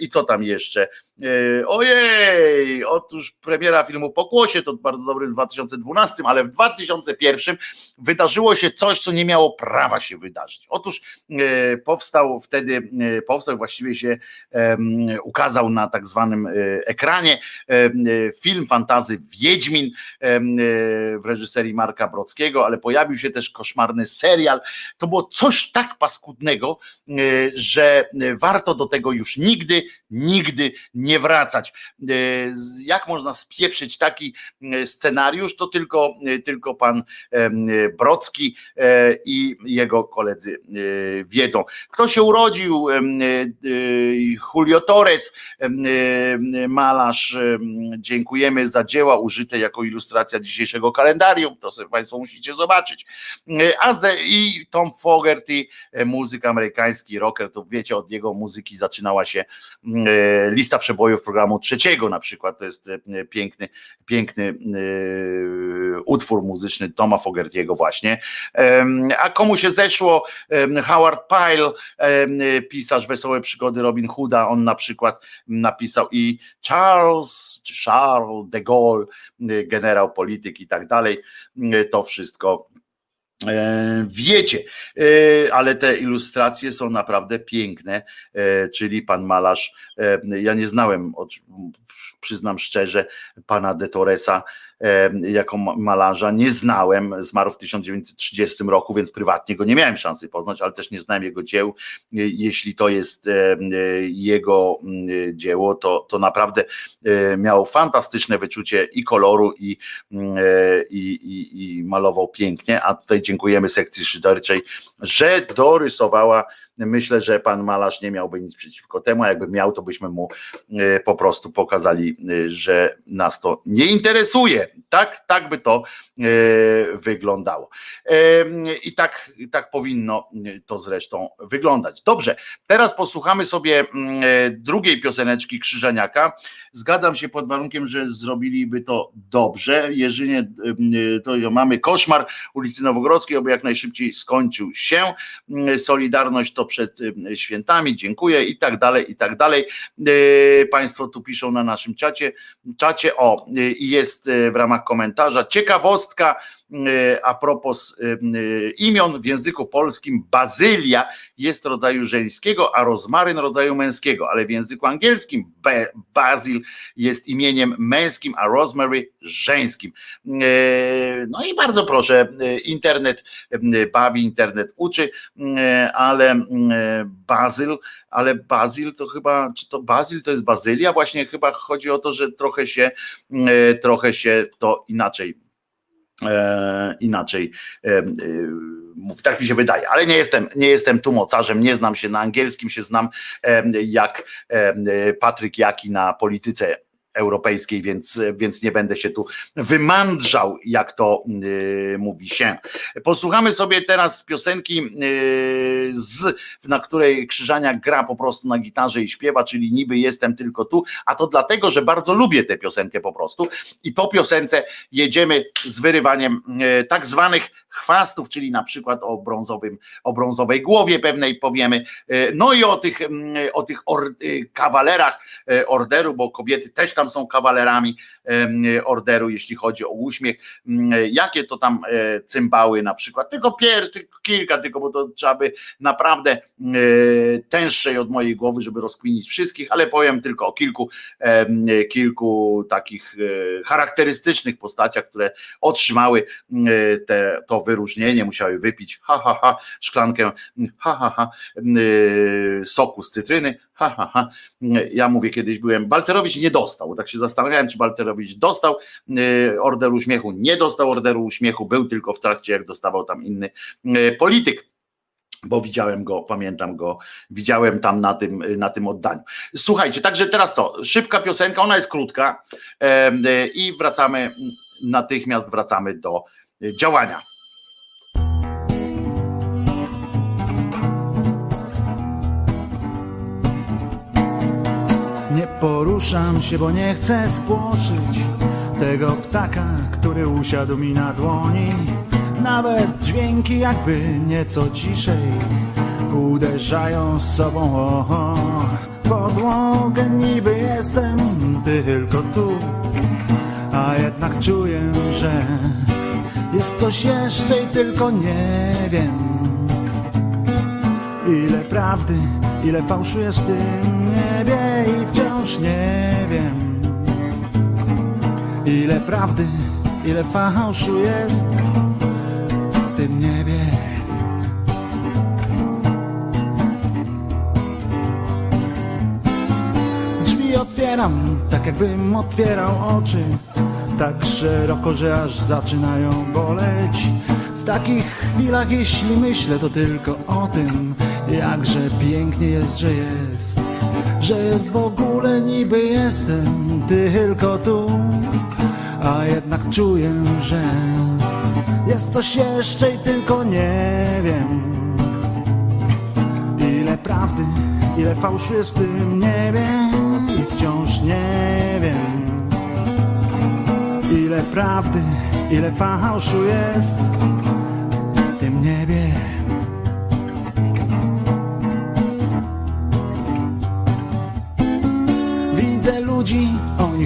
[SPEAKER 1] i co tam jeszcze? E, ojej, otóż premiera filmu Pokłosie to bardzo dobry w 2012, ale w 2001 wydarzyło się coś, co nie miało prawa się wydarzyć. Otóż e, powstał wtedy, e, powstał właściwie się ukazał na tak zwanym ekranie film fantazy Wiedźmin w reżyserii Marka Brockiego, ale pojawił się też koszmarny serial. To było coś tak paskudnego, że warto do tego już nigdy, nigdy nie nie wracać. E, jak można spieprzyć taki e, scenariusz, to tylko, e, tylko pan Brocki i jego koledzy wiedzą. Kto się urodził? Julio Torres, malarz. Dziękujemy za dzieła użyte jako ilustracja dzisiejszego kalendarium. To sobie Państwo musicie zobaczyć. A i Tom Fogerty, muzyk amerykański, rocker, to wiecie, od jego muzyki zaczynała się lista przebojów przebojów programu trzeciego na przykład, to jest piękny, piękny utwór muzyczny Toma Fogertiego właśnie. A komu się zeszło? Howard Pyle, pisarz Wesołe Przygody Robin Hooda, on na przykład napisał i Charles, Charles de Gaulle, generał polityk i tak dalej, to wszystko E, wiecie, e, ale te ilustracje są naprawdę piękne, e, czyli pan malarz, ja nie znałem, przyznam szczerze, pana de Torresa, jako malarza nie znałem, zmarł w 1930 roku, więc prywatnie go nie miałem szansy poznać, ale też nie znałem jego dzieł. Jeśli to jest jego mm, dzieło, to, to naprawdę miał fantastyczne wyczucie i koloru i, mm, i, i, i malował pięknie, a tutaj dziękujemy sekcji szyderczej, że dorysowała Myślę, że pan malarz nie miałby nic przeciwko temu, a jakby miał, to byśmy mu e, po prostu pokazali, e, że nas to nie interesuje. Tak, tak by to e, wyglądało. I tak, tak powinno to zresztą wyglądać. Dobrze, teraz posłuchamy sobie mm, drugiej pioseneczki Krzyżaniaka. Zgadzam się pod warunkiem, że zrobiliby to dobrze. Jeżeli to mamy koszmar ulicy Nowogrodzkiej, aby jak najszybciej skończył się. Solidarność to przed świętami, dziękuję i tak dalej, i tak dalej. E, państwo tu piszą na naszym czacie, czacie o, i jest w ramach komentarza ciekawostka, a propos e, e, imion w języku polskim bazylia jest rodzaju żeńskiego, a rozmaryn rodzaju męskiego, ale w języku angielskim basil jest imieniem męskim, a rosemary żeńskim. No i bardzo proszę, internet bawi, internet uczy, ale bazyl, ale bazyl to chyba, czy to bazyl to jest bazylia? Właśnie chyba chodzi o to, że trochę się, trochę się to inaczej inaczej. E, e, mówi, tak mi się wydaje, ale nie jestem, nie jestem tu mocarzem, nie znam się na angielskim, się znam e, jak e, Patryk Jaki na polityce europejskiej, więc, więc nie będę się tu wymandrzał, jak to yy, mówi się. Posłuchamy sobie teraz piosenki, yy, z, na której Krzyżania gra po prostu na gitarze i śpiewa, czyli niby jestem tylko tu, a to dlatego, że bardzo lubię tę piosenkę po prostu i po piosence jedziemy z wyrywaniem yy, tak zwanych chwastów, czyli na przykład o, brązowym, o brązowej głowie pewnej powiemy, no i o tych, o tych or, kawalerach orderu, bo kobiety też tam są kawalerami orderu, jeśli chodzi o uśmiech. Jakie to tam e, cymbały na przykład, tylko pierwszy, tylko kilka, tylko bo to trzeba by naprawdę e, tęższej od mojej głowy, żeby rozkminić wszystkich, ale powiem tylko o kilku, kilku takich e, charakterystycznych postaciach, które otrzymały te, to wyróżnienie, musiały wypić ha, ha, ha, szklankę ha, ha, ha, soku z cytryny, ha, ha, ha. Ja mówię, kiedyś byłem, Balcerowicz nie dostał, tak się zastanawiałem, czy Balcerowicz dostał y, orderu uśmiechu, nie dostał orderu uśmiechu, był tylko w trakcie, jak dostawał tam inny y, polityk bo widziałem go, pamiętam go, widziałem tam na tym, na tym oddaniu. Słuchajcie, także teraz co, szybka piosenka, ona jest krótka i wracamy, natychmiast wracamy do działania.
[SPEAKER 2] Poruszam się, bo nie chcę spłoszyć tego ptaka, który usiadł mi na dłoni. Nawet dźwięki jakby nieco ciszej uderzają z sobą o, o podłogę. Niby jestem tylko tu, a jednak czuję, że jest coś jeszcze i tylko nie wiem. Ile prawdy, ile fałszu jest w tym niebie i wciąż nie wiem. Ile prawdy, ile fałszu jest w tym niebie. Drzwi otwieram, tak jakbym otwierał oczy, tak szeroko, że aż zaczynają boleć. W takich chwilach, jeśli myślę, to tylko o tym, Jakże pięknie jest, że jest, że jest w ogóle niby jestem tylko tu, a jednak czuję, że jest coś jeszcze i tylko nie wiem. Ile prawdy, ile fałszu jest w tym niebie i wciąż nie wiem Ile prawdy, ile fałszu jest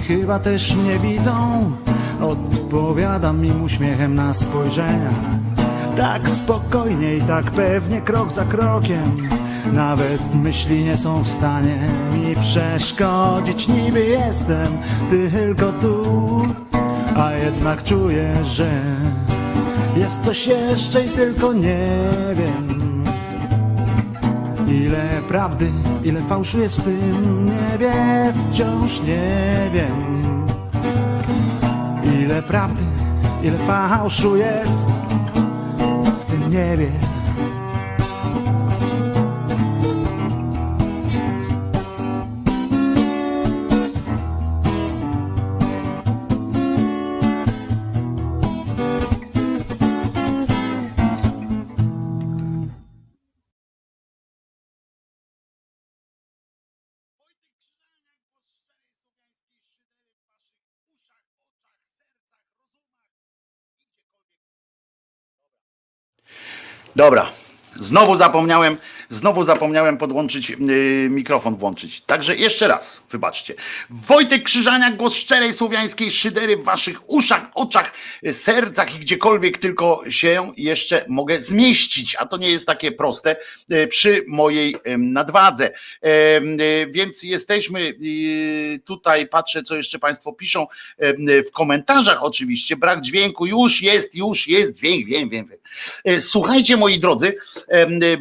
[SPEAKER 2] chyba też mnie widzą. Odpowiadam im uśmiechem na spojrzenia. Tak spokojnie i tak pewnie krok za krokiem. Nawet myśli nie są w stanie mi przeszkodzić. Niby jestem tylko tu A jednak czuję, że jest coś jeszcze i tylko nie wiem Ile prawdy, ile fałszu jest w tym niebie Wciąż nie wiem Ile prawdy, ile fałszu jest w tym niebie.
[SPEAKER 1] Dobra, znowu zapomniałem, znowu zapomniałem podłączyć yy, mikrofon włączyć. Także jeszcze raz, wybaczcie. Wojtek Krzyżaniak, głos szczerej słowiańskiej szydery w waszych uszach, oczach, sercach i gdziekolwiek tylko się jeszcze mogę zmieścić, a to nie jest takie proste yy, przy mojej yy, nadwadze. Yy, Więc jesteśmy yy, tutaj, patrzę co jeszcze państwo piszą w komentarzach oczywiście, brak dźwięku, już jest, już jest dźwięk, wiem, wiem, wiem. E, Słuchajcie, moi drodzy,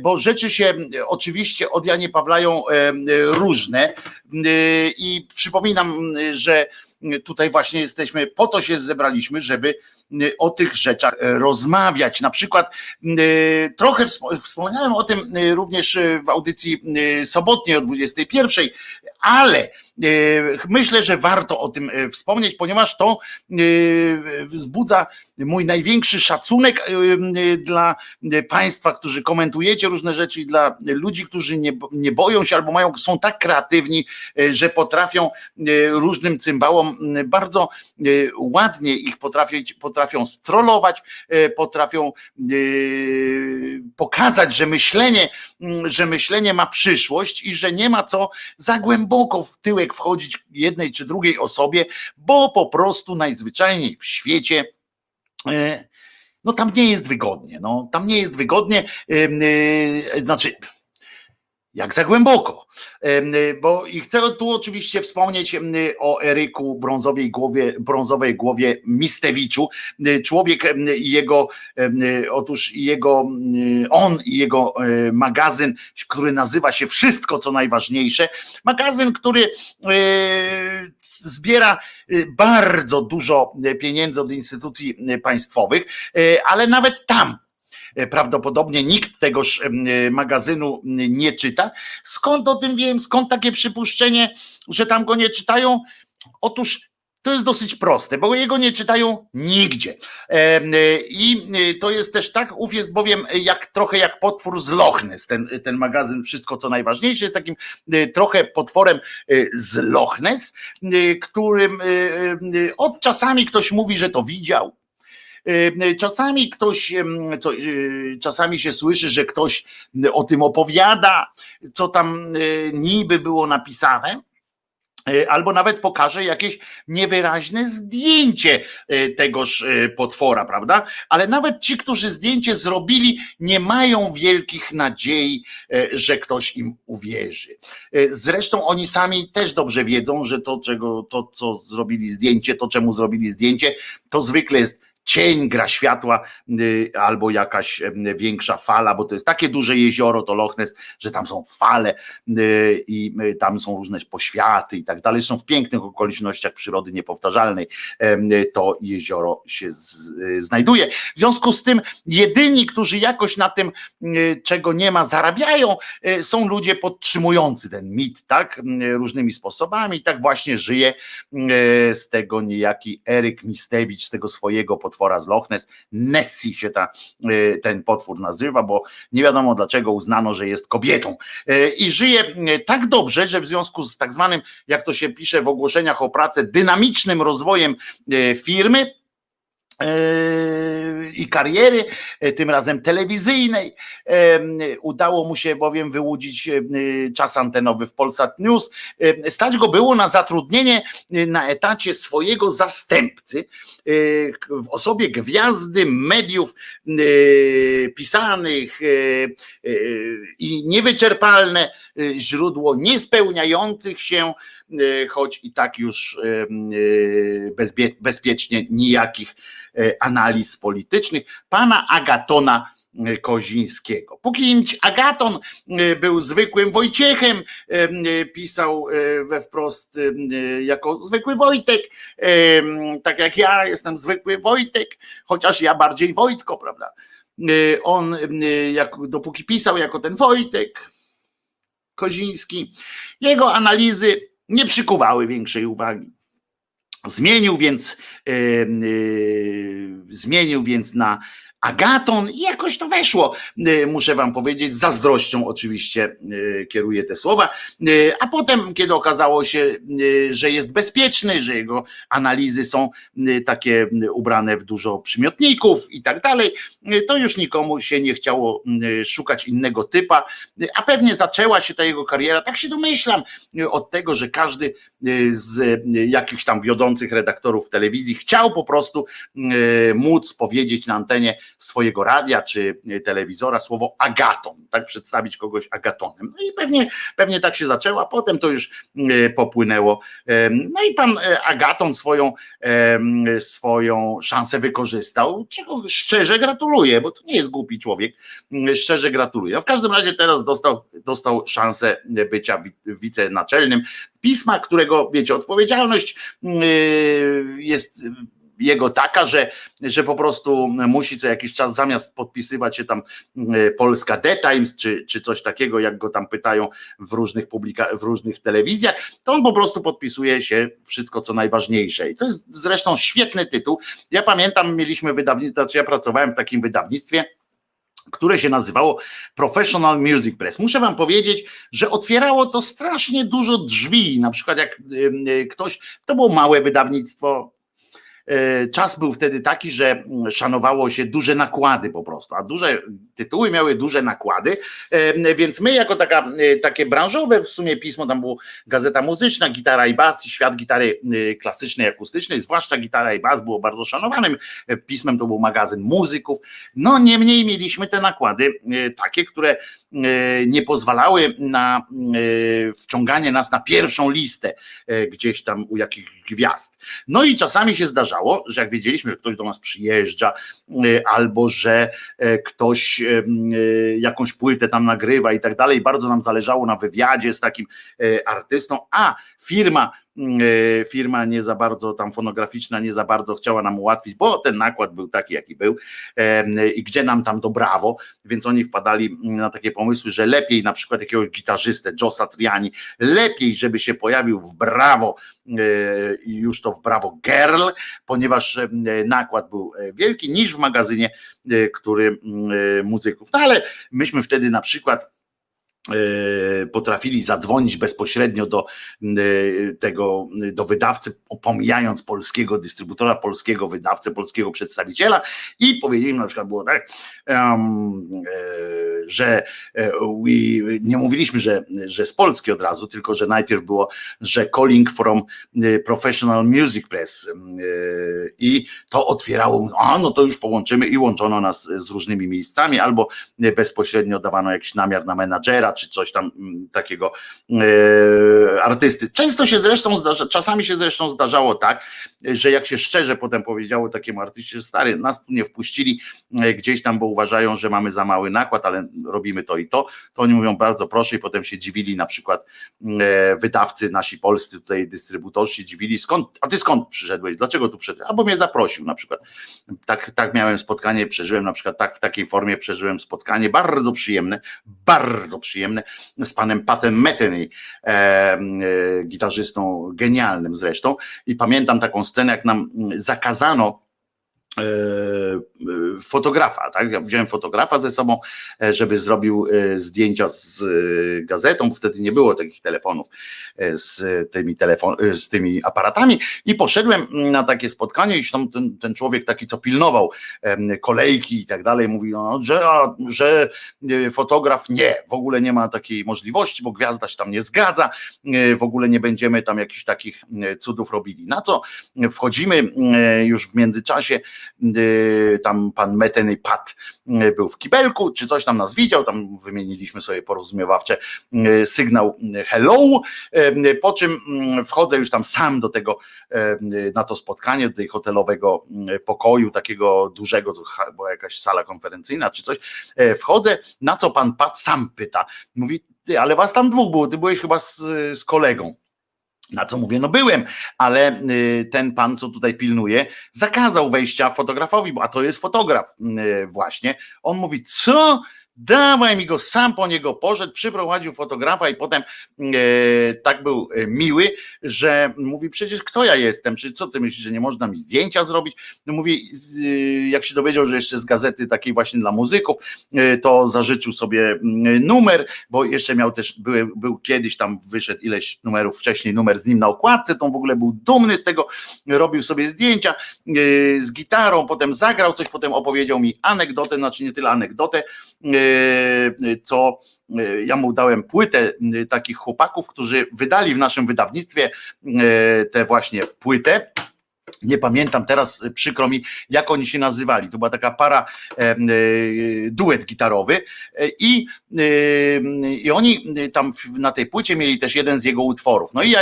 [SPEAKER 1] bo rzeczy się oczywiście od Janie Pawlają em, różne e, i przypominam, że tutaj właśnie jesteśmy, po to się zebraliśmy, żeby o tych rzeczach e, rozmawiać. Na przykład e, trochę wspo- wspomniałem o tym e, również w audycji e, sobotniej o 21, ale e, myślę, że warto o tym e, wspomnieć, ponieważ to e, wzbudza mój największy szacunek dla Państwa, którzy komentujecie różne rzeczy i dla ludzi, którzy nie, nie boją się albo mają, są tak kreatywni, że potrafią różnym cymbałom bardzo ładnie ich potrafić, potrafią strollować, e, potrafią pokazać, że myślenie, że myślenie ma przyszłość i że nie ma co za głęboko w tyłek wchodzić jednej czy drugiej osobie, bo po prostu najzwyczajniej w świecie e, no tam nie jest wygodnie, no. Tam nie jest wygodnie, e, znaczy jak za głęboko. E, Bo i chcę tu oczywiście wspomnieć em, o Eryku brązowej głowie, brązowej głowie Mistewiczu. E, Człowiek i jego, otóż jego, on i jego e, magazyn, który nazywa się Wszystko co najważniejsze. Magazyn, który e, zbiera bardzo dużo pieniędzy od instytucji e, państwowych, ale nawet tam prawdopodobnie nikt tegoż e, magazynu nie czyta. Skąd o tym wiem? Skąd takie przypuszczenie, że tam go nie czytają? Otóż to jest dosyć proste, bo jego nie czytają nigdzie. E, I e, to jest też tak, ów jest bowiem jak trochę jak potwór z Loch Ness, ten, ten magazyn Wszystko co najważniejsze jest takim e, trochę potworem e, z Loch Ness, e, którym e, e, od czasami ktoś mówi, że to widział, E, Czasami ktoś, e, czasami się słyszy, że ktoś o tym opowiada, co tam e, niby było napisane. e, Albo nawet pokaże jakieś niewyraźne zdjęcie e, tegoż e, potwora, prawda? Ale nawet ci, którzy zdjęcie zrobili, nie mają wielkich nadziei, e, że ktoś im uwierzy. E, Zresztą oni sami też dobrze wiedzą, że to, czego, to co zrobili zdjęcie, to czemu zrobili zdjęcie, to zwykle jest cień gra światła y, albo jakaś em, większa fala, bo to jest takie duże jezioro, to Loch Ness, że tam są fale y, i y, tam są różne poświaty i tak dalej. Zresztą w pięknych okolicznościach przyrody niepowtarzalnej to jezioro się y, znajduje. W związku z tym jedyni, którzy jakoś na tym, y, czego nie ma, zarabiają, y, są ludzie podtrzymujący ten mit, tak? Y, Różnymi sposobami. I tak właśnie żyje y, z tego niejaki Eryk Mistewicz, z tego swojego potwora z Loch Ness. Nessie się ta, ten potwór nazywa, bo nie wiadomo dlaczego uznano, że jest kobietą. I żyje tak dobrze, że w związku z tak zwanym, jak to się pisze w ogłoszeniach o pracę, dynamicznym rozwojem firmy, i kariery, e, tym razem telewizyjnej. E, udało mu się bowiem wyłudzić e, czas antenowy w Polsat News. Stać go było na zatrudnienie na etacie swojego zastępcy w osobie gwiazdy mediów pisanych i niewyczerpalne źródło niespełniających się, choć i tak już bezpiecznie nijakich analiz politycznych, pana Agatona Kozińskiego. Póki Agaton był zwykłym Wojciechem, pisał we wprost jako zwykły Wojtek, tak jak ja jestem zwykły Wojtek, chociaż ja bardziej Wojtko, prawda? On, jak, dopóki pisał jako ten Wojtek Koziński, jego analizy nie przykuwały większej uwagi. Zmienił więc, yy, zmienił więc na Agaton i jakoś to weszło, y, muszę wam powiedzieć, zazdrością oczywiście y, kieruję te słowa, y, a potem, kiedy okazało się, że jest bezpieczny, że jego analizy są takie ubrane w dużo przymiotników i tak dalej, to już nikomu się nie chciało szukać innego typa, a pewnie zaczęła się ta jego kariera, tak się domyślam, od tego, że każdy z jakichś tam wiodących redaktorów telewizji chciał po prostu móc powiedzieć na antenie, swojego radia czy telewizora słowo agaton, tak przedstawić kogoś agatonem. No i pewnie, pewnie tak się zaczęło, a potem to już e, popłynęło. No i pan e, Agaton swoją, swoją szansę wykorzystał, czego szczerze gratuluję, bo to nie jest głupi człowiek, szczerze gratuluję. W każdym razie teraz dostał, dostał szansę bycia wicenaczelnym pisma, którego, wiecie, odpowiedzialność jest jego taka, że, że po prostu musi co jakiś czas zamiast podpisywać się tam e, Polska The Times czy, czy coś takiego, jak go tam pytają w różnych publika- w różnych telewizjach, to on po prostu podpisuje się wszystko co najważniejsze. I to jest zresztą świetny tytuł. Ja pamiętam, mieliśmy wydawnictwo, znaczy ja pracowałem w takim wydawnictwie, które się nazywało Professional Music Press. Muszę wam powiedzieć, że otwierało to strasznie dużo drzwi. Na przykład jak e, ktoś, to było małe wydawnictwo, czas był wtedy taki, że mm, szanowało się duże nakłady po prostu, a duże tytuły miały duże nakłady, e, więc my jako taka, e, takie branżowe w sumie pismo, tam było gazeta muzyczna, gitara i bas, świat gitary klasycznej, akustycznej, zwłaszcza gitara i bas było bardzo szanowanym pismem, to był magazyn muzyków, no niemniej mieliśmy te nakłady takie, które nie pozwalały na wciąganie nas na pierwszą listę gdzieś tam u jakichś gwiazd. No i czasami się zdarzało, że jak wiedzieliśmy, że ktoś do nas przyjeżdża, y, albo że e, ktoś e, jakąś płytę tam nagrywa i tak dalej, bardzo nam zależało na wywiadzie z takim artystą, a firma firma nie za bardzo, tam fonograficzna nie za bardzo chciała nam ułatwić, bo ten nakład był taki, jaki był i gdzie nam tam do brawo, więc oni wpadali na takie pomysły, że lepiej na przykład jakiegoś gitarzystę, Joe Satriani, lepiej, żeby się pojawił w brawo e, i już to w brawo girl, ponieważ nakład był e, wielki, niż w magazynie, który muzyków. No ale myśmy wtedy na przykład E, potrafili zadzwonić bezpośrednio do e, tego, do wydawcy, pomijając polskiego dystrybutora, polskiego wydawcę, polskiego przedstawiciela i powiedzieli na przykład było tak, że nie mówiliśmy, że, że z Polski od razu, tylko że najpierw było, że calling from professional music press i to otwierało, a no to już połączymy i łączono nas z różnymi miejscami albo bezpośrednio dawano jakiś namiar na menadżera, czy coś tam mm, takiego e, artysty. Często się zresztą zdarza, czasami się zresztą zdarzało tak, że jak się szczerze potem powiedziało takiemu artyście, że stary, nas tu nie wpuścili e, gdzieś tam, bo uważają, że mamy za mały nakład, ale robimy to i to, to oni mówią bardzo proszę i potem się dziwili na przykład e, wydawcy nasi polscy tutaj dystrybutorzy się dziwili, skąd, a ty skąd przyszedłeś, dlaczego tu przyszedłeś, albo mnie zaprosił na przykład. Tak, tak miałem spotkanie, przeżyłem na przykład tak w takiej formie przeżyłem spotkanie, bardzo przyjemne, bardzo przyjemne przyjemne z panem Patem Metheny, e, e, gitarzystą genialnym zresztą. I pamiętam taką scenę, jak nam zakazano fotografa, tak? Ja wziąłem fotografa ze sobą, e, żeby zrobił zdjęcia z gazetą, wtedy nie było takich telefonów z tymi, telefon, z tymi aparatami i poszedłem na takie spotkanie i tam ten, ten człowiek taki, co pilnował kolejki i tak dalej, mówi, no, że, że fotograf nie, w ogóle nie ma takiej możliwości, bo gwiazda się tam nie zgadza, w ogóle nie będziemy tam jakichś takich cudów robili. Na co wchodzimy już w międzyczasie tam pan Meteny Pat y, był w kibelku, czy coś tam nas widział, tam wymieniliśmy sobie porozumiewawcze y, sygnał hello, po czym wchodzę już tam sam do tego, na to spotkanie, do tej hotelowego pokoju, takiego dużego, była jakaś sala konferencyjna czy coś, wchodzę, na co pan Pat sam pyta, mówi, ty, ale was tam dwóch było, ty byłeś chyba z, z kolegą. Na co mówię, no byłem, ale y, ten pan, co tutaj pilnuje, zakazał wejścia fotografowi, a to jest fotograf y, właśnie. On mówi, co? Dawaj mi go, sam po niego poszedł, przyprowadził fotografa i potem e, tak był e, miły, że mówi, przecież kto ja jestem, czy co ty myślisz, że nie można mi zdjęcia zrobić? Mówi, z, jak się dowiedział, że jeszcze z gazety takiej właśnie dla muzyków, e, to zażyczył sobie mm, numer, bo jeszcze miał też, był, był kiedyś tam, wyszedł ileś numerów wcześniej, numer z nim na okładce, to on w ogóle był dumny z tego, robił sobie zdjęcia e, z gitarą, potem zagrał coś, potem opowiedział mi anegdotę, znaczy nie tyle anegdotę, e, co e, ja mu dałem płytę e, takich chłopaków, którzy wydali w naszym wydawnictwie e, tę właśnie płytę. Nie pamiętam teraz, przykro mi, jak oni się nazywali. To była taka para, e, duet gitarowy i, e, i oni tam na tej płycie mieli też jeden z jego utworów. No i ja,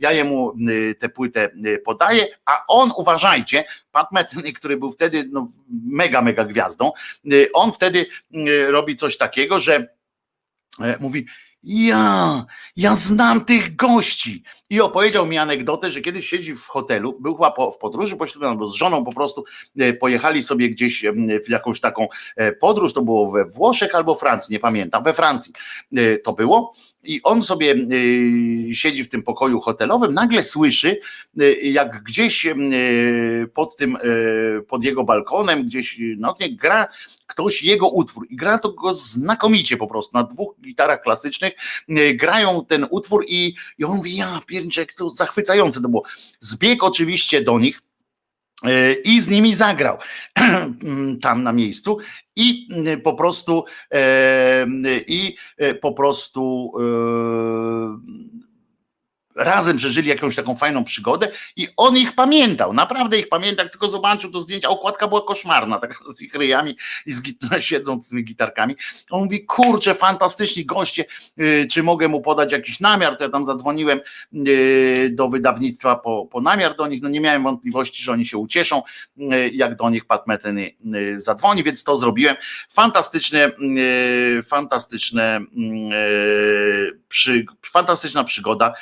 [SPEAKER 1] ja jemu tę płytę podaję, a on, uważajcie, Pat Metheny, który był wtedy no, mega, mega gwiazdą, on wtedy robi coś takiego, że mówi, ja, ja znam tych gości. I opowiedział mi anegdotę, że kiedyś siedzi w hotelu, był chyba po, w podróży poślubnej albo z żoną po prostu e, pojechali sobie gdzieś w jakąś taką e, podróż, to było we Włoszech albo Francji, nie pamiętam, we Francji e, to było. I on sobie siedzi w tym pokoju hotelowym, nagle słyszy, jak gdzieś pod tym, pod jego balkonem, gdzieś no, gra ktoś jego utwór i gra to go znakomicie po prostu, na dwóch gitarach klasycznych grają ten utwór i, i on mówi, ja pierniczek, to zachwycające to było. Zbieg oczywiście do nich, i z nimi zagrał. Tam na miejscu. I po prostu e, i po prostu e, razem przeżyli jakąś taką fajną przygodę i on ich pamiętał, naprawdę ich pamiętał, tylko zobaczył to zdjęcie, okładka była koszmarna, taka z ich ryjami i z, siedząc z tymi gitarkami. On mówi, kurczę, fantastyczni goście, yy, czy mogę mu podać jakiś namiar, to ja tam zadzwoniłem yy, do wydawnictwa po, po namiar do nich, no nie miałem wątpliwości, że oni się ucieszą, yy, jak do nich Pat Metheny y, zadzwoni, więc to zrobiłem. Fantastyczne, y, fantastyczne, y, przy, fantastyczna przygoda,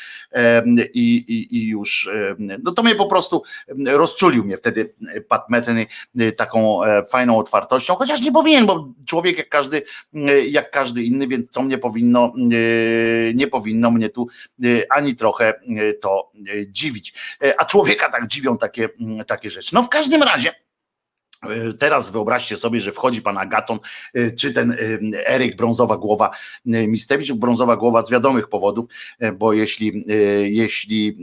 [SPEAKER 1] i, i, i już, no to mnie po prostu rozczulił mnie wtedy Pat Metheny y, taką e, fajną otwartością, chociaż nie powinien, bo człowiek jak każdy, jak każdy inny, więc co mnie powinno, nie powinno mnie tu ani trochę to dziwić. E, a człowieka tak dziwią takie, takie rzeczy. No w każdym razie, E, teraz wyobraźcie sobie, że wchodzi pan Agaton, e, czy ten e, Eryk Brązowa Głowa Mistewicz, Brązowa Głowa z wiadomych powodów, bo jeśli, jeśli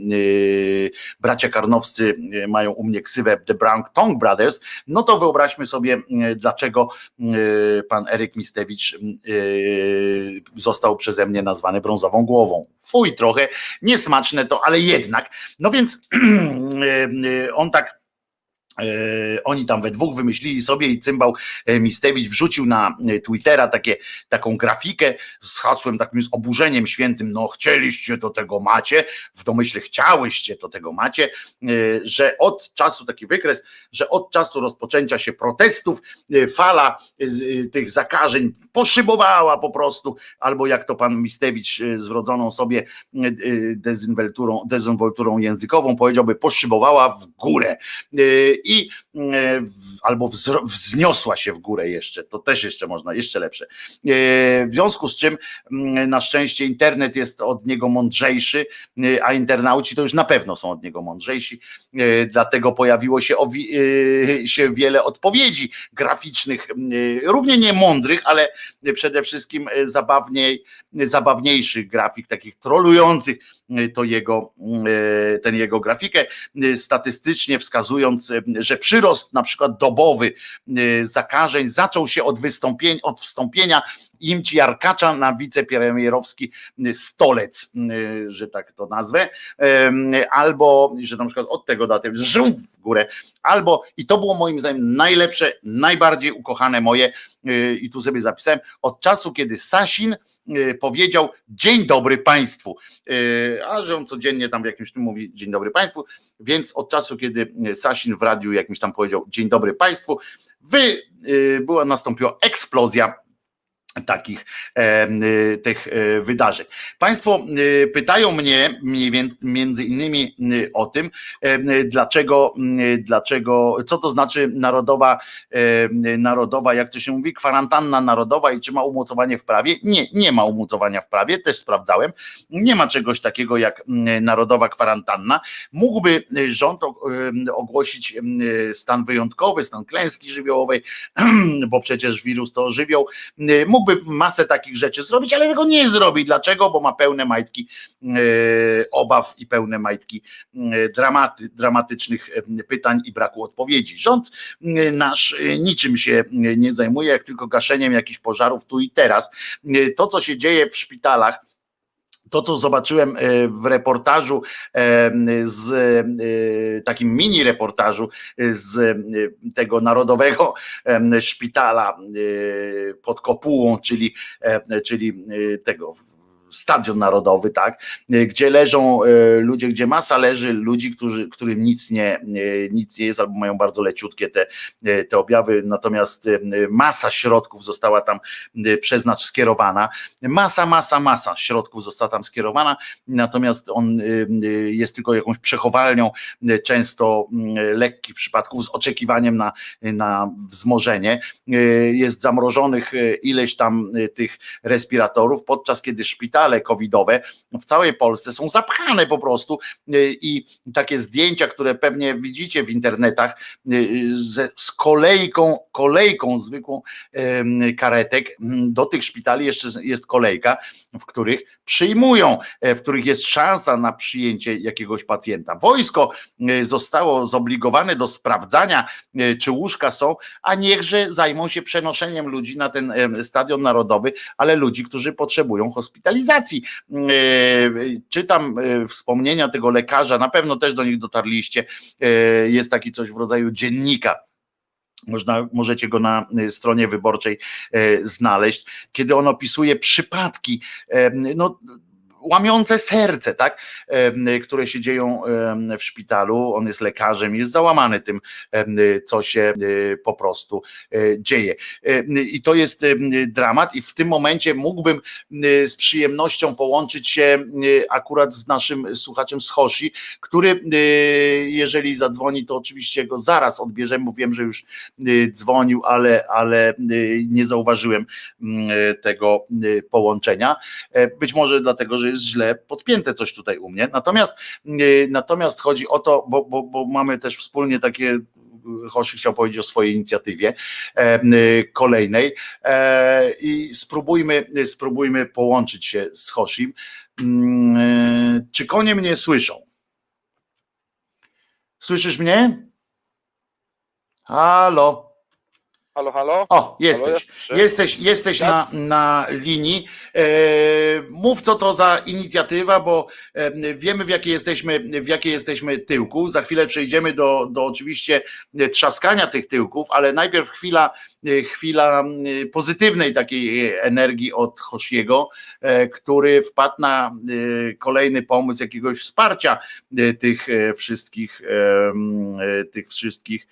[SPEAKER 1] bracia karnowscy mają u mnie ksywę The Brown Tongue Brothers, no to wyobraźmy sobie, dlaczego pan Eryk Mistewicz został przeze mnie nazwany Brązową Głową. Fuj, trochę niesmaczne to, ale jednak. No więc on tak E, oni tam we dwóch wymyślili sobie i cymbał e, Mistewicz wrzucił na e, Twittera takie, taką grafikę z hasłem takim z oburzeniem świętym, no chcieliście to tego macie, w domyśle chciałyście to tego macie, że od czasu, taki wykres, że od czasu rozpoczęcia się protestów fala tych zakażeń poszybowała po prostu, albo jak to pan Mistewicz z wrodzoną sobie dezynwolturą, dezynwolturą językową powiedziałby, poszybowała w górę i albo wzniosła się w górę jeszcze, to też jeszcze można, jeszcze lepsze. W związku z czym na szczęście internet jest od niego mądrzejszy, a internauci to już na pewno są od niego mądrzejsi, dlatego pojawiło się, się wiele odpowiedzi graficznych, równie nie mądrych, ale przede wszystkim zabawniej, zabawniejszych grafik, takich trolujących to jego, ten jego grafikę, statystycznie wskazując, że przyrost na przykład dobowy zakażeń zaczął się od wystąpienia, od wstąpienia Imci Jarkacza na wicepremierowski stolec, że tak to nazwę, albo, że na przykład od tego daty w górę, albo, i to było moim zdaniem najlepsze, najbardziej ukochane moje, i tu sobie zapisałem, od czasu, kiedy Sasin powiedział dzień dobry państwu, a że on codziennie tam w jakimś tym mówi dzień dobry państwu, więc od czasu, kiedy Sasin w radiu jakimś tam powiedział dzień dobry państwu, wy, była, nastąpiła eksplozja takich y, tych y, wydarzeń. Państwo y, pytają mnie między innymi o tym, dlaczego, dlaczego, co to znaczy narodowa, narodowa, jak to się mówi, kwarantanna narodowa i czy ma umocowanie w prawie? Nie, nie ma umocowania w prawie, też sprawdzałem. Nie ma czegoś takiego jak narodowa kwarantanna. Mógłby rząd ogłosić stan wyjątkowy, stan klęski żywiołowej, bo przecież wirus to żywioł. Mógłby mógłby masę takich rzeczy zrobić, ale tego nie zrobi. Dlaczego? Bo ma pełne majtki e, obaw i pełne majtki e, dramaty, dramatycznych e, pytań i braku odpowiedzi. Rząd nasz niczym się nie zajmuje, jak tylko gaszeniem jakichś pożarów tu i teraz. To, co się dzieje w szpitalach, to, co zobaczyłem w reportażu, z takim mini reportażu z tego Narodowego Szpitala pod Kopułą, czyli, czyli tego stadion narodowy, tak, gdzie leżą e, ludzie, gdzie masa leży ludzi, którzy, którym nic nie, nic nie jest, albo mają bardzo leciutkie te, e, te objawy, natomiast e, masa środków została tam przez nas skierowana, masa, masa, masa środków została tam skierowana, natomiast on jest tylko jakąś przechowalnią często lekkich przypadków z oczekiwaniem na, na wzmożenie. Jest zamrożonych ileś tam tych respiratorów, podczas kiedy szpital szpitale covidowe w całej Polsce są zapchane po prostu y, i takie zdjęcia, które pewnie widzicie w internetach y, z kolejką, kolejką zwykłą karetek do tych szpitali jeszcze jest kolejka, w których przyjmują, e, w których jest szansa na przyjęcie jakiegoś pacjenta. Wojsko e, zostało zobligowane do sprawdzania, czy łóżka są, a niechże zajmą się przenoszeniem ludzi na ten stadion narodowy, ale ludzi, którzy potrzebują hospitalizacji. Czytam wspomnienia tego lekarza, na pewno też do nich dotarliście. Jest taki coś w rodzaju dziennika. Można, możecie go na stronie wyborczej e, znaleźć, kiedy on opisuje przypadki, e, no łamiące serce, tak, które się dzieją w szpitalu. On jest lekarzem, jest załamany tym, co się e, po prostu e, dzieje. I to jest dramat, i w tym momencie mógłbym z przyjemnością połączyć się akurat z naszym słuchaczem z Hoshi, który, jeżeli zadzwoni, to oczywiście go zaraz odbierzemy, bo wiem, że już dzwonił, ale, ale nie zauważyłem tego połączenia. E, być może dlatego, że jest jest źle podpięte coś tutaj u mnie. Natomiast, y, natomiast chodzi o to, bo, bo, bo mamy też wspólnie takie Hoszy chciał powiedzieć o swojej inicjatywie e, y, kolejnej e, i spróbujmy, spróbujmy połączyć się z Hoshim. Mm, czy konie mnie słyszą? Słyszysz mnie? Halo?
[SPEAKER 3] Halo, halo?
[SPEAKER 1] O, jesteś. Halo, jesteś, jesteś na, na linii. E, mów, co to za inicjatywa, bo e, wiemy, w jakiej jesteśmy, w jakiej jesteśmy tyłku. Za chwilę przejdziemy do, do oczywiście trzaskania tych tyłków, ale najpierw chwila, e, chwila e, pozytywnej takiej energii od Hoshiego, e, który wpadł na e, kolejny pomysł jakiegoś wsparcia tych wszystkich, tych wszystkich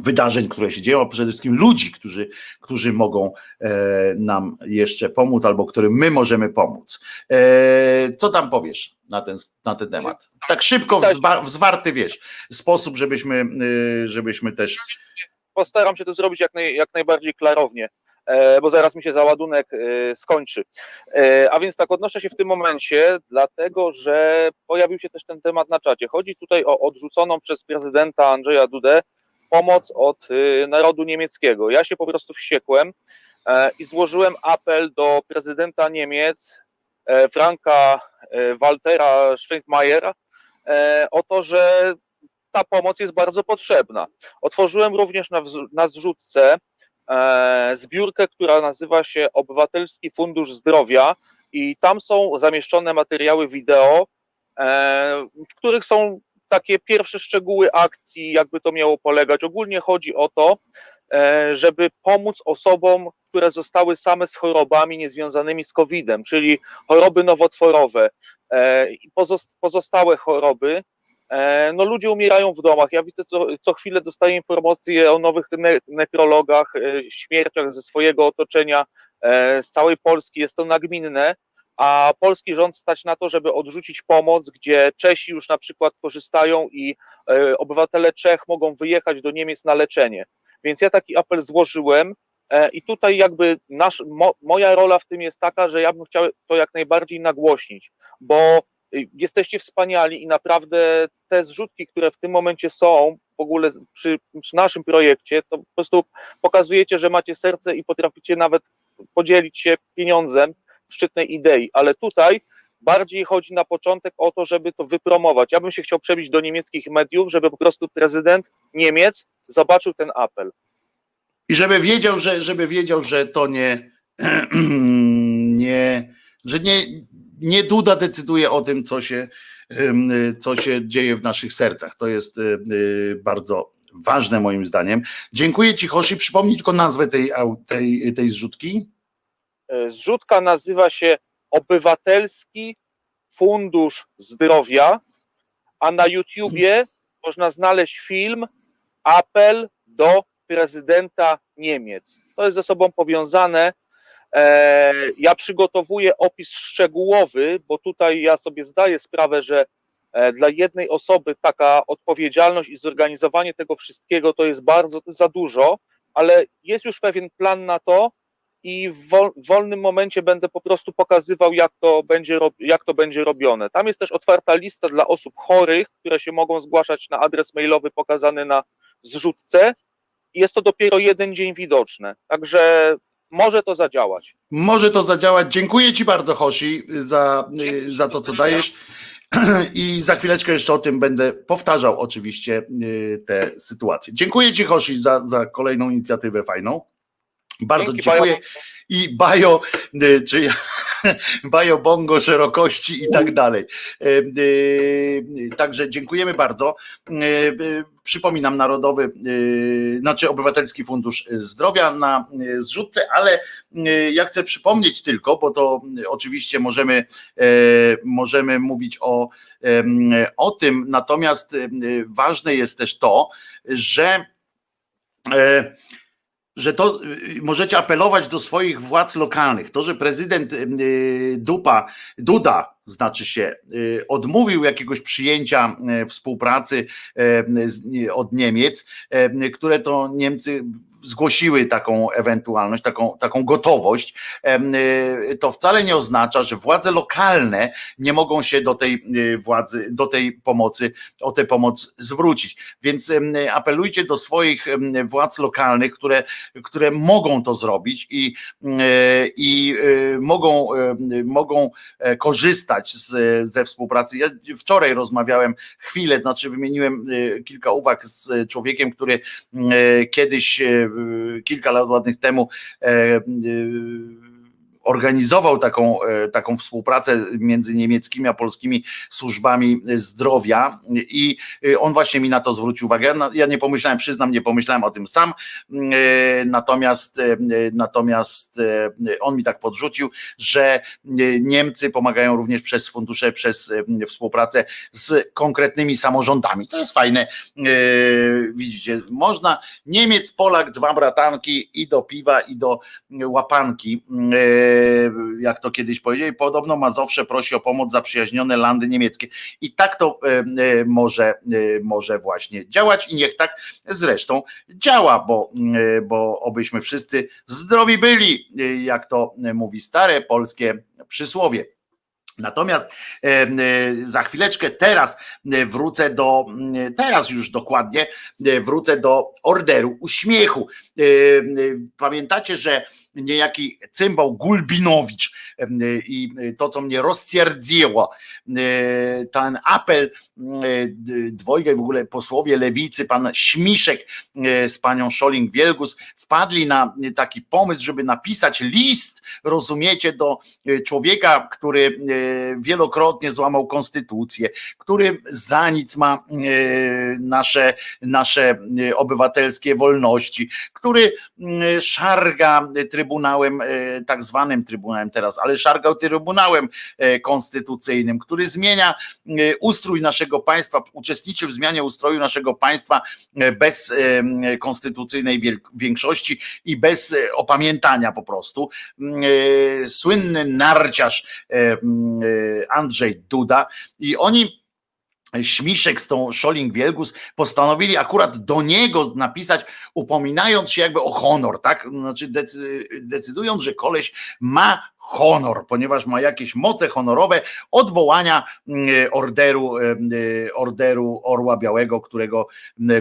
[SPEAKER 1] wydarzeń, które się dzieją, a przede wszystkim ludzi, którzy, którzy mogą e, nam jeszcze pomóc, albo którym my możemy pomóc. E, co tam powiesz na ten, na ten temat? Tak szybko, w, zwarty, wiesz, sposób, żebyśmy, e, żebyśmy też...
[SPEAKER 3] Postaram się to zrobić jak, naj, jak najbardziej klarownie. E, bo zaraz mi się załadunek e, skończy. A więc tak, odnoszę się w tym momencie, dlatego że pojawił się też ten temat na czacie. Chodzi tutaj o odrzuconą przez prezydenta Andrzeja Dudę pomoc od narodu niemieckiego. Ja się po prostu wściekłem i złożyłem apel do prezydenta Niemiec, Franka Waltera Steinmeiera, o to, że ta pomoc jest bardzo potrzebna. Otworzyłem również na, na zrzutce E, zbiórkę, która nazywa się Obywatelski Fundusz Zdrowia i tam są zamieszczone materiały wideo, e, w których są takie pierwsze szczegóły akcji, jakby to miało polegać. Ogólnie chodzi o to, e, żeby pomóc osobom, które zostały same z chorobami niezwiązanymi z COVID-em, czyli choroby nowotworowe i pozostałe choroby, E, no ludzie umierają w domach. Ja widzę co, co chwilę dostaję informacje o nowych ne nekrologach, e, śmierciach ze swojego otoczenia, e, z całej Polski. Jest to nagminne, a polski rząd stać na to, żeby odrzucić pomoc, gdzie Czesi już na przykład korzystają i obywatele Czech mogą wyjechać do Niemiec na leczenie. Więc ja taki apel złożyłem i tutaj jakby nasz, mo, moja rola w tym jest taka, że ja bym chciał to jak najbardziej nagłośnić, bo Jesteście wspaniali i naprawdę te zrzutki, które w tym momencie są w ogóle przy, przy naszym projekcie, to po prostu pokazujecie, że macie serce i potraficie nawet podzielić się pieniądzem szczytnej idei, ale tutaj bardziej chodzi na początek o to, żeby to wypromować. Ja bym się chciał przebić do niemieckich mediów, żeby po prostu prezydent Niemiec zobaczył ten apel.
[SPEAKER 1] I żeby wiedział, że, żeby wiedział, że to nie, nie, że nie, nie Duda decyduje o tym, co się, co się dzieje w naszych sercach. To jest bardzo ważne moim zdaniem. Dziękuję Ci, Hoshi. Przypomnij tylko nazwę tej, tej, tej zrzutki.
[SPEAKER 3] E, zrzutka nazywa się Obywatelski Fundusz Zdrowia, a na YouTubie można znaleźć film Apel do prezydenta Niemiec. To jest ze sobą powiązane E, ja przygotowuję opis szczegółowy, bo tutaj ja sobie zdaję sprawę, że e, dla jednej osoby taka odpowiedzialność i zorganizowanie tego wszystkiego to jest bardzo za dużo, ale jest już pewien plan na to i w wolnym momencie będę po prostu pokazywał, jak to będzie, jak to będzie robione. Tam jest też otwarta lista dla osób chorych, które się mogą zgłaszać na adres mailowy pokazany na zrzutce. Jest to dopiero jeden dzień widoczne. Także może to zadziałać.
[SPEAKER 1] Może to zadziałać. Dziękuję Ci bardzo, Hoshi, za, za to, co dajesz. I za chwileczkę jeszcze o tym będę powtarzał oczywiście y, te sytuacje. Dziękuję Ci, Hoshi, za, za kolejną inicjatywę fajną. Bardzo Dzięki, dziękuję. I Bajo, y, czy Bajo Bongo szerokości i tak dalej. Y, także dziękujemy bardzo. Przypominam, Narodowy, znaczy Obywatelski Fundusz Zdrowia na zrzutce, ale ja chcę przypomnieć tylko, bo to oczywiście możemy, możemy mówić o, o tym, natomiast ważne jest też to, że że to y, możecie apelować do swoich władz lokalnych. To, że prezydent y, Dupa, Duda znaczy się, y, odmówił jakiegoś przyjęcia współpracy od Niemiec, które to Niemcy zgłosiły taką ewentualność, taką, taką gotowość, y, to wcale nie oznacza, że władze lokalne nie mogą się do tej y, władzy, do tej pomocy, o tę pomoc zwrócić. Więc apelujcie do swoich władz lokalnych, które, które mogą to zrobić i, y, i mogą, mogą e, korzystać z, ze współpracy. Ja wczoraj rozmawiałem chwilę, znaczy wymieniłem kilka uwag z człowiekiem, który kiedyś kilka lat ładnych temu organizował taką, taką współpracę między niemieckimi a polskimi służbami zdrowia i on właśnie mi na to zwrócił uwagę. Ja nie pomyślałem, przyznam, nie pomyślałem o tym sam, natomiast natomiast on mi tak podrzucił, że Niemcy pomagają również przez fundusze, przez współpracę z konkretnymi samorządami. To jest fajne. Widzicie, można Niemiec, Polak, dwa bratanki i do piwa, i do łapanki, jak to kiedyś powiedzieli. Podobno Mazowsze prosi o pomoc zaprzyjaźnione landy niemieckie. I tak to może, może właśnie działać i niech tak zresztą działa, bo, bo obyśmy wszyscy zdrowi byli, jak to mówi stare polskie przysłowie. Natomiast za chwileczkę teraz wrócę do, teraz już dokładnie wrócę do orderu uśmiechu. Pamiętacie, że niejaki cymbał Gulbinowicz i to, co mnie rozcierdziło, ten apel dwojga w ogóle posłowie lewicy, pan Śmiszek z panią Szoling-Wielgus wpadli na taki pomysł, żeby napisać list, rozumiecie, do człowieka, który wielokrotnie złamał konstytucję, który za nic ma nasze, nasze obywatelskie wolności, który szarga tryb trybunałem, tak zwanym trybunałem teraz, ale szargał trybunałem e, konstytucyjnym, który zmienia e, ustrój naszego państwa, uczestniczy w zmianie ustroju naszego państwa bez konstytucyjnej większości i bez opamiętania po prostu. Słynny narciarz Andrzej Duda i oni Śmiszek z tą Scholling Wielgus postanowili akurat do niego napisać, upominając się jakby o honor, tak? Znaczy decydując, że koleś ma honor, ponieważ ma jakieś moce honorowe odwołania mm, orderu, orderu Orła Białego, którego,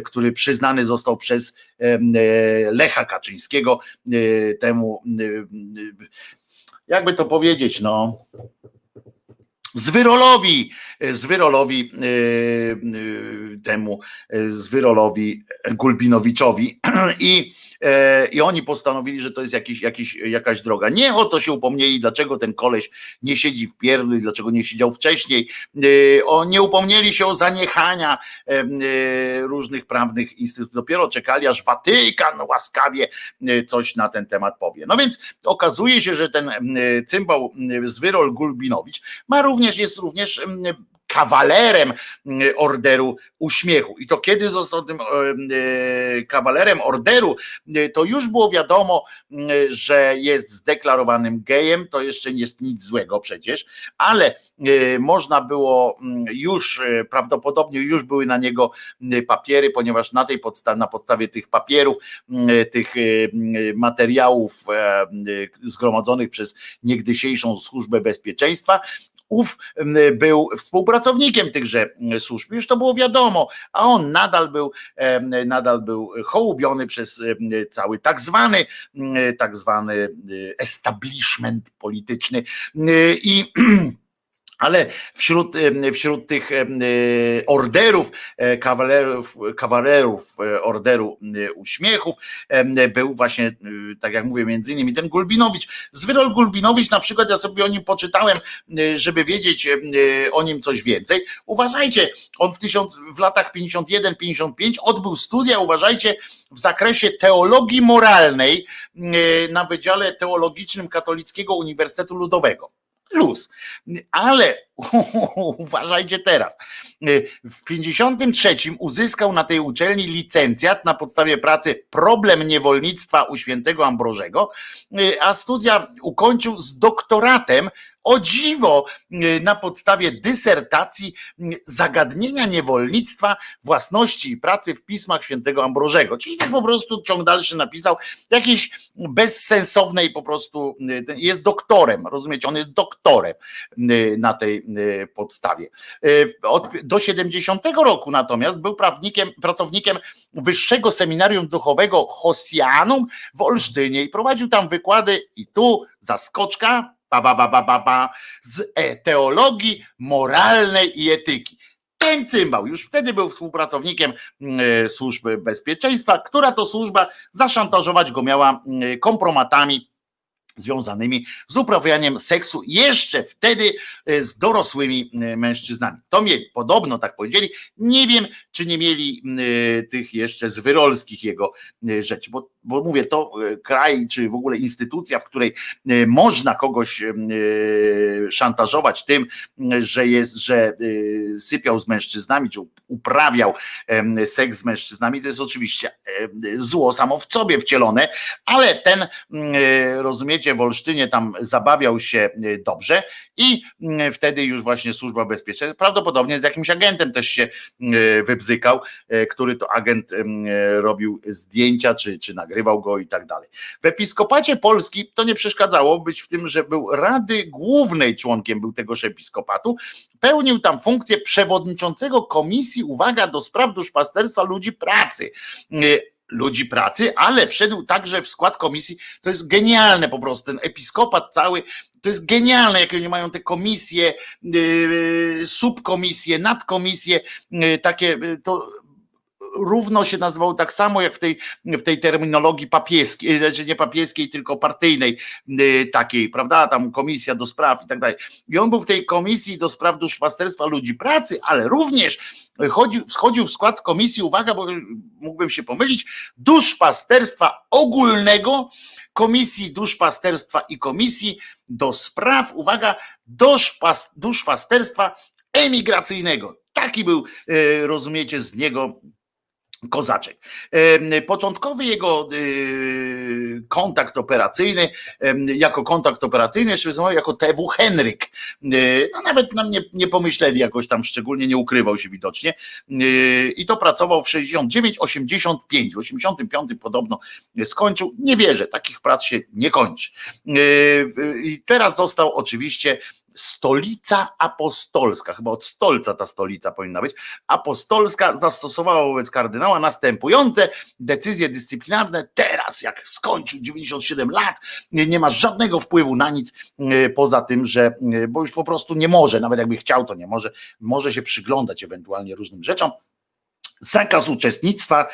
[SPEAKER 1] który przyznany został przez Lecha Kaczyńskiego temu, jakby to powiedzieć, no Zwyrolowi, Zwyrolowi e, e, temu, e, Zwyrolowi Gulbinowiczowi. I i oni postanowili, że to jest jakiś, jakiś, jakaś droga. Nie o to się upomnieli, dlaczego ten koleś nie siedzi w pierdlu, dlaczego nie siedział wcześniej. E, o, nie upomnieli się o zaniechania e, różnych prawnych instytutów. Dopiero czekali, aż Watykan łaskawie coś na ten temat powie. No więc okazuje się, że ten cymbał Zwyrol Gulbinowicz ma również, jest również kawalerem mm, orderu uśmiechu. I to kiedy został tym e, e, kawalerem orderu, e, to już było wiadomo, mm, że jest zdeklarowanym gejem, to jeszcze nie jest nic złego przecież, ale można było mm, już, prawdopodobnie już były na niego papiery, ponieważ na tej podstawie, na podstawie tych papierów, tych materiałów zgromadzonych przez niegdysiejszą służbę bezpieczeństwa, ów był współpracownikiem tychże służb. Już to było wiadomo, a on nadal był, nadal był hołubiony przez cały tak zwany, tak zwany establishment polityczny i Ale wśród, wśród tych orderów, e, kawalerów, kawalerów e, orderu uśmiechów był właśnie, tak jak mówię, między innymi ten Gulbinowicz. Zwyrol Gulbinowicz, na przykład, ja sobie o nim poczytałem, żeby wiedzieć o nim coś więcej. Uważajcie, on w, tysiąc, w latach 51-55 odbył studia, uważajcie, w zakresie teologii moralnej na Wydziale Teologicznym Katolickiego Uniwersytetu Ludowego luz. Ale uważajcie teraz. W 53 uzyskał na tej uczelni licencjat na podstawie pracy Problem niewolnictwa u świętego Ambrożego, a studia ukończył z doktoratem o dziwo y, na podstawie dysertacji y, zagadnienia niewolnictwa, własności i pracy w pismach świętego Ambrożego. Czyli tak po prostu ciąg dalszy napisał jakiejś bezsensownej po prostu, y, jest doktorem, rozumiecie, on jest doktorem na tej podstawie. Od, do 70 roku natomiast był prawnikiem, pracownikiem Wyższego Seminarium Duchowego Hosianum w Olsztynie i prowadził tam wykłady i tu zaskoczka, ba, ba, ba, ba, ba, z e, teologii moralnej i etyki. Ten cymbał już wtedy był współpracownikiem mm, e, służby bezpieczeństwa, która to służba zaszantażować go miała mm, kompromatami związanymi z uprawianiem seksu jeszcze wtedy e, z dorosłymi e, mężczyznami. To mieli, podobno tak powiedzieli. Nie wiem, czy nie mieli e, tych jeszcze zwyrolskich jego rzeczy, bo, bo mówię, to kraj, czy w ogóle instytucja, w której można kogoś szantażować tym, że jest, że sypiał z mężczyznami, czy uprawiał seks z mężczyznami, to jest oczywiście zło samo w sobie wcielone, ale ten, rozumiecie, w Olsztynie tam zabawiał się y, dobrze i mm, wtedy już właśnie służba bezpieczeństwa, prawdopodobnie z jakimś agentem też się y, wybzykał, y, który to agent robił zdjęcia, czy, czy nagrywał go i tak dalej. W episkopacie Polski to nie przeszkadzało być w tym, że był Rady Głównej członkiem był tegoż episkopatu, pełnił tam funkcję przewodniczącego komisji, uwaga, do spraw duszpasterstwa ludzi pracy ludzi pracy, ale wszedł także w skład komisji. To jest genialne po prostu, ten episkopat cały, to jest genialne, jakie oni mają te komisje, yy, subkomisje, nadkomisje, yy, takie, yy, to równo się nazywał tak samo jak w tej, w tej terminologii papieskiej, znaczy nie papieskiej, tylko partyjnej takiej, prawda, tam komisja do spraw i tak dalej. I on był w tej komisji do spraw duszpasterstwa ludzi pracy, ale również chodził, wchodził w skład komisji, uwaga, bo mógłbym się pomylić, duszpasterstwa ogólnego, komisji duszpasterstwa i komisji do spraw, uwaga, duszpasterstwa emigracyjnego. Taki był, e, rozumiecie, z niego Kozaczek. Początkowy jego y, kontakt operacyjny, jako kontakt operacyjny, jeszcze jako TW Henryk. Y, no nawet nam nie, nie pomyśleli jakoś tam szczególnie, nie ukrywał się widocznie. Y, I to pracował w 69, 85. W 85 podobno skończył. Nie wierzę, takich prac się nie kończy. I teraz został oczywiście stolica apostolska, chyba od stolca ta stolica powinna być, apostolska zastosowała wobec kardynała następujące decyzje dyscyplinarne. Teraz, jak skończył 97 lat, nie ma żadnego wpływu na nic e, poza tym, że, e, bo już po prostu nie może, nawet jakby chciał, to nie może, może się przyglądać ewentualnie różnym rzeczom. Zakaz uczestnictwa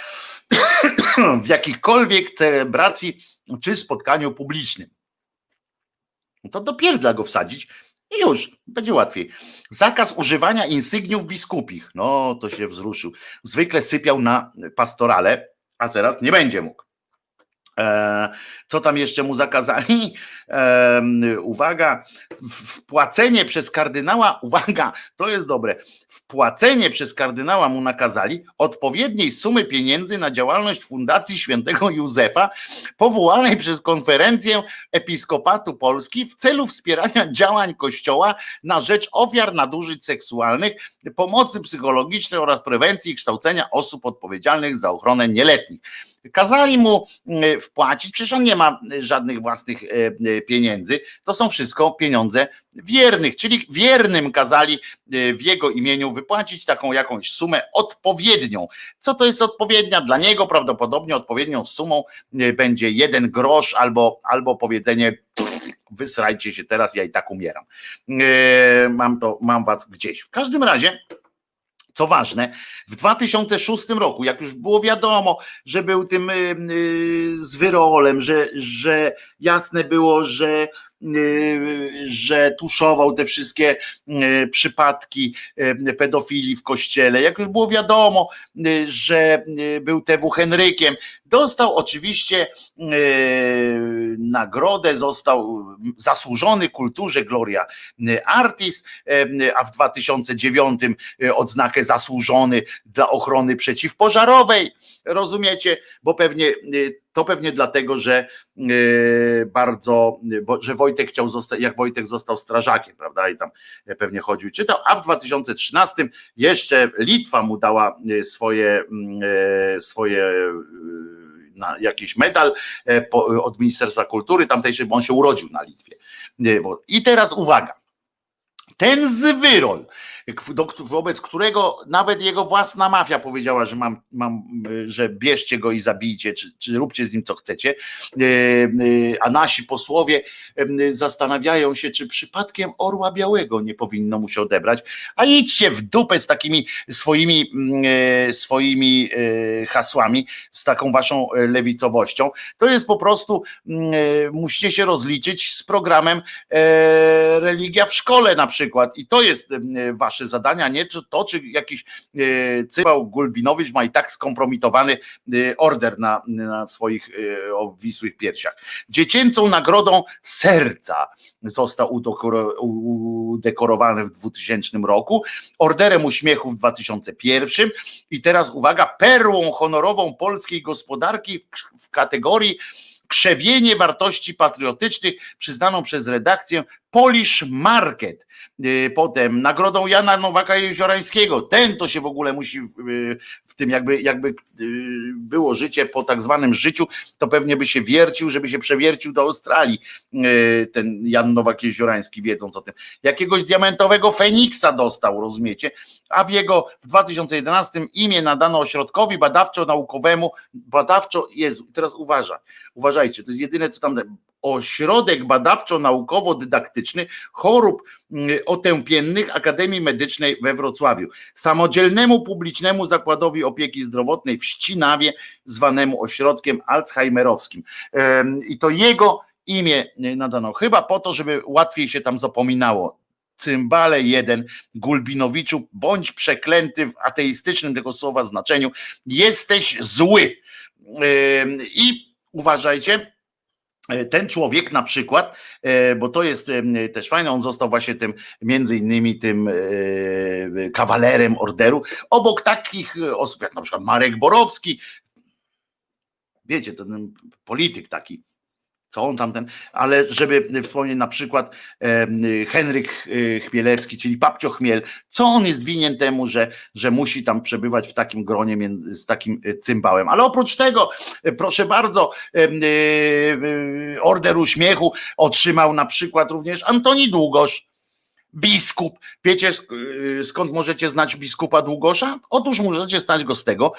[SPEAKER 1] w jakichkolwiek celebracji czy spotkaniu publicznym. To dopierdla go wsadzić i już, będzie łatwiej. Zakaz używania insygniów biskupich. No, to się wzruszył. Zwykle sypiał na pastorale, a teraz nie będzie mógł. E, co tam jeszcze mu zakazali? Uwaga, wpłacenie przez kardynała, uwaga, to jest dobre. Wpłacenie przez kardynała mu nakazali odpowiedniej sumy pieniędzy na działalność Fundacji Świętego Józefa, powołanej przez konferencję Episkopatu Polski w celu wspierania działań Kościoła na rzecz ofiar nadużyć seksualnych, pomocy psychologicznej oraz prewencji i kształcenia osób odpowiedzialnych za ochronę nieletnich. Kazali mu mm, wpłacić, przecież on nie ma żadnych własnych e, e, pieniędzy, to są wszystko pieniądze wiernych, czyli wiernym kazali e, w jego imieniu wypłacić taką jakąś sumę odpowiednią. Co to jest odpowiednia? Dla niego prawdopodobnie odpowiednią sumą będzie jeden grosz albo, albo powiedzenie wysrajcie się teraz, ja i tak umieram. Mam to, mam was gdzieś. W każdym razie co ważne, w 2006 roku, jak już było wiadomo, że był tym yy, z wyrolem, że, że jasne było, że Y, że tuszował te wszystkie y, przypadki y, pedofilii w kościele. Jak już było wiadomo, że był TW Henrykiem, dostał oczywiście nagrodę, został zasłużony kulturze Gloria Artis, a w 2009 odznakę zasłużony dla ochrony przeciwpożarowej. Rozumiecie? Bo pewnie to pewnie dlatego, że bardzo, bo, że Wojtek chciał zostać, jak Wojtek został strażakiem, prawda? I tam pewnie chodził i czytał, a w 2013 jeszcze Litwa mu dała e, swoje, e, swoje e, na jakiś medal od Ministerstwa Kultury tamtejszej, bo on się urodził na Litwie. I teraz uwaga. Ten zwyrol, wobec którego nawet jego własna mafia powiedziała, że mam, mam że bierzcie go i zabijcie, czy, czy róbcie z nim co chcecie, e, e, a nasi posłowie zastanawiają się, czy przypadkiem orła białego nie powinno mu się odebrać, a idźcie w dupę z takimi swoimi, e, swoimi hasłami, z taką waszą lewicowością. To jest po prostu, musicie się rozliczyć z programem religia w szkole na przykład i to jest wasze zadania, nie? To, czy jakiś e, cywał Gulbinowicz ma i tak skompromitowany e, order na, na swoich e, obwisłych piersiach. Dziecięcą nagrodą serca został udekorowany w 2000 roku, orderem uśmiechu w 2001 i teraz uwaga, perłą honorową polskiej gospodarki w, w kategorii krzewienie wartości patriotycznych przyznaną przez redakcję Polish Market. Y, potem nagrodą Jana Nowaka Jeziorańskiego. Ten to się w ogóle musi w, y, tym jakby, jakby y, było życie po tak zwanym życiu, to pewnie by się wiercił, żeby się przewiercił do Australii. Ten Jan Nowak Jeziorański wiedząc o tym. Jakiegoś diamentowego Feniksa dostał, rozumiecie? A w jego w 2011 imię nadano ośrodkowi badawczo-naukowemu, badawczo, Jezu, teraz uważa, uważajcie, to jest jedyne co tam Ośrodek Badawczo-Naukowo-Dydaktyczny Chorób mm, Otępiennych Akademii Medycznej we Wrocławiu, samodzielnemu publicznemu zakładowi opieki zdrowotnej w Ścinawie, zwanemu ośrodkiem alzheimerowskim. I to jego imię y, nadano, chyba po to, żeby łatwiej się tam zapominało. Cymbale jeden, Gulbinowiczu, bądź przeklęty w ateistycznym tego słowa znaczeniu, jesteś zły. I uważajcie, E, ten człowiek na przykład, e, bo to jest też fajne, on został właśnie tym, między innymi tym e, kawalerem orderu, obok takich osób jak na przykład Marek Borowski, wiecie, ten polityk taki, co on tamten, ale żeby wspomnieć na przykład Henryk e, Chmielewski, czyli Papcio Chmiel, co on jest winien temu, że, że musi tam przebywać w takim gronie z takim e, cymbałem. Ale oprócz tego, e, proszę bardzo, order uśmiechu otrzymał na przykład również Antoni Długosz, biskup. Wiecie skąd możecie znać biskupa Długosza? Otóż możecie znać go z tego,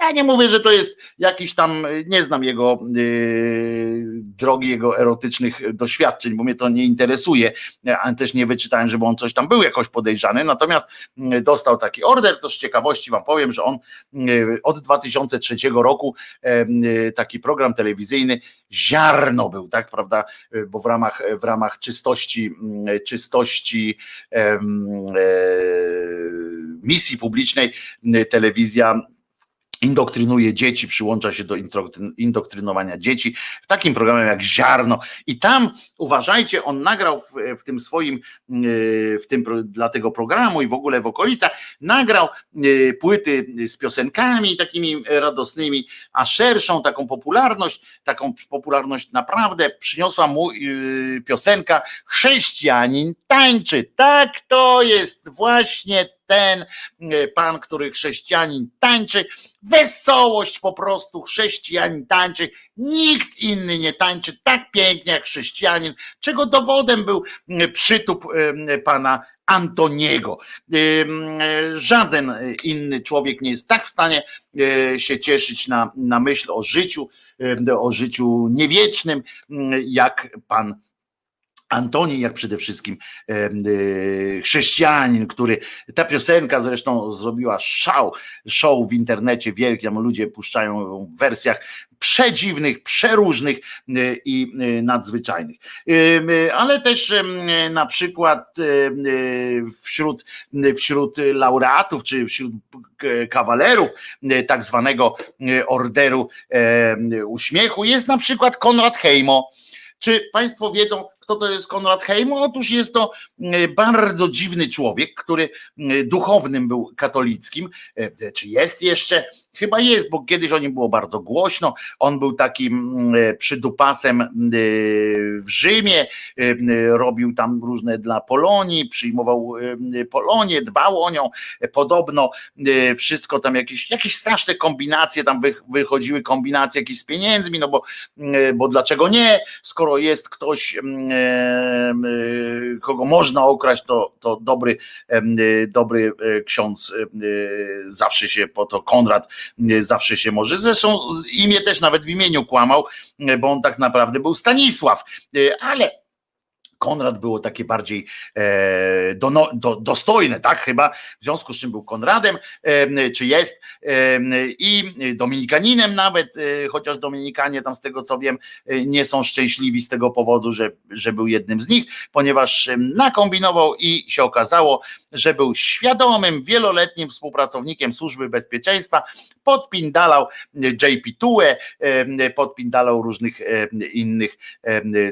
[SPEAKER 1] ja nie mówię, że to jest jakiś tam, nie znam jego yy, drogi, jego erotycznych doświadczeń, bo mnie to nie interesuje, ale też nie wyczytałem, żeby on coś tam był jakoś podejrzany, natomiast yy, dostał taki order, to z ciekawości wam powiem, że on yy, od 2003 roku yy, taki program telewizyjny ziarno był, tak, prawda, yy, bo w ramach, w ramach czystości, yy, czystości misji publicznej telewizja indoktrynuje dzieci, przyłącza się do indoktrynowania dzieci w takim programie jak Ziarno. I tam uważajcie, on nagrał w, w tym swoim, e, w tym dla tego programu i w ogóle w okolicach, nagrał e, płyty z piosenkami takimi radosnymi, a szerszą taką popularność, taką popularność naprawdę przyniosła mu e, piosenka Chrześcijanin tańczy. Tak to jest właśnie ten e, pan, który chrześcijanin tańczy, wesołość po prostu chrześcijanin tańczy, nikt inny nie tańczy tak pięknie jak chrześcijanin, czego dowodem był przytup e, pana Antoniego. E, żaden inny człowiek nie jest tak w stanie się cieszyć na, na myśl o życiu, o życiu niewiecznym, jak pan Antoni, jak przede wszystkim e, chrześcijanin, który ta piosenka zresztą zrobiła szał, show w internecie wielki, tam ludzie puszczają ją w wersjach przedziwnych, przeróżnych e, i e, nadzwyczajnych. Ale też na przykład wśród, wśród laureatów, czy wśród kawalerów tak zwanego orderu uśmiechu jest na przykład Konrad Hejmo. Czy Państwo wiedzą, kto to jest Konrad Heimo? Otóż jest to e, bardzo dziwny człowiek, który e, duchownym był katolickim, e, czy jest jeszcze chyba jest, bo kiedyś o nim było bardzo głośno. On był takim przydupasem w Rzymie, robił tam różne dla Polonii, przyjmował Polonię, dbał o nią. Podobno wszystko tam jakieś, jakieś straszne kombinacje tam wychodziły, kombinacje jakieś z pieniędzmi, no bo, bo dlaczego nie, skoro jest ktoś, kogo można okraść, to, to dobry, dobry ksiądz zawsze się po to, Konrad zawsze się może, zresztą imię też nawet w imieniu kłamał, bo on tak naprawdę był Stanisław, ale Konrad było takie bardziej e, do, do, dostojne, tak? Chyba w związku z czym był Konradem, e, czy jest, e, i Dominikaninem nawet, e, chociaż Dominikanie tam z tego co wiem, e, nie są szczęśliwi z tego powodu, że, że był jednym z nich, ponieważ nakombinował i się okazało, że był świadomym, wieloletnim współpracownikiem służby bezpieczeństwa, podpindalał JP Tue, podpindalał różnych innych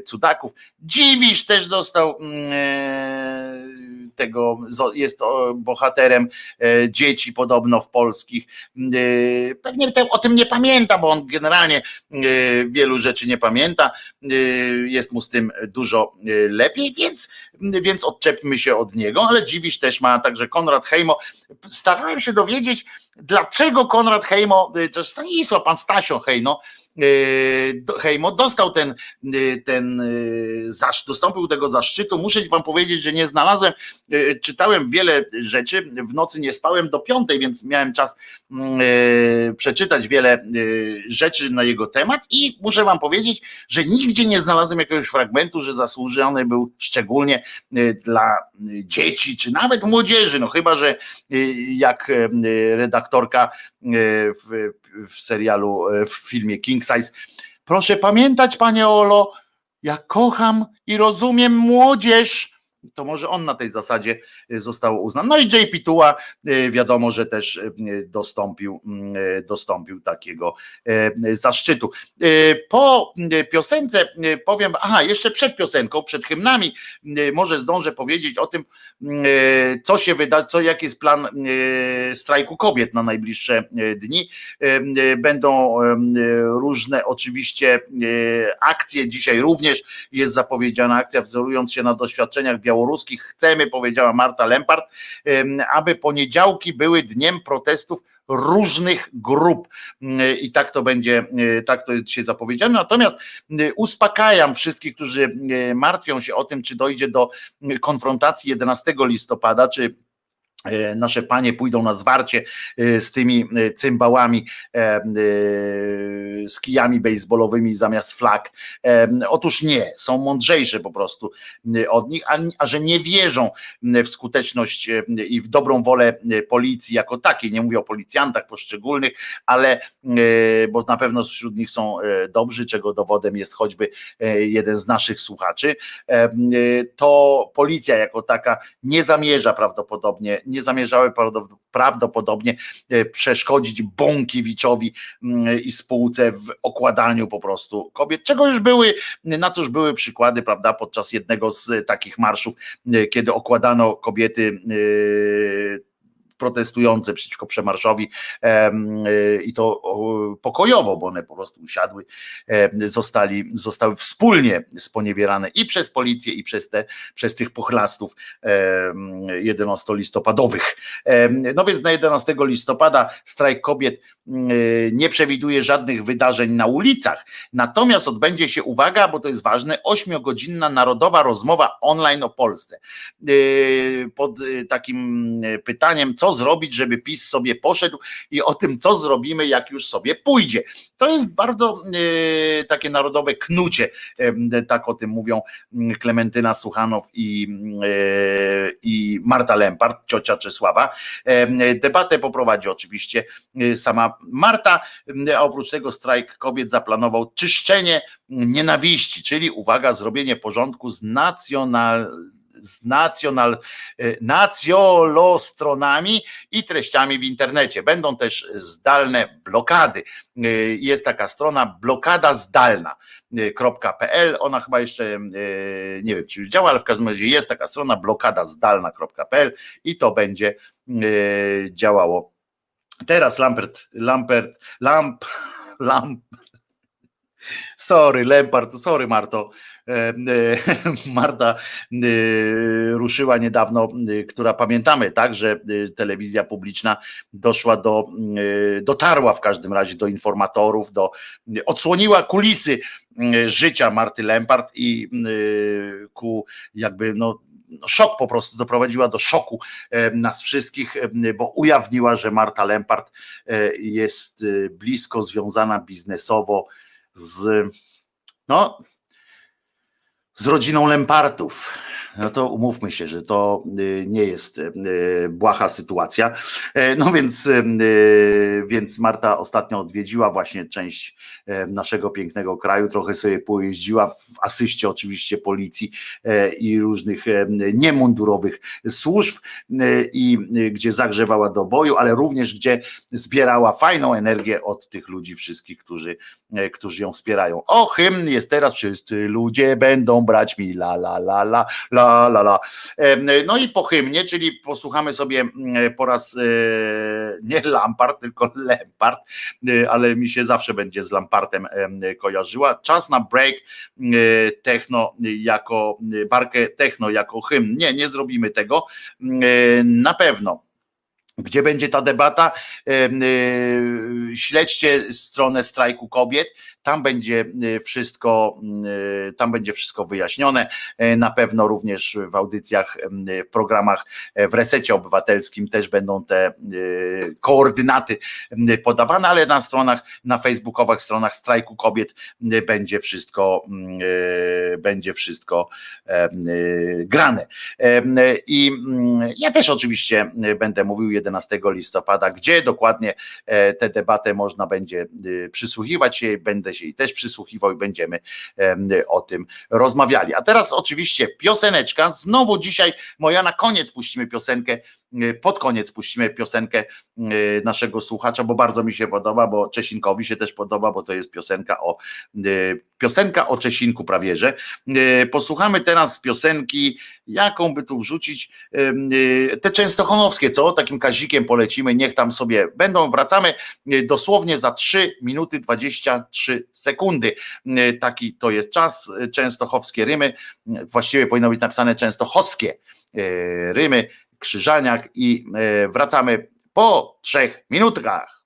[SPEAKER 1] cudaków. Dziwisz też dostał mm, e, tego, jest bohaterem e, dzieci podobno w polskich. E, pewnie o tym nie pamięta, bo on generalnie wielu rzeczy nie pamięta. Jest mu z tym dużo lepiej, więc, więc odczepmy się od niego, ale dziwisz też ma także Konrad Hejmo. Starałem się dowiedzieć, dlaczego Konrad Hejmo, to Stanisław, pan Stasio Hejno, Hejmo dostał ten, ten zaszczyt, dostąpił tego zaszczytu. Muszę wam powiedzieć, że nie znalazłem, czytałem wiele rzeczy, w nocy nie spałem do piątej, więc miałem czas przeczytać wiele rzeczy na jego temat. I muszę wam powiedzieć, że nigdzie nie znalazłem jakiegoś fragmentu, że zasłużony był szczególnie dla dzieci, czy nawet młodzieży, no chyba, że jak redaktorka w w serialu, e, w filmie King Size. Proszę pamiętać, panie Olo, ja kocham i rozumiem młodzież. To może on na tej zasadzie e, został uznany. No i JP Tua e, wiadomo, że też dostąpił, mm, dostąpił takiego zaszczytu. Po piosence powiem, aha, jeszcze przed piosenką, przed hymnami, może zdążę powiedzieć o tym, co się wyda, co, jaki jest plan strajku kobiet na najbliższe dni. Będą różne oczywiście akcje. Dzisiaj również jest zapowiedziana akcja, wzorując się na doświadczeniach białoruskich. Chcemy, powiedziała Marta Lempart, aby poniedziałki były dniem protestów różnych grup i tak to będzie, tak to się zapowiedziane. Natomiast uspokajam wszystkich, którzy martwią się o tym, czy dojdzie do konfrontacji 11 listopada, czy E, nasze panie pójdą na zwarcie e, z tymi e, cymbałami, z kijami baseballowymi zamiast flag. Otóż nie, są mądrzejsze po prostu od nich, a, a że nie wierzą w skuteczność i w dobrą wolę policji jako takiej. Nie mówię o policjantach poszczególnych, ale bo na pewno wśród nich są dobrzy, czego dowodem jest choćby jeden z naszych słuchaczy. To policja jako taka nie zamierza prawdopodobnie nie zamierzały prawdopodobnie e, przeszkodzić Bąkiewiczowi mm, i spółce w okładaniu po prostu kobiet, czego już były, na już były przykłady, prawda, podczas jednego z takich marszów, e, kiedy okładano kobiety e, protestujące przeciwko przemarszowi i to pokojowo, bo one po prostu usiadły, zostali, zostały wspólnie sponiewierane i przez policję, i przez, te, przez tych pochlastów 11 listopadowych. No więc na 11 listopada strajk kobiet nie przewiduje żadnych wydarzeń na ulicach, natomiast odbędzie się, uwaga, bo to jest ważne, ośmiogodzinna narodowa rozmowa online o Polsce. Pod takim pytaniem, co zrobić, żeby PiS sobie poszedł i o tym, co zrobimy, jak już sobie pójdzie. To jest bardzo e, takie narodowe knucie, e, tak o tym mówią Klementyna Suchanow i, e, i Marta Lempart, ciocia Czesława. Debatę poprowadzi oczywiście sama Marta, a oprócz tego strajk kobiet zaplanował czyszczenie nienawiści, czyli uwaga, zrobienie porządku z nacjonal z nacjonal, e, nacjolostronami i treściami w internecie. Będą też zdalne blokady. E, jest taka strona blokada zdalna. .pl, ona chyba jeszcze e, nie wiem, czy już działa, ale w każdym razie jest taka strona blokada zdalna.pl i to będzie działało Teraz Lampert, Lampert, Lamp, Lamp, sorry, Lampard, sorry Marto, Marta e, ruszyła niedawno, która pamiętamy, tak, że telewizja publiczna doszła do, dotarła w każdym razie do informatorów, do, odsłoniła kulisy życia Marty Lempart i ku jakby no szok po prostu doprowadziła do szoku nas wszystkich, bo ujawniła, że Marta Lempart jest blisko związana biznesowo z no z rodziną Lempartów no to umówmy się, że to y, nie jest y, błaha sytuacja. E, no więc, y, więc Marta ostatnio odwiedziła właśnie część e, naszego pięknego kraju, trochę sobie pojeździła w asyście oczywiście policji e, i różnych niemundurowych służb i gdzie zagrzewała do boju, ale również gdzie zbierała fajną energię od tych ludzi wszystkich, którzy, którzy ją wspierają. O, hymn jest teraz, wszyscy ludzie będą brać mi la la la la la la, la, la. No i po hymnie, czyli posłuchamy sobie mm, po raz e, nie Lampart, tylko Lampart, e, ale mi się zawsze będzie z Lampartem kojarzyła. Czas na break e, techno jako barkę techno jako hymn. Nie, nie zrobimy tego. Na pewno gdzie będzie ta debata. Śledźcie stronę strajku kobiet, tam będzie y, wszystko, y, tam będzie wszystko wyjaśnione. E, na pewno również w audycjach, w programach e, w resecie obywatelskim też będą te y, koordynaty podawane, ale na stronach, na facebookowych stronach strajku kobiet będzie wszystko, będzie wszystko grane. I ja też oczywiście będę mówił 11 listopada, gdzie dokładnie e, tę debatę można będzie przysłuchiwać się, będę się i też przysłuchiwał i będziemy o tym rozmawiali. A teraz oczywiście pioseneczka, znowu dzisiaj moja na koniec puścimy piosenkę pod koniec puścimy piosenkę y, naszego słuchacza, bo bardzo mi się podoba, bo Czesinkowi się też podoba, bo to jest piosenka o y, piosenka o Czesinku prawie, że. Posłuchamy teraz piosenki, jaką by tu wrzucić, te częstochonowskie, co? Takim kazikiem polecimy, niech tam sobie będą. Wracamy dosłownie za 3 minuty 23 sekundy. Taki to jest czas, częstochowskie rymy, właściwie powinno być napisane częstochowskie rymy Krzyżaniak i e, wracamy po trzech minutkach.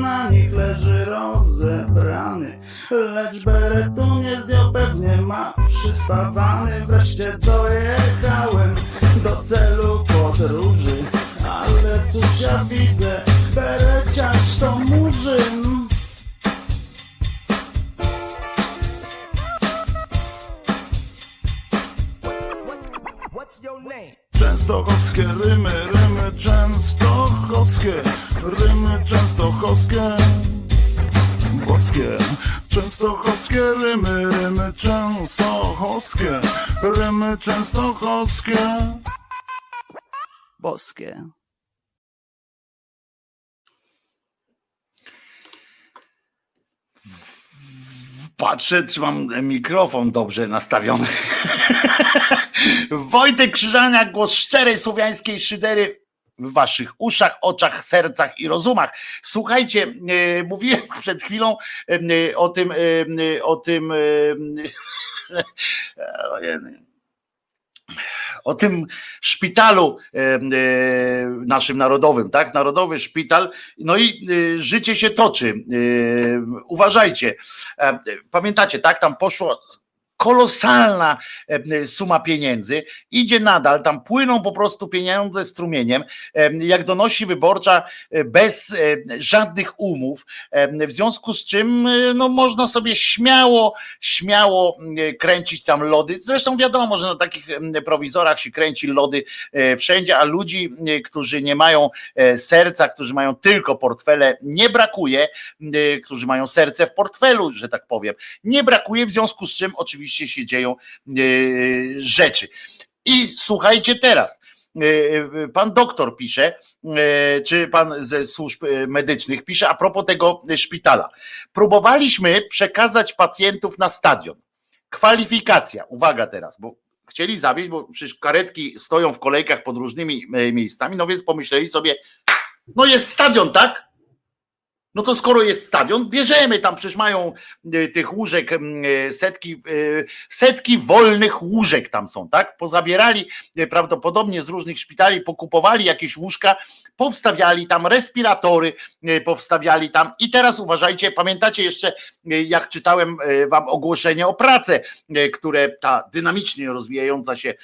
[SPEAKER 2] Na nich leży rozebrany, lecz beretu nie zdjął, pewnie ma przyspawany. Wreszcie dojechałem do celu podróży, ale cóż ja widzę, bereciarz to murzyn. Częstochowskie rymy, rymy częstochowskie, rymy częstochowskie, boskie. Częstochowskie rymy, rymy częstochowskie, rymy częstochowskie, boskie.
[SPEAKER 1] Patrzę, czy mam mikrofon dobrze nastawiony. Wojtek Krzyżaniak, głos szczerej słowiańskiej szydery w waszych uszach, oczach, sercach i rozumach. Słuchajcie, e, mówiłem przed chwilą e, o tym, e, o tym, o tym szpitalu naszym narodowym, tak? Narodowy szpital. No i życie się toczy. Uważajcie. Pamiętacie, tak? Tam poszło kolosalna e, suma pieniędzy, idzie nadal, tam płyną po prostu pieniądze strumieniem, e, jak donosi wyborcza, e, bez żadnych umów, w związku z czym no, można sobie śmiało, śmiało kręcić tam lody. Zresztą wiadomo, że na takich prowizorach się kręci lody wszędzie, a ludzi, którzy nie mają serca, którzy mają tylko portfele, nie brakuje, którzy mają serce w portfelu, że tak powiem, nie brakuje, w związku z czym oczywiście oczywiście się dzieją e, rzeczy. I słuchajcie teraz. E, e, pan doktor pisze, czy pan ze służb medycznych pisze a propos tego szpitala. Próbowaliśmy przekazać pacjentów na stadion. Kwalifikacja, uwaga teraz, bo chcieli zawieźć, bo przecież karetki stoją w kolejkach pod różnymi miejscami, no więc pomyśleli sobie, no jest stadion, tak? No to skoro jest stadion, bierzemy tam, przecież mają e, tych łóżek e, setki, e, setki wolnych łóżek tam są, tak? Pozabierali prawdopodobnie z różnych szpitali, pokupowali jakieś łóżka, powstawiali tam respiratory, powstawiali tam i teraz uważajcie, pamiętacie jeszcze, jak czytałem wam ogłoszenie o pracę, które ta dynamicznie rozwijająca się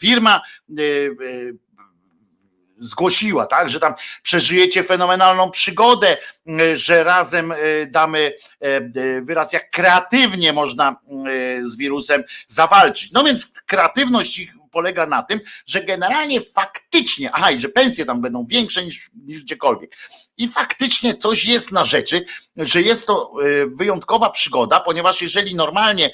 [SPEAKER 1] firma zgłosiła, tak, że tam przeżyjecie fenomenalną przygodę, że razem e, damy e, wyraz, jak kreatywnie można z wirusem zawalczyć. No więc kreatywność ich polega na tym, że generalnie faktycznie, aha, i że pensje tam będą większe niż, niż gdziekolwiek. I faktycznie coś jest na rzeczy, że jest to wyjątkowa przygoda, ponieważ jeżeli normalnie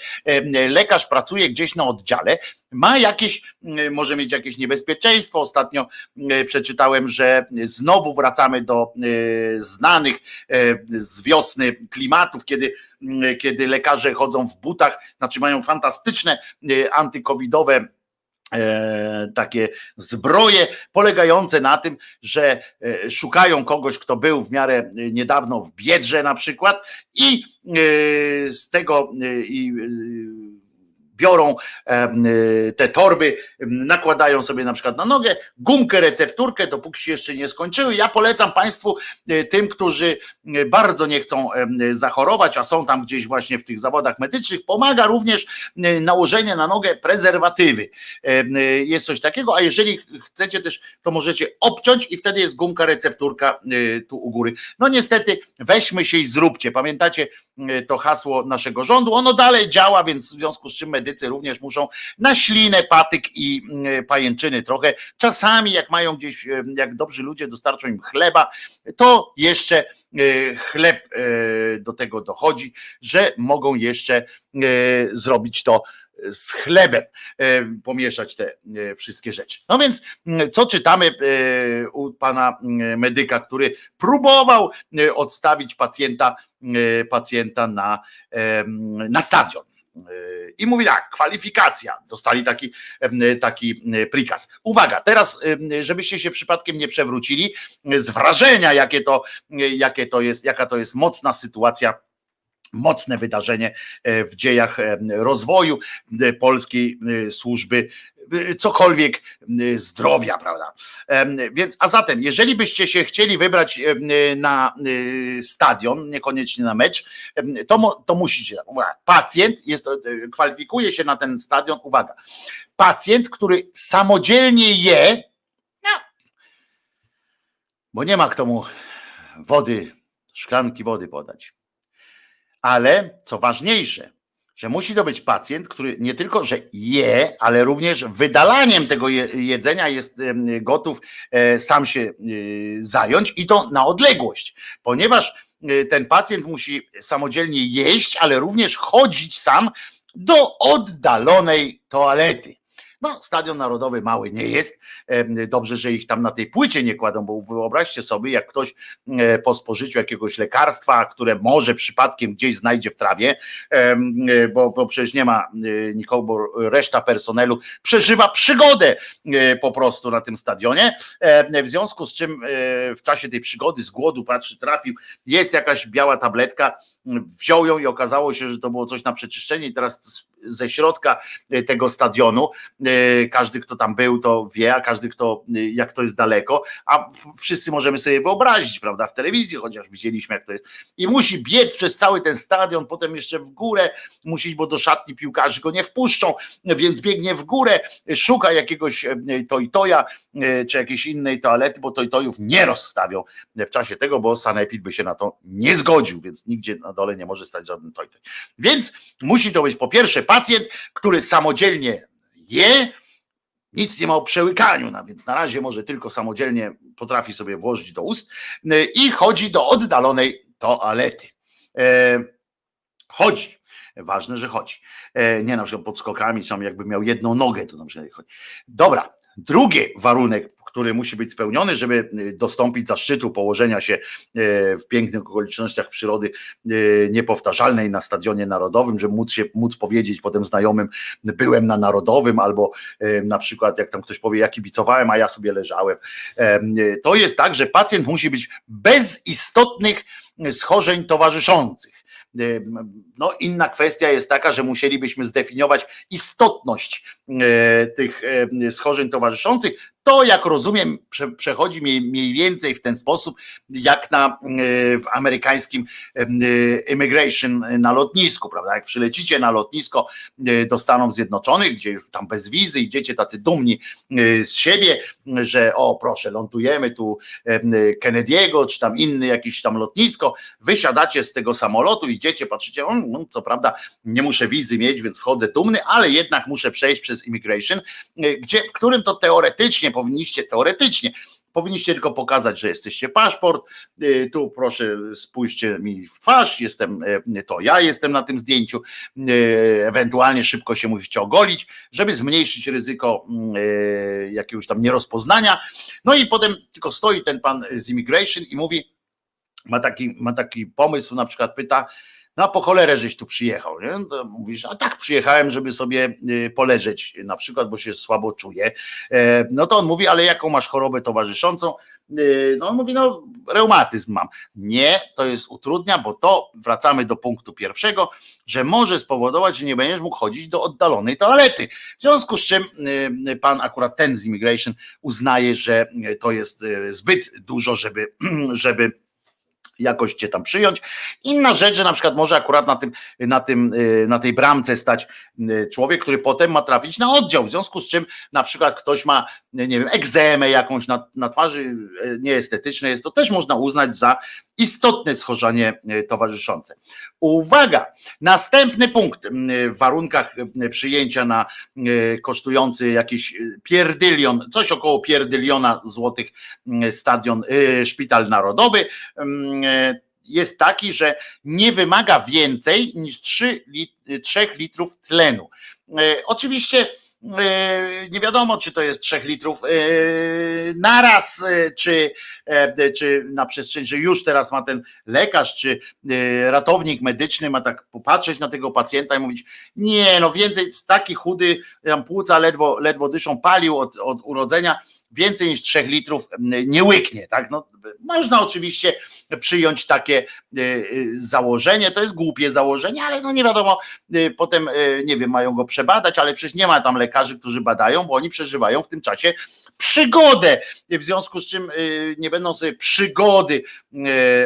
[SPEAKER 1] lekarz pracuje gdzieś na oddziale, ma jakieś, może mieć jakieś niebezpieczeństwo. Ostatnio przeczytałem, że znowu wracamy do znanych z wiosny klimatów, kiedy kiedy lekarze chodzą w butach, znaczy mają fantastyczne antykowidowe E, takie zbroje polegające na tym, że e, szukają kogoś, kto był w miarę niedawno w biedrze na przykład i z tego i biorą y, te torby, nakładają sobie na przykład na nogę gumkę, recepturkę, dopóki się jeszcze nie skończyły. Ja polecam Państwu, y, tym, którzy y, bardzo nie chcą zachorować, a są tam gdzieś właśnie w tych zawodach medycznych, pomaga również nałożenie na nogę prezerwatywy. Jest coś takiego, a jeżeli chcecie też, to możecie obciąć i wtedy jest gumka, recepturka tu u góry. No niestety, weźmy się i zróbcie. Pamiętacie to hasło naszego rządu? Ono dalej działa, więc w związku z czym medycy również muszą na ślinę, patyk i mm, pajęczyny trochę. Czasami jak mają gdzieś, e, jak dobrzy ludzie dostarczą im chleba, to jeszcze chleb do tego dochodzi, że mogą jeszcze zrobić to z chlebem, pomieszać te wszystkie rzeczy. No więc, co czytamy u pana medyka, który próbował odstawić pacjenta, pacjenta na, na stadion. I mówi tak, kwalifikacja. Dostali taki, taki prikaz. Uwaga, teraz, żebyście się przypadkiem nie przewrócili z wrażenia, jakie to, jakie to jest, jaka to jest mocna sytuacja mocne wydarzenie w dziejach rozwoju polskiej służby cokolwiek zdrowia, prawda? Więc, a zatem, jeżeli byście się chcieli wybrać na stadion, niekoniecznie na mecz, to, to musicie, pacjent jest, kwalifikuje się na ten stadion, uwaga, pacjent, który samodzielnie je, no, bo nie ma kto mu wody, szklanki wody podać. Ale co ważniejsze, że musi to być pacjent, który nie tylko, że je, ale również wydalaniem tego jedzenia jest gotów e, sam się e, zająć i to na odległość, ponieważ e, ten pacjent musi samodzielnie jeść, ale również chodzić sam do oddalonej toalety. No, stadion narodowy mały nie jest. Dobrze, że ich tam na tej płycie nie kładą, bo wyobraźcie sobie, jak ktoś e, po spożyciu jakiegoś lekarstwa, które może przypadkiem gdzieś znajdzie w trawie, e, bo, bo przecież nie ma e, nikogo, bo reszta personelu przeżywa przygodę po prostu na tym stadionie. W związku z czym w czasie tej przygody z głodu patrzy, trafił, jest jakaś biała tabletka, wziął ją i okazało się, że to było coś na przeczyszczenie i teraz ze środka e, tego stadionu. E, każdy, kto tam był, to wie, a każdy, kto, e, jak to jest daleko, a wszyscy możemy sobie wyobrazić, prawda, w telewizji, chociaż widzieliśmy, jak to jest. I musi biec przez cały ten stadion, potem jeszcze w górę musi, bo do szatni piłkarzy go nie wpuszczą, więc biegnie w górę, szuka jakiegoś toj-toja, czy jakiejś innej toalety, bo toj-tojów nie rozstawią w czasie tego, bo Sanepid by się na to nie zgodził, więc nigdzie na dole nie może stać żaden toj-toj. Więc musi to być po pierwsze pacjent, który samodzielnie je, nic nie ma o przełykaniu, no, więc na razie może tylko samodzielnie potrafi sobie włożyć do ust y, i chodzi do oddalonej toalety. E, chodzi. Ważne, że chodzi. E, nie na przykład pod skokami, czy jakby miał jedną nogę, to dobrze chodzi. Dobra, drugi warunek który musi być spełniony, żeby y, dostąpić zaszczytu położenia się y, w pięknych okolicznościach przyrody y, niepowtarzalnej na stadionie narodowym, żeby móc się móc powiedzieć potem znajomym, byłem na narodowym, albo na przykład jak tam ktoś powie, ja kibicowałem, a ja sobie leżałem. To jest tak, że pacjent musi być bez istotnych schorzeń towarzyszących. No, inna kwestia jest taka, że musielibyśmy zdefiniować istotność tych schorzeń towarzyszących. To, jak rozumiem, przechodzi mniej więcej w ten sposób, jak na, e, w amerykańskim e, immigration na lotnisku, prawda? Jak przylecicie na lotnisko e, do Stanów Zjednoczonych, gdzie już tam bez wizy idziecie tacy dumni z siebie, że o proszę, lądujemy tu Kennedy'ego, czy tam inny jakiś tam lotnisko, wysiadacie z tego samolotu, idziecie, patrzycie, no, co prawda nie muszę wizy mieć, więc wchodzę dumny, ale jednak muszę przejść przez immigration, gdzie, w którym to teoretycznie powinniście teoretycznie powinniście tylko pokazać, że jesteście paszport. Y, tu proszę, spójrzcie mi w twarz, jestem y, to ja jestem na tym zdjęciu. Y, ewentualnie szybko się musicie ogolić, żeby zmniejszyć ryzyko jakiegoś tam nierozpoznania. No i potem tylko stoi ten pan z immigration i mówi, ma taki, ma taki pomysł, na przykład pyta, no po cholerę żeś tu przyjechał, nie? To mówisz, a tak przyjechałem, żeby sobie y, poleżeć na przykład, bo się słabo czuję. E, no to on mówi, ale jaką masz chorobę towarzyszącą? Y, no on mówi, no reumatyzm mam. Nie, to jest utrudnia, bo to wracamy do punktu pierwszego, że może spowodować, że nie będziesz mógł chodzić do oddalonej toalety. W związku z czym y, pan akurat ten z immigration uznaje, że to jest zbyt dużo, żeby, żeby jakoś cię tam przyjąć. Inna rzecz, że na przykład może akurat na, tym, na, tym, y, na tej bramce stać y, człowiek, który potem ma trafić na oddział, w związku z czym na przykład ktoś ma, nie wiem, egzemę jakąś na, na twarzy y, nieestetyczne, jest to też można uznać za istotne schorzenie towarzyszące. Uwaga! Następny punkt w warunkach przyjęcia na kosztujący jakiś pierdylion, coś około pierdyliona złotych stadion, szpital narodowy jest taki, że nie wymaga więcej niż 3, 3 litrów tlenu. E, oczywiście e, nie wiadomo, czy to jest 3 litrów e, naraz, czy, czy na przestrzeni, że już teraz ma ten lekarz, czy ratownik medyczny ma tak popatrzeć na tego pacjenta i mówić, nie, no więcej, taki chudy, płuca ledwo, ledwo dyszą, palił od, od urodzenia, więcej niż 3 litrów nie łyknie. Tak? No, można oczywiście przyjąć takie założenie, to jest głupie założenie, ale no nie wiadomo, potem nie wiem, mają go przebadać, ale przecież nie ma tam lekarzy, którzy badają, bo oni przeżywają w tym czasie przygodę, w związku z czym nie będą sobie przygody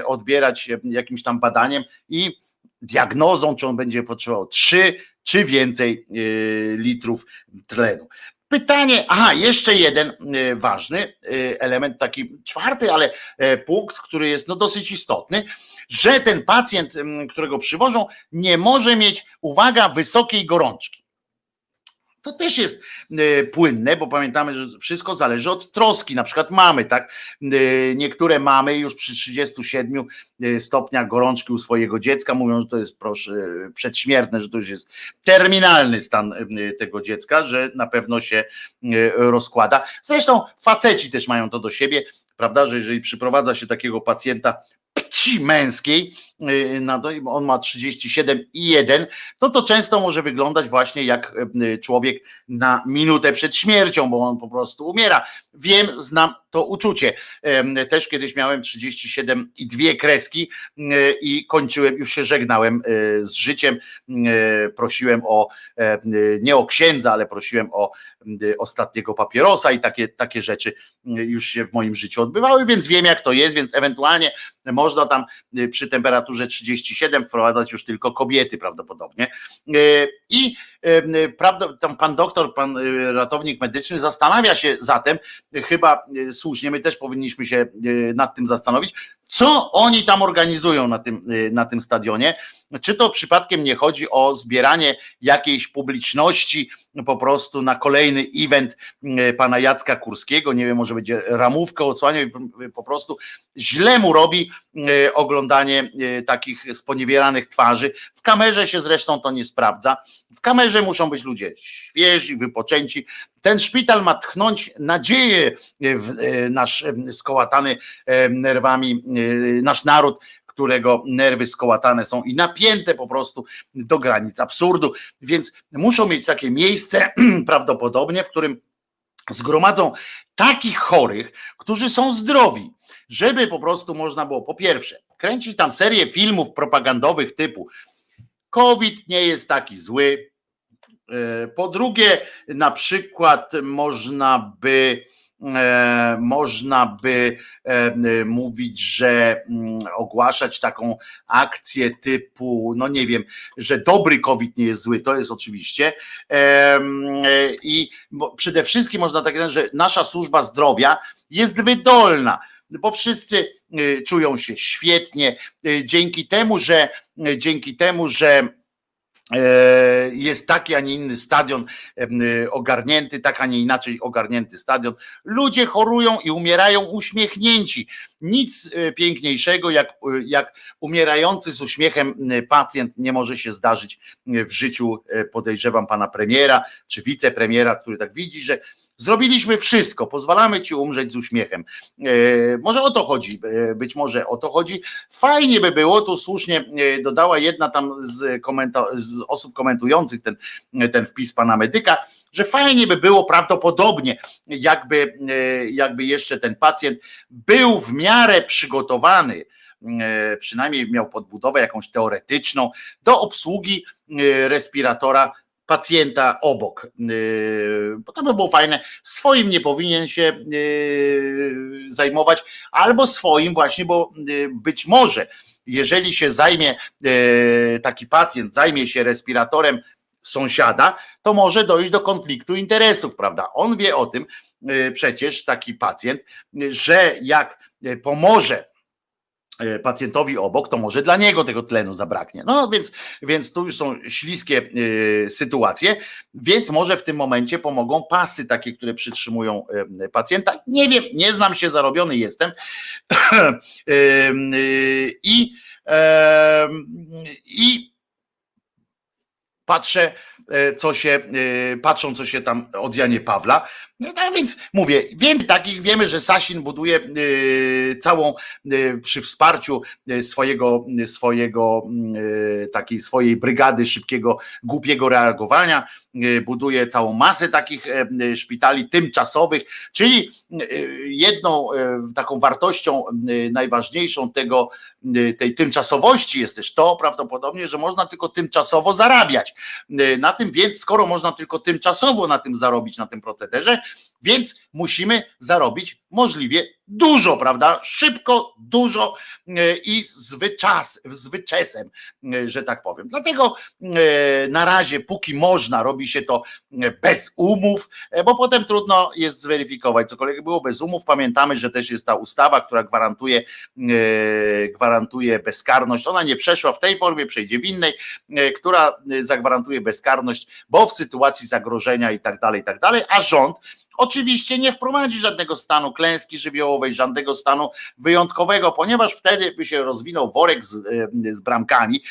[SPEAKER 1] odbierać jakimś tam badaniem i diagnozą, czy on będzie potrzebował 3 czy więcej litrów tlenu. Pytanie, aha, jeszcze jeden y, ważny y, element, taki czwarty, ale e, punkt, który jest no dosyć istotny, że ten pacjent, którego przywożą, nie może mieć, uwaga, wysokiej gorączki. To też jest e, płynne, bo pamiętamy, że wszystko zależy od troski. Na przykład mamy, tak? E, niektóre mamy już przy 37 e, stopniach gorączki u swojego dziecka mówią, że to jest proszę, przedśmiertne, że to już jest terminalny stan tego dziecka, że na pewno się rozkłada. Zresztą faceci też mają to do siebie, prawda, że jeżeli przyprowadza się takiego pacjenta płci męskiej, y, on ma 37,1, to to często może wyglądać właśnie jak y, człowiek na minutę przed śmiercią, bo on po prostu umiera. Wiem, znam to uczucie. Też kiedyś miałem 37 i dwie kreski y, i kończyłem, już się żegnałem z życiem. Prosiłem o, nie o księdza, ale prosiłem o ostatniego papierosa i takie, takie rzeczy już się w moim życiu odbywały, więc wiem jak to jest, więc ewentualnie można tam przy temperaturze 37 wprowadzać już tylko kobiety prawdopodobnie. I prawda, tam pan doktor, pan ratownik medyczny zastanawia się zatem, chyba słusznie, my też powinniśmy się nad tym zastanowić, co oni tam organizują na tym, na tym stadionie. Czy to przypadkiem nie chodzi o zbieranie jakiejś publiczności po prostu na kolejny event pana Jacka Kurskiego? Nie wiem, może będzie ramówkę odsłaniał po prostu źle mu robi oglądanie takich sponiewieranych twarzy. W kamerze się zresztą to nie sprawdza. W kamerze muszą być ludzie świeżi, wypoczęci. Ten szpital ma tchnąć nadzieję w nasz skołatany nerwami, nasz naród którego nerwy skołatane są i napięte po prostu do granic absurdu, więc muszą mieć takie miejsce prawdopodobnie, w którym zgromadzą takich chorych, którzy są zdrowi, żeby po prostu można było po pierwsze kręcić tam serię filmów propagandowych typu COVID nie jest taki zły. E, po drugie, na przykład można by można by e, mówić, że mm, ogłaszać taką akcję typu, no nie wiem, że dobry COVID nie jest zły, to jest oczywiście. E, I przede wszystkim można tak powiedzieć, że nasza służba zdrowia jest wydolna bo wszyscy czują się świetnie dzięki temu, że dzięki temu, że E, jest taki, a nie inny stadion e, ogarnięty, tak, a nie inaczej ogarnięty stadion. Ludzie chorują i umierają uśmiechnięci. Nic e, piękniejszego, jak, jak umierający z uśmiechem pacjent nie może się zdarzyć w życiu, podejrzewam pana premiera czy wicepremiera, który tak widzi, że Zrobiliśmy wszystko, pozwalamy ci umrzeć z uśmiechem. E, może o to chodzi, e, być może o to chodzi. Fajnie by było, tu słusznie e, dodała jedna tam z, z osób komentujących ten, ten wpis pana medyka, że fajnie by było prawdopodobnie, jakby, jakby jeszcze ten pacjent był w miarę przygotowany, przynajmniej miał podbudowę jakąś teoretyczną do obsługi respiratora pacjenta obok, yy, bo to by było fajne. Swoim nie powinien się yy, zajmować, albo swoim właśnie, bo yy, być może, jeżeli się zajmie taki pacjent, zajmie się respiratorem sąsiada, to może dojść do konfliktu interesów, prawda? On wie o tym przecież taki pacjent, że jak pomoże pacjentowi obok, to może dla niego tego tlenu zabraknie. No więc, więc tu już są śliskie y, sytuacje, więc może w tym momencie pomogą pasy takie, które przytrzymują y, pacjenta. Nie wiem, nie znam się, zarobiony jestem. I, i patrzę, co się, patrzą, co się tam od Janie Pawla. No tak więc mówię, wiem takich, wiemy, że Sasin buduje y, całą y, przy wsparciu y, swojego, swojego takiej swojej brygady szybkiego, głupiego reagowania, buduje całą masę takich szpitali tymczasowych, czyli jedną taką wartością najważniejszą tego, tej tymczasowości jest też to prawdopodobnie, że można tylko tymczasowo zarabiać. Na tym więc, skoro można tylko tymczasowo na tym zarobić, na tym procederze, więc musimy zarobić możliwie dużo, prawda? Szybko, dużo e, i z, wyczesem, e, że tak powiem. Dlatego e, na razie, póki można, robi się to bez umów, bo potem trudno jest zweryfikować cokolwiek było bez umów. Pamiętamy, że też jest ta ustawa, która gwarantuje, gwarantuje bezkarność. Ona nie przeszła w tej formie, przejdzie w innej, która zagwarantuje bezkarność, bo w sytuacji zagrożenia i tak dalej, i tak dalej, a rząd Oczywiście nie wprowadzi żadnego stanu klęski żywiołowej, żadnego stanu wyjątkowego, ponieważ wtedy by się rozwinął worek z, z bramkami,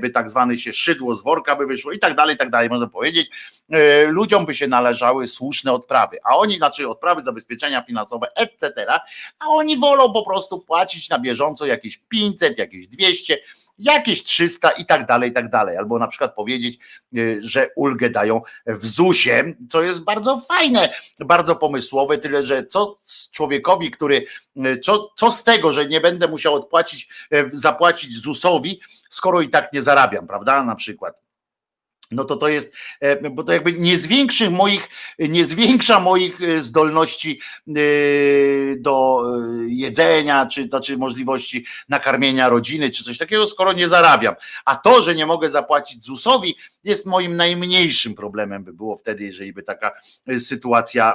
[SPEAKER 1] by tak zwany się szydło z worka by wyszło i tak dalej, i tak dalej, można powiedzieć. E, ludziom by się należały słuszne odprawy, a oni, znaczy odprawy, zabezpieczenia finansowe, etc., a oni wolą po prostu płacić na bieżąco jakieś 500, jakieś 200, jakieś 300 i tak dalej, i tak dalej. Albo na przykład powiedzieć, y, że ulgę dają w ZUS-ie, co jest bardzo fajne, bardzo pomysłowe, tyle że co człowiekowi, który, y, co, co z tego, że nie będę musiał odpłacić, y, zapłacić ZUS-owi, skoro i tak nie zarabiam, prawda? Na przykład no to to jest, e, bo to jakby nie zwiększy moich, nie zwiększa moich e, zdolności e, do jedzenia, czy znaczy możliwości nakarmienia rodziny, czy coś takiego, skoro nie zarabiam. A to, że nie mogę zapłacić ZUS-owi, jest moim najmniejszym problemem by było wtedy, jeżeli by taka sytuacja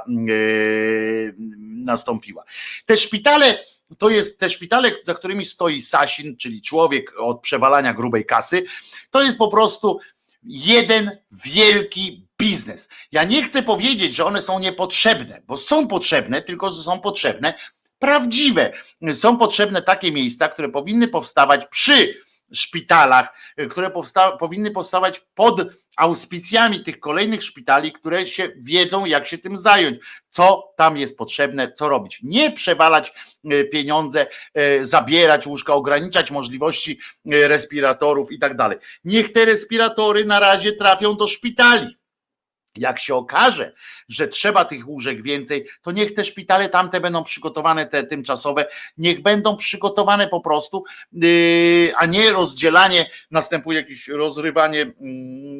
[SPEAKER 1] nastąpiła. Te szpitale, to jest te szpitale, za którymi stoi Sasin, czyli człowiek od przewalania grubej kasy, to jest po prostu jeden wielki biznes. Ja nie chcę powiedzieć, że one są niepotrzebne, bo są potrzebne, tylko że są potrzebne prawdziwe. Są potrzebne takie miejsca, które powinny powstawać przy szpitalach, które powsta powinny powstawać pod auspicjami tych kolejnych szpitali, które się wiedzą, jak się tym zająć, co tam jest potrzebne, co robić. Nie przewalać e, pieniądze, e, zabierać łóżka, ograniczać możliwości respiratorów i tak dalej. Niech te respiratory na razie trafią do szpitali jak się okaże, że trzeba tych łóżek więcej, to niech te szpitale tamte będą przygotowane, te tymczasowe, niech będą przygotowane po prostu, yy, a nie rozdzielanie, następuje jakieś rozrywanie mm,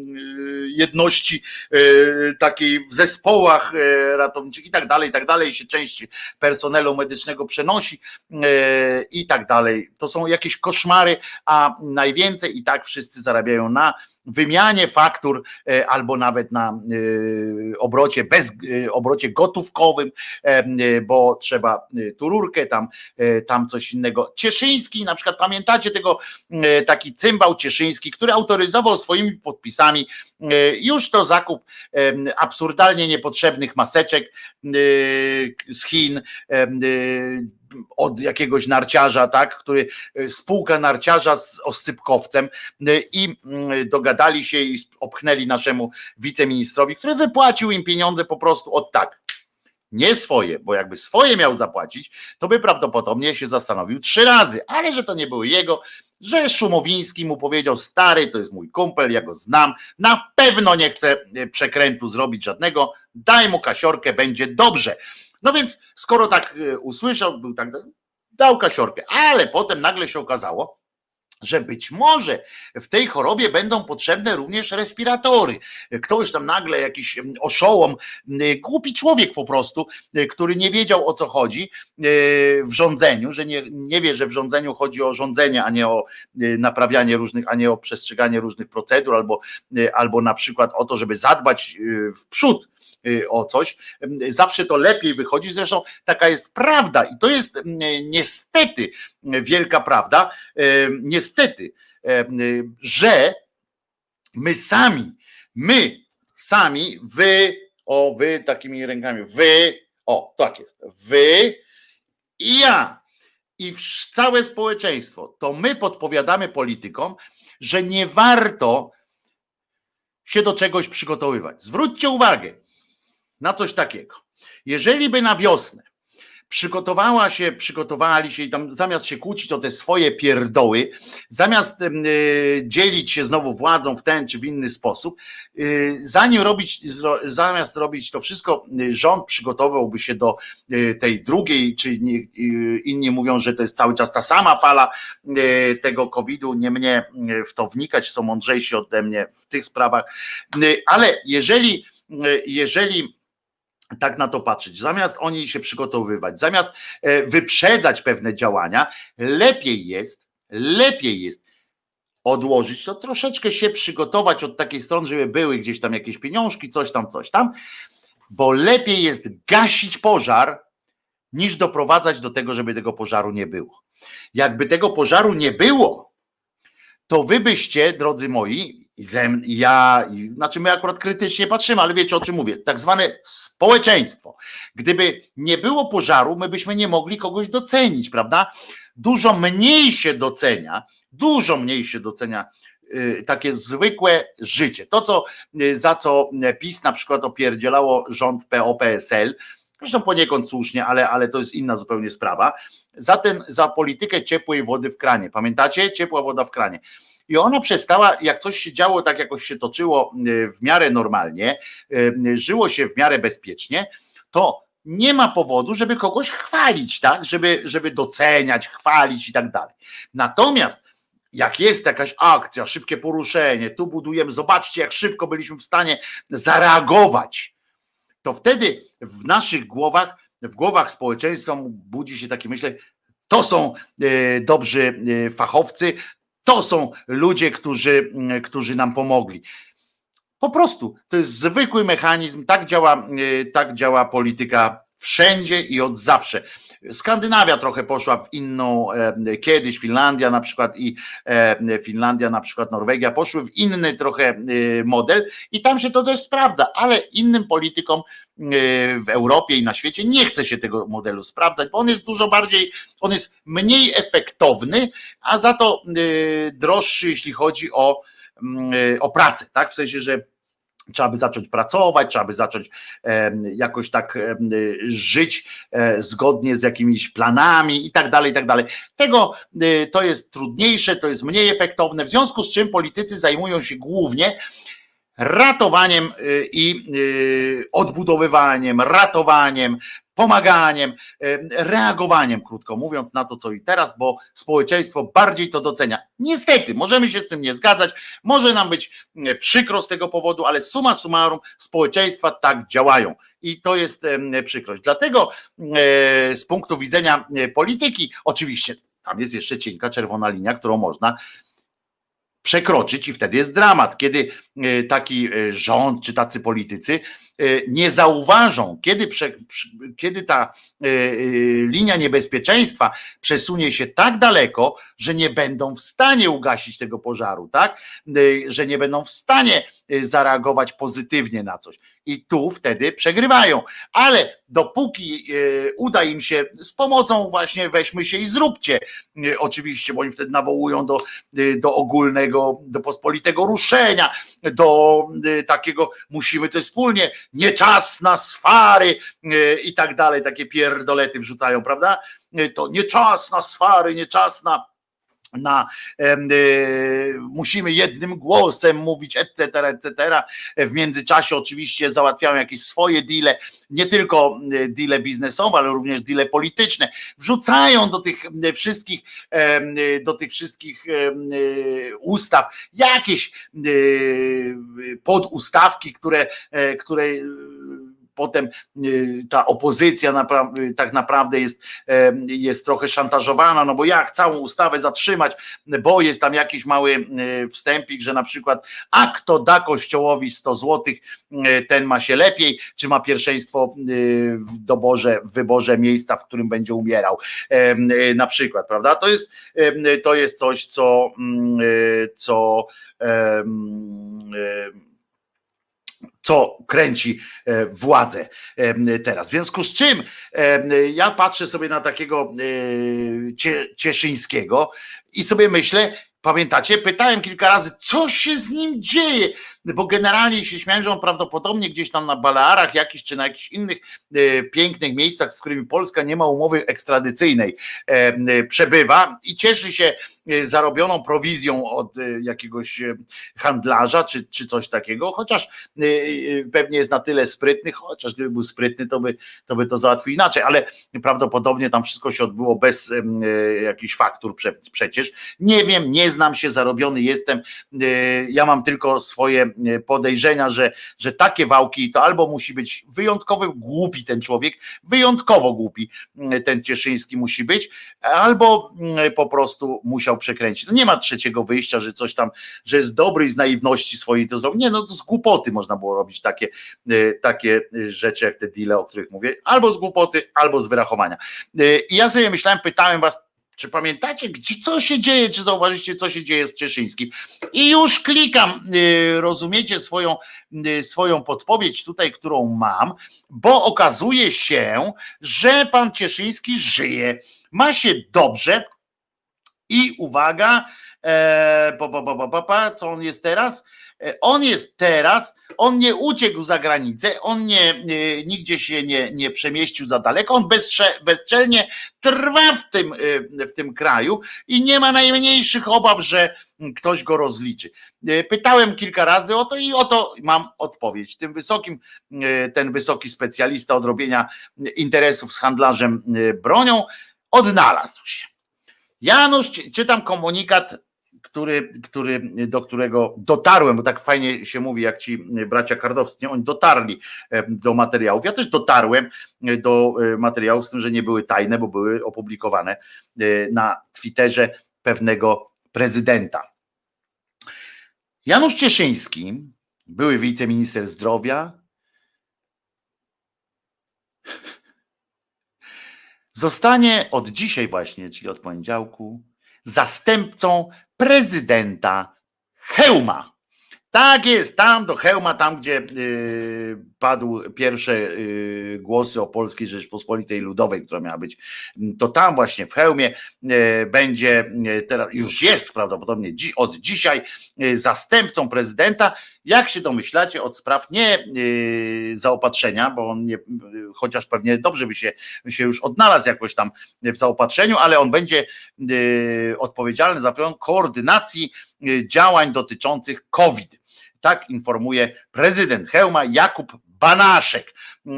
[SPEAKER 1] yy, jedności yy, takiej w zespołach ratowniczych i tak dalej, i tak dalej, się część personelu medycznego przenosi i tak dalej. To są jakieś koszmary, a najwięcej i tak wszyscy zarabiają na wymianie faktur e, albo nawet na e, obrocie bez e, obrocie gotówkowym, bo trzeba tu rurkę, tam, tam coś innego. Cieszyński, na przykład pamiętacie tego taki cymbał Cieszyński, który autoryzował swoimi podpisami już to zakup absurdalnie niepotrzebnych maseczek z Chin od jakiegoś narciarza, tak, który e, spółka narciarza z oscypkowcem e, i mm, dogadali się i opchnęli naszemu wiceministrowi, który wypłacił im pieniądze po prostu od tak. Nie swoje, bo jakby swoje miał zapłacić, to by prawdopodobnie się zastanowił trzy razy, ale że to nie były jego, że Szumowiński mu powiedział: Stary, to jest mój kumpel, ja go znam, na pewno nie chcę e, przekrętu zrobić żadnego, daj mu kasiorkę, będzie dobrze. No więc skoro tak e, usłyszał, był tak, dał kasiorkę, ale potem nagle się okazało, że być może w tej chorobie będą potrzebne również respiratory. Ktoś tam nagle, jakiś oszołom, głupi człowiek po prostu, który nie wiedział o co chodzi e, w rządzeniu, że nie, nie wie, że w rządzeniu chodzi o rządzenie, a nie o e, naprawianie różnych, a nie o przestrzeganie różnych procedur, albo, albo na przykład o to, żeby zadbać w przód Y, o coś. Zawsze to lepiej wychodzi, zresztą taka jest prawda i to jest niestety wielka prawda, niestety, że my sami, my sami, wy, o wy takimi rękami, wy, o tak jest, wy i ja i całe społeczeństwo, to my podpowiadamy politykom, że nie warto się do czegoś przygotowywać. Zwróćcie uwagę, na coś takiego. Jeżeli by na wiosnę przygotowała się, przygotowali się i tam zamiast się kłócić o te swoje pierdoły, zamiast y, dzielić się znowu władzą w ten czy w inny sposób, y, zanim robić, zro, zamiast robić to wszystko, y, rząd przygotowałby się do tej drugiej, czy nie, inni mówią, że to jest cały czas ta sama fala tego COVID-u, nie mnie w to wnikać, są mądrzejsi ode mnie w tych sprawach, ale jeżeli, jeżeli tak na to patrzeć. Zamiast oni się przygotowywać, zamiast e, wyprzedzać pewne działania, lepiej jest, lepiej jest odłożyć to, troszeczkę się przygotować od takiej strony, żeby były gdzieś tam jakieś pieniążki, coś tam, coś tam, bo lepiej jest gasić pożar, niż doprowadzać do tego, żeby tego pożaru nie było. Jakby tego pożaru nie było, to wy byście, drodzy moi, i zem, i ja, i, znaczy my akurat krytycznie patrzymy, ale wiecie o czym mówię, tak zwane społeczeństwo. Gdyby nie było pożaru, my byśmy nie mogli kogoś docenić, prawda? Dużo mniej się docenia, dużo mniej się docenia y, takie zwykłe życie. To, co, y, za co PiS na przykład opierdzielało rząd PO-PSL, zresztą poniekąd słusznie, ale, ale to jest inna zupełnie sprawa, za, ten, za politykę ciepłej wody w kranie. Pamiętacie? Ciepła woda w kranie. I ona przestała, jak coś się działo, tak jakoś się toczyło y, w miarę normalnie, y, żyło się w miarę bezpiecznie, to nie ma powodu, żeby kogoś chwalić, tak? Żeby, żeby doceniać, chwalić i tak dalej. Natomiast jak jest jakaś akcja, szybkie poruszenie, tu budujemy, zobaczcie, jak szybko byliśmy w stanie zareagować, to wtedy w naszych głowach, w głowach społeczeństwa budzi się takie myślenie, to są y, dobrzy fachowcy, to są ludzie, którzy, mm, którzy nam pomogli. Po prostu to jest zwykły mechanizm, tak działa, y, tak działa polityka wszędzie i od zawsze. Skandynawia trochę poszła w inną, e, kiedyś Finlandia na przykład i e, Finlandia, na przykład Norwegia poszły w inny trochę y, model i tam się to też sprawdza, ale innym politykom w Europie i na świecie nie chce się tego modelu sprawdzać, bo on jest dużo bardziej, on jest mniej efektowny, a za to y, droższy, jeśli chodzi o, mm, o pracę, tak? W sensie, że Trzeba by zacząć pracować, trzeba by zacząć jakoś tak żyć e, zgodnie z jakimiś planami i tak dalej, i tak dalej. Tego e, to jest trudniejsze, to jest mniej efektowne, w związku z czym politycy zajmują się głównie ratowaniem e, i odbudowywaniem, ratowaniem, pomaganiem, reagowaniem, krótko mówiąc, na to, co i teraz, bo społeczeństwo bardziej to docenia. Niestety, możemy się z tym nie zgadzać, może nam być przykro z tego powodu, ale suma summarum społeczeństwa tak działają. I to jest przykrość. Dlatego e, z punktu widzenia e, polityki, oczywiście tam jest jeszcze cienka czerwona linia, którą można przekroczyć i wtedy jest dramat, kiedy e, taki rząd czy tacy politycy E, nie zauważą, kiedy, prze, kiedy ta e, e, linia niebezpieczeństwa przesunie się tak daleko, że nie będą w stanie ugasić tego pożaru, tak? Że nie będą w stanie zareagować pozytywnie na coś. I tu wtedy przegrywają. Ale dopóki uda im się z pomocą właśnie weźmy się i zróbcie, oczywiście, bo oni wtedy nawołują do, do ogólnego, do pospolitego ruszenia, do takiego musimy coś wspólnie, nie czas na swary i tak dalej, takie pierdolety wrzucają, prawda? To nie czas na swary, nie czas na na e, musimy jednym głosem mówić, etc., etc. W międzyczasie oczywiście załatwiają jakieś swoje deale, nie tylko deale biznesowe, ale również deale polityczne. Wrzucają do tych wszystkich, do tych wszystkich ustaw jakieś podustawki, które, które potem y, ta opozycja tak naprawdę jest, jest trochę szantażowana, no bo jak całą ustawę zatrzymać, bo jest tam jakiś mały y, wstępik, że na przykład a kto da kościołowi 100 złotych, y, ten ma się lepiej, czy ma pierwszeństwo w doborze, w wyborze miejsca, w którym będzie umierał, na przykład, prawda? To jest, to jest coś, co, mm, co co kręci e, władzę e, teraz. W związku z czym e, ja patrzę sobie na takiego Cieszyńskiego i sobie myślę, pamiętacie, pytałem kilka razy, co się z nim dzieje, bo generalnie się śmiałem, że on prawdopodobnie gdzieś tam na Balearach jakiś, czy na jakichś innych pięknych miejscach, z którymi Polska nie ma umowy ekstradycyjnej, przebywa i cieszy się zarobioną prowizją od jakiegoś handlarza, czy, czy coś takiego, chociaż pewnie jest na tyle sprytny, chociaż gdyby był sprytny, to by to, by to załatwił inaczej, ale prawdopodobnie tam wszystko się odbyło bez jakichś faktur przecież. Nie wiem, nie znam się, zarobiony jestem. Ja mam tylko swoje podejrzenia, że, że takie wałki to albo musi być wyjątkowo głupi ten człowiek, wyjątkowo głupi ten Cieszyński musi być, albo po prostu musiał przekręcić. No nie ma trzeciego wyjścia, że coś tam, że jest dobry i z naiwności swojej to zrobił. Nie, no to z głupoty można było robić takie, takie rzeczy jak te deale, o których mówię, albo z głupoty, albo z wyrachowania. I ja sobie myślałem, pytałem was, czy pamiętacie, gdzie, co się dzieje, czy zauważycie, co się dzieje z Cieszyńskim? I już klikam, y, rozumiecie swoją, y, swoją podpowiedź tutaj, którą mam, bo okazuje się, że pan Cieszyński żyje, ma się dobrze i uwaga, e, pa, co on jest teraz? E, on jest teraz, on nie uciekł za granicę, on nie, nigdzie się nie, nie przemieścił za daleko, on bezsze, bezczelnie trwa w tym, e, w tym kraju i nie ma najmniejszych obaw, że ktoś go rozliczy. Pytałem kilka razy o to i oto mam odpowiedź. Tym wysokim, ten wysoki specjalista od robienia interesów z handlarzem bronią odnalazł się. Janusz, czytam komunikat który, który, do którego dotarłem, bo tak fajnie się mówi, jak ci bracia kardowscy, oni dotarli e, do materiałów. Ja też dotarłem e, do e, materiałów, z tym, że nie były tajne, bo były opublikowane na Twitterze pewnego prezydenta. Janusz Cieszyński, były wiceminister zdrowia, zostanie od dzisiaj właśnie, czyli od poniedziałku, zastępcą prezydenta Hełma. Tak jest, tam do Hełma, tam gdzie y, padły pierwsze y, głosy o Polskiej Rzeczpospolitej Ludowej, która miała być, to tam właśnie w Hełmie y, będzie, teraz już jest prawdopodobnie dzi, od dzisiaj zastępcą prezydenta, jak się domyślacie, od spraw nie zaopatrzenia, bo on nie, chociaż pewnie dobrze by się, by się już odnalazł jakoś tam w zaopatrzeniu, ale on będzie odpowiedzialny za plan koordynacji działań dotyczących COVID. Tak informuje prezydent Hełma Jakub Banaszek. E,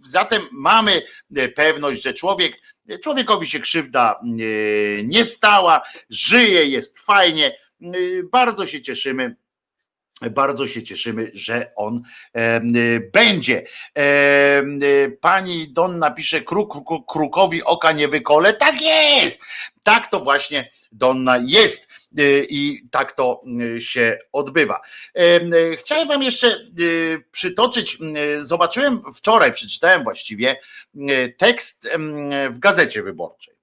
[SPEAKER 1] zatem mamy pewność, że człowiek, człowiekowi się krzywda nie stała, żyje, jest fajnie. Bardzo się cieszymy. Bardzo się cieszymy, że on będzie. Pani Donna pisze, kruk, kruk, krukowi oka nie wykole. Tak jest! Tak to właśnie Donna jest. Y, i tak to y, się odbywa. Y, chciałem Wam jeszcze przytoczyć, zobaczyłem wczoraj, przeczytałem właściwie tekst w gazecie wyborczej.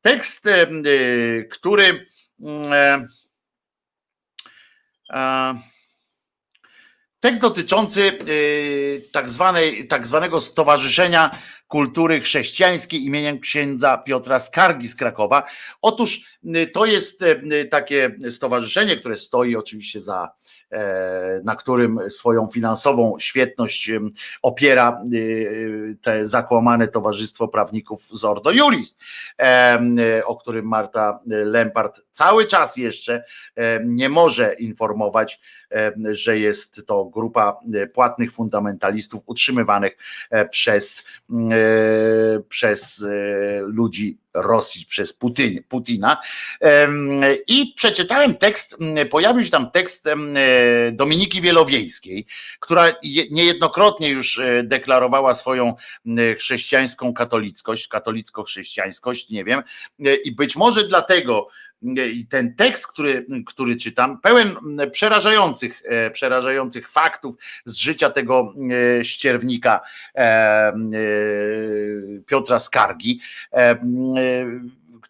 [SPEAKER 1] Tekst, który tekst dotyczący tak, zwanej, tak zwanego stowarzyszenia kultury chrześcijańskiej imieniem księdza Piotra Skargi z Krakowa. Otóż y, to jest y, takie stowarzyszenie, które stoi oczywiście za na którym swoją finansową świetność opiera e, te zakłamane Towarzystwo Prawników z Ordo Juris, e, o którym Marta Lempart cały czas jeszcze nie może informować, że jest to grupa płatnych fundamentalistów utrzymywanych przez, przez ludzi Rosji przez Putin, Putina. I przeczytałem tekst, pojawił się tam tekst Dominiki Wielowiejskiej, która niejednokrotnie już e, deklarowała swoją chrześcijańską katolickość, katolicko-chrześcijańskość, nie wiem, e, i być może dlatego i ten tekst, który, który czytam, pełen przerażających, e, przerażających faktów z życia tego e, ścierwnika e, Piotra Skargi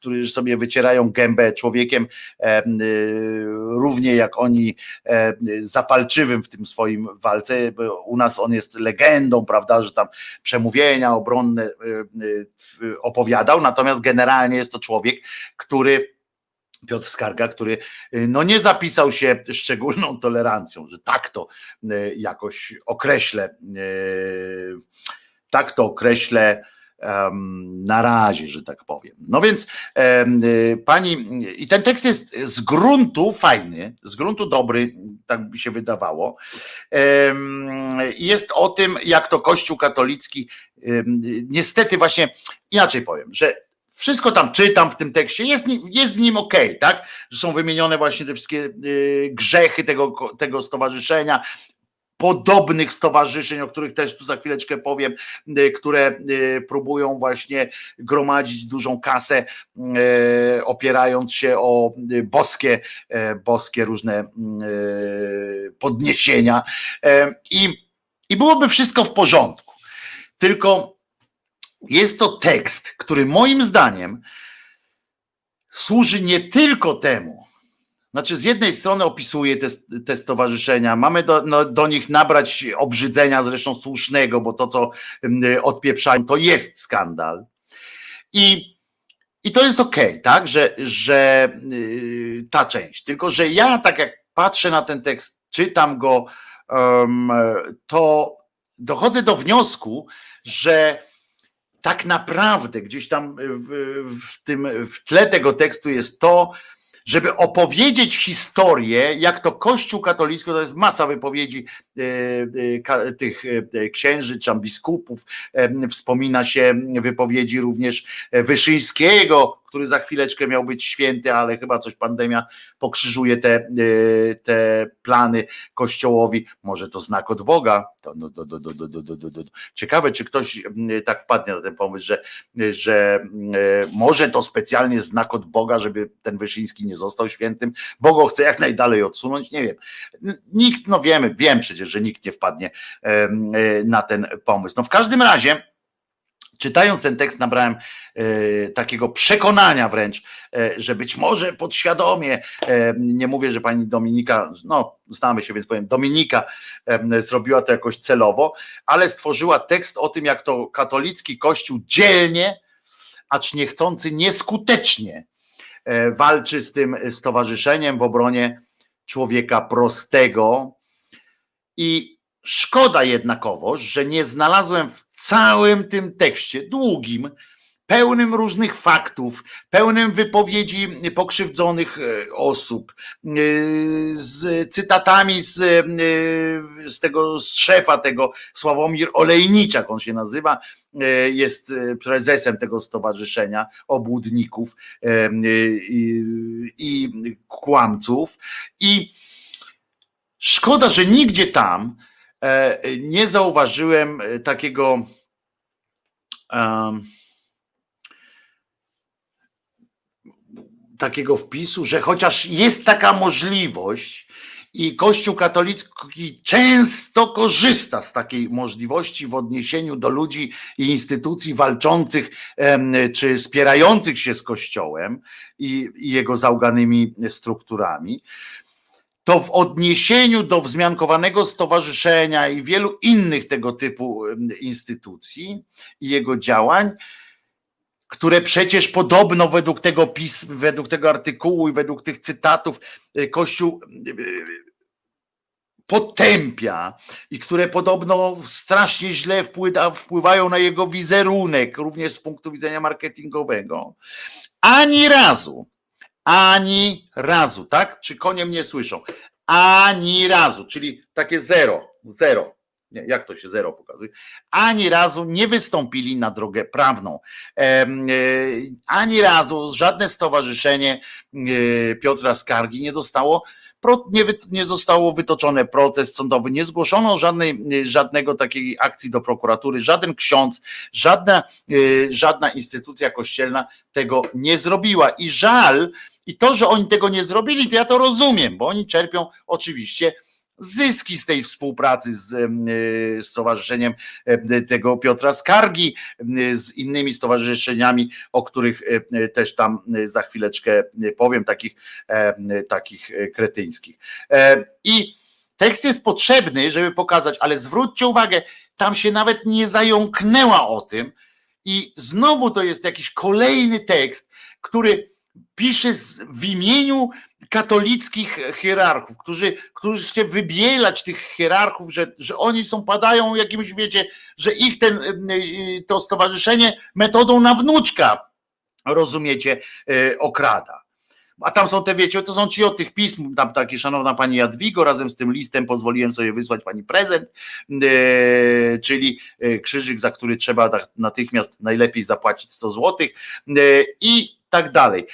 [SPEAKER 1] którzy sobie wycierają gębę człowiekiem równie jak oni zapalczywym w tym swoim walce. U nas on jest legendą, prawda, że tam przemówienia obronne opowiadał, natomiast generalnie jest to człowiek, który Piotr Skarga, który y, no nie zapisał się szczególną tolerancją, że tak to y, jakoś określę, y, tak to określę na razie, że tak powiem. No więc pani, i ten tekst jest z gruntu fajny, z gruntu dobry, tak by się wydawało. Jest o tym, jak to Kościół katolicki, niestety właśnie inaczej powiem, że wszystko tam czytam w tym tekście, jest, jest w nim ok, tak? Że są wymienione właśnie te wszystkie y, grzechy tego, tego stowarzyszenia, podobnych stowarzyszeń, o których też tu za chwileczkę powiem, y, które y, próbują właśnie gromadzić dużą kasę, opierając się o boskie, boskie różne podniesienia. I, i byłoby wszystko w porządku. Tylko jest to tekst, który moim zdaniem służy nie tylko temu, znaczy, z jednej strony opisuje te, te stowarzyszenia, mamy do, no, do, nich nabrać obrzydzenia, zresztą słusznego, bo to, co odpieprzają, to jest skandal. I, i to jest okej, okay, tak, że, że yy, ta część. Tylko, że ja, tak jak patrzę na ten tekst, czytam go, to dochodzę do wniosku, że tak naprawdę gdzieś tam w, w, tym w tle tego tekstu jest to, żeby opowiedzieć historię, jak to Kościół katolicki, to jest masa wypowiedzi e, e, tych e, księży czy biskupów, wspomina się wypowiedzi również Wyszyńskiego, który za chwileczkę miał być święty, ale chyba coś pandemia pokrzyżuje te, te plany kościołowi. Może to znak od Boga. Ciekawe, czy ktoś tak wpadnie na ten pomysł, że, że może to specjalnie znak od Boga, żeby ten Wyszyński nie został świętym. Bogo chce jak najdalej odsunąć. Nie wiem. Nikt, no wiemy, wiem przecież, że nikt nie wpadnie na ten pomysł. No w każdym razie Czytając ten tekst, nabrałem e, takiego przekonania wręcz, e, że być może podświadomie, e, nie mówię, że pani Dominika, no znamy się, więc powiem, Dominika zrobiła to jakoś celowo, ale stworzyła tekst o tym, jak to katolicki kościół dzielnie, acz niechcący nieskutecznie e, walczy z tym stowarzyszeniem w obronie człowieka prostego. I Szkoda jednakowoż, że nie znalazłem w całym tym tekście długim, pełnym różnych faktów, pełnym wypowiedzi pokrzywdzonych e, osób, e, z cytatami z, e, z tego z szefa tego Sławomir Olejniczak, on się nazywa, jest prezesem tego stowarzyszenia obłudników i, i kłamców. I szkoda, że nigdzie tam nie zauważyłem e, takiego takiego wpisu, że chociaż jest taka możliwość i Kościół katolicki często korzysta z takiej możliwości w odniesieniu do ludzi i instytucji walczących czy spierających się z Kościołem i jego załganymi strukturami, to w odniesieniu do wzmiankowanego stowarzyszenia i wielu innych tego typu instytucji i jego działań, które przecież podobno według tego pism, według tego artykułu i według tych cytatów y, Kościół y, potępia i które podobno strasznie źle wpływają na jego wizerunek, również z punktu widzenia marketingowego, ani razu ani razu, tak? Czy konie mnie słyszą? Ani razu, czyli takie zero, zero. Nie, jak to się zero pokazuje? Ani razu nie wystąpili na drogę prawną. E, ani razu żadne stowarzyszenie e, Piotra Skargi nie dostało nie, nie zostało wytoczony proces sądowy, nie zgłoszono żadnej, żadnego takiej akcji do prokuratury, żaden ksiądz, żadna, e, żadna instytucja kościelna tego nie zrobiła. I żal, i to, że oni tego nie zrobili, to ja to rozumiem, bo oni czerpią oczywiście zyski z tej współpracy z e, Stowarzyszeniem e, tego Piotra Skargi, z innymi stowarzyszeniami, o których e, też tam za chwileczkę powiem, takich, takich kretyńskich. I tekst jest potrzebny, żeby pokazać, ale zwróćcie uwagę, tam się nawet nie zająknęła o tym i znowu to jest jakiś kolejny tekst, który pisze z, w imieniu katolickich hierarchów, którzy, którzy chce wybielać tych hierarchów, że, że oni są, padają jakimś, wiecie, że ich ten, to stowarzyszenie metodą na wnuczka, rozumiecie, okrada. A tam są te, wiecie, to są ci od tych pism, tam taki szanowna pani Jadwigo, razem z tym listem pozwoliłem sobie wysłać pani prezent, e, czyli krzyżyk, za który trzeba natychmiast najlepiej zapłacić 100 złotych i tak dalej.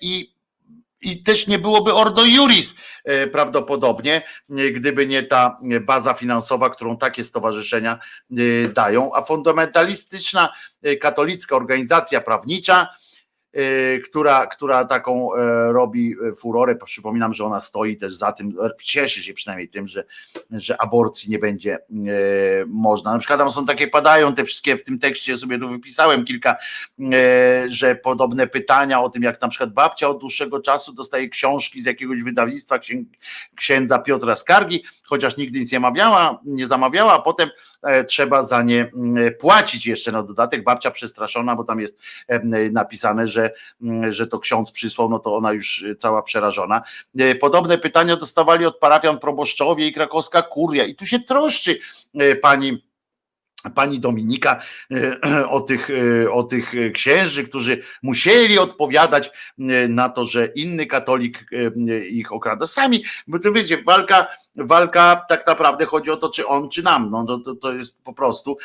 [SPEAKER 1] I i też nie byłoby Ordo Juris e, prawdopodobnie, e, gdyby nie ta baza finansowa, którą takie stowarzyszenia e, dają, a fundamentalistyczna katolicka organizacja prawnicza która, która taką e, robi furorę. Przypominam, że ona stoi też za tym, cieszy się przynajmniej tym, że, że aborcji nie będzie e, można. Na przykład tam są takie, padają te wszystkie w tym tekście, sobie tu wypisałem kilka, e, że podobne pytania o tym, jak na przykład babcia od dłuższego czasu dostaje książki z jakiegoś wydawnictwa księdza Piotra Skargi, chociaż nigdy nic nie zamawiała, nie zamawiała, a potem trzeba za nie płacić jeszcze na dodatek. Babcia przestraszona, bo tam jest napisane, że że, mm, że to ksiądz przysłał, no to ona już cała przerażona. E, podobne pytania dostawali od parafian proboszczowie i krakowska kuria i tu się troszczy e, pani pani Dominika e, o tych, o tych księży, którzy musieli odpowiadać na to, że inny katolik ich okrada. Sami, bo to wiecie, walka, walka tak naprawdę chodzi o to, czy on, czy nam. No, to, to jest po prostu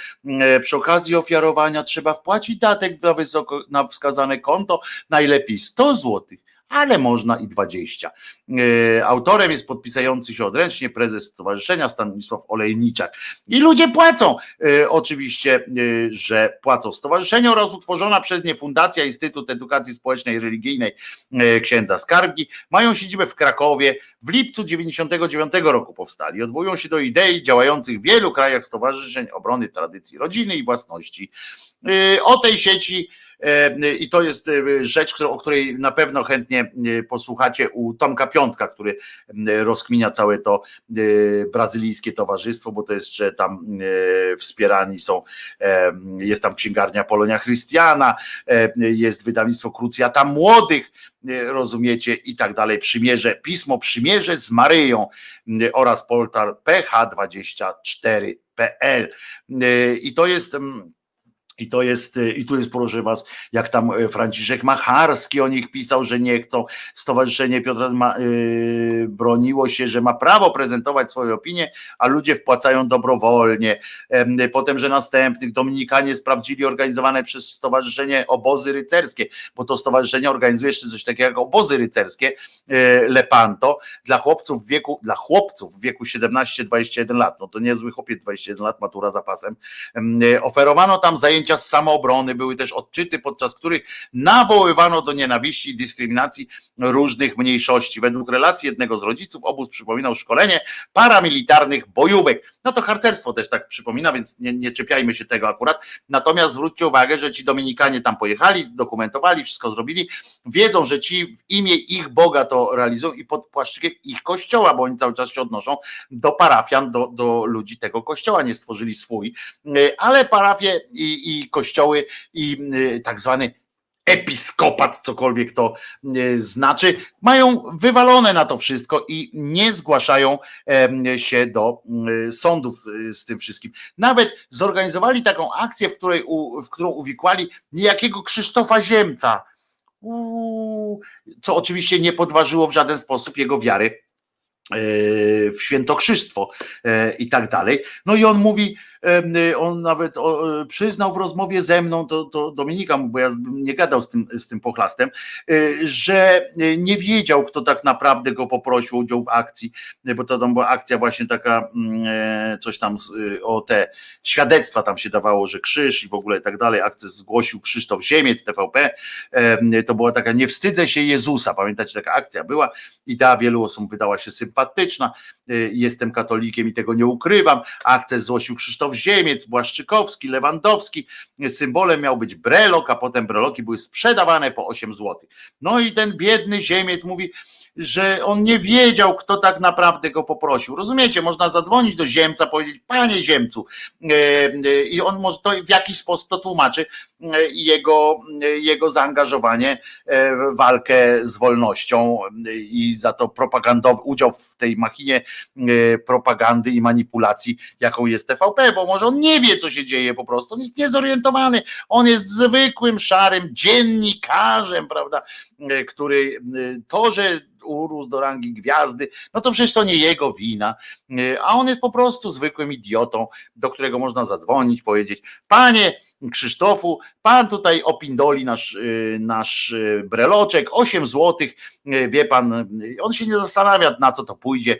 [SPEAKER 1] przy okazji ofiarowania trzeba wpłacić datek na, wysoko, na wskazane konto, najlepiej 100 złotych ale można i 20. E, autorem jest podpisający się odręcznie prezes Stowarzyszenia Stanisław Olejniczak. I ludzie płacą, e, oczywiście, e, że płacą. Stowarzyszenie oraz utworzona przez nie Fundacja Instytut Edukacji Społecznej i Religijnej księdza Skargi mają siedzibę w Krakowie. W lipcu 99 roku powstali. Odwołują się do idei działających w wielu krajach stowarzyszeń obrony tradycji rodziny i własności. O tej sieci I to jest e, rzecz, o której na pewno chętnie e, posłuchacie u Tomka Piątka, który rozkminia całe to brazylijskie towarzystwo, bo to jest, że tam wspierani są, jest tam księgarnia Polonia Chrystiana, jest wydawnictwo Krucjata Młodych, rozumiecie, i tak dalej, przymierze, pismo Przymierze z Maryją oraz portal ph24.pl. I to jest i to jest, y, i tu jest, proszę was, jak tam y, Franciszek Macharski o nich pisał, że nie chcą. Stowarzyszenie Piotra yy, broniło się, że ma prawo prezentować swoje opinie, a ludzie wpłacają dobrowolnie. Yy, potem, że następnych Dominikanie sprawdzili organizowane przez Stowarzyszenie Obozy Rycerskie, bo to stowarzyszenie organizuje jeszcze coś takiego jak obozy rycerskie yy, Lepanto dla chłopców w wieku, dla chłopców w wieku 17-21 lat. No to niezły chłopiec, 21 lat, matura zapasem. Yy, oferowano tam zajęcia zajęcia z samoobrony, były też odczyty, podczas których nawoływano do nienawiści i dyskryminacji różnych mniejszości. Według relacji jednego z rodziców obóz przypominał szkolenie paramilitarnych bojówek. No to harcerstwo też tak przypomina, więc nie, nie czepiajmy się tego akurat. Natomiast zwróćcie uwagę, że ci Dominikanie tam pojechali, zdokumentowali, wszystko zrobili, wiedzą, że ci w imię ich Boga to realizują i pod płaszczykiem ich kościoła, bo oni cały czas się odnoszą do parafian, do, do ludzi tego kościoła, nie stworzyli swój, ale parafie i, i kościoły i y, tak zwany episkopat, cokolwiek to y, znaczy, mają wywalone na to wszystko i nie zgłaszają się do y, sądów z tym wszystkim. Nawet zorganizowali taką akcję, w, której, w którą uwikłali niejakiego Krzysztofa Ziemca, co oczywiście nie podważyło w żaden sposób jego wiary w świętokrzystwo i tak dalej. No i on mówi, on nawet przyznał w rozmowie ze mną, to, to Dominika, bo ja nie gadał z tym, z tym pochlastem, y, że nie wiedział, kto tak naprawdę go poprosił o udział w akcji, bo to tam była akcja właśnie taka, mm, e, coś tam y, o te świadectwa tam się dawało, że krzyż i w ogóle i tak dalej. Akcję zgłosił Krzysztof Ziemiec, TVP. To była taka, nie wstydzę się Jezusa, pamiętacie, taka akcja była. Idea wielu osób wydała się sympatyczna. Jestem katolikiem i tego nie ukrywam. Akcję zgłosił Krzysztof Ziemiec, Błaszczykowski, Lewandowski. Symbolem miał być brelok, a potem breloki były sprzedawane po 8 zł. No i ten biedny Ziemiec mówi, że on nie wiedział, kto tak naprawdę go poprosił. Rozumiecie, można zadzwonić do Ziemca, powiedzieć, panie Ziemcu, e, e, i on może to w jakiś sposób to tłumaczy, i jego, jego zaangażowanie w walkę z wolnością i za to propagandowy udział w tej machinie propagandy i manipulacji, jaką jest TVP, bo może on nie wie, co się dzieje po prostu, on jest niezorientowany, on jest zwykłym, szarym dziennikarzem, prawda, który to, że urósł do rangi gwiazdy, no to przecież to nie jego wina, a on jest po prostu zwykłym idiotą, do którego można zadzwonić, powiedzieć, panie Krzysztofu, pan tutaj opindoli nasz, nasz breloczek, 8 złotych, wie pan, on się nie zastanawia na co to pójdzie,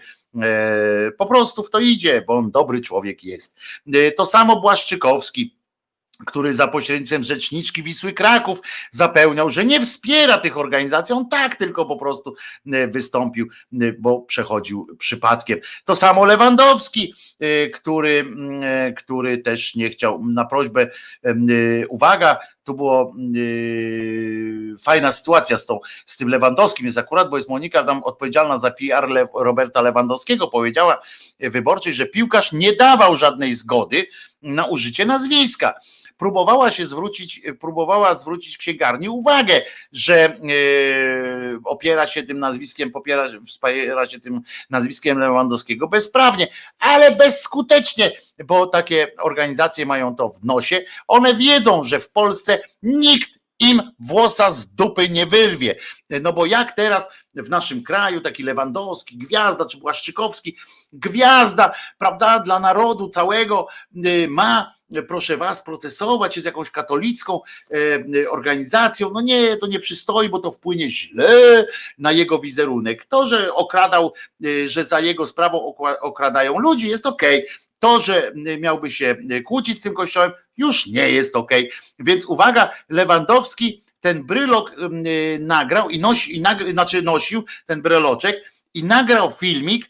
[SPEAKER 1] po prostu w to idzie, bo on dobry człowiek jest. To samo Błaszczykowski, który za pośrednictwem rzeczniczki Wisły Kraków zapełniał, że nie wspiera tych organizacji, on tak tylko po prostu e, wystąpił, e, bo przechodził przypadkiem. To samo Lewandowski, e, który, który też nie chciał na prośbę, uwaga, tu było yy, fajna sytuacja z, tą, z tym Lewandowskim, jest akurat, bo jest Monika tam odpowiedzialna za PR Le, Roberta Lewandowskiego, powiedziała wyborczej, że piłkarz nie dawał żadnej zgody na użycie nazwiska próbowała się zwrócić, próbowała zwrócić księgarni uwagę, że e, opiera się tym nazwiskiem, popiera, wspiera się tym nazwiskiem Lewandowskiego bezprawnie, ale bezskutecznie, bo takie organizacje mają to w nosie. One wiedzą, że w Polsce nikt im włosa z dupy nie wyrwie. No bo jak teraz w naszym kraju taki Lewandowski, Gwiazda czy Błaszczykowski, Gwiazda, prawda, dla narodu całego y, ma, proszę was, procesować się z jakąś katolicką y, organizacją. No nie, to nie przystoi, bo to wpłynie źle na jego wizerunek. To, że okradał, y, że za jego sprawą okradają ludzi, jest okej. Okay. To, że miałby się kłócić z tym kościołem, już nie jest ok. Więc uwaga, Lewandowski ten brylok y, nagrał i nosi, i nagry, znaczy nosił ten bryloczek i nagrał filmik.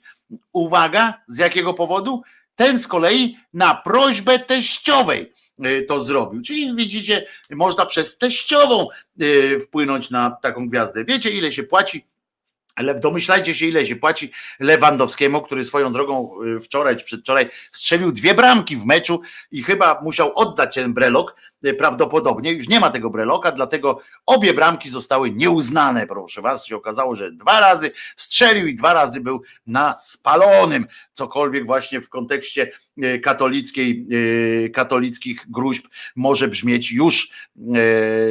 [SPEAKER 1] Uwaga, z jakiego powodu? Ten z kolei na prośbę teściowej y, to zrobił. Czyli widzicie, można przez teściową y, wpłynąć na taką gwiazdę. Wiecie, ile się płaci ale domyślajcie się, ile się płaci Lewandowskiemu, który swoją drogą y, wczoraj czy przedwczoraj strzelił dwie bramki w meczu i chyba musiał oddać ten brelok. Y, prawdopodobnie już nie ma tego breloka, dlatego obie bramki zostały nieuznane. Proszę was, się okazało, że dwa razy strzelił i dwa razy był na spalonym. Cokolwiek właśnie w kontekście y, katolickiej, katolickich gruźb może brzmieć już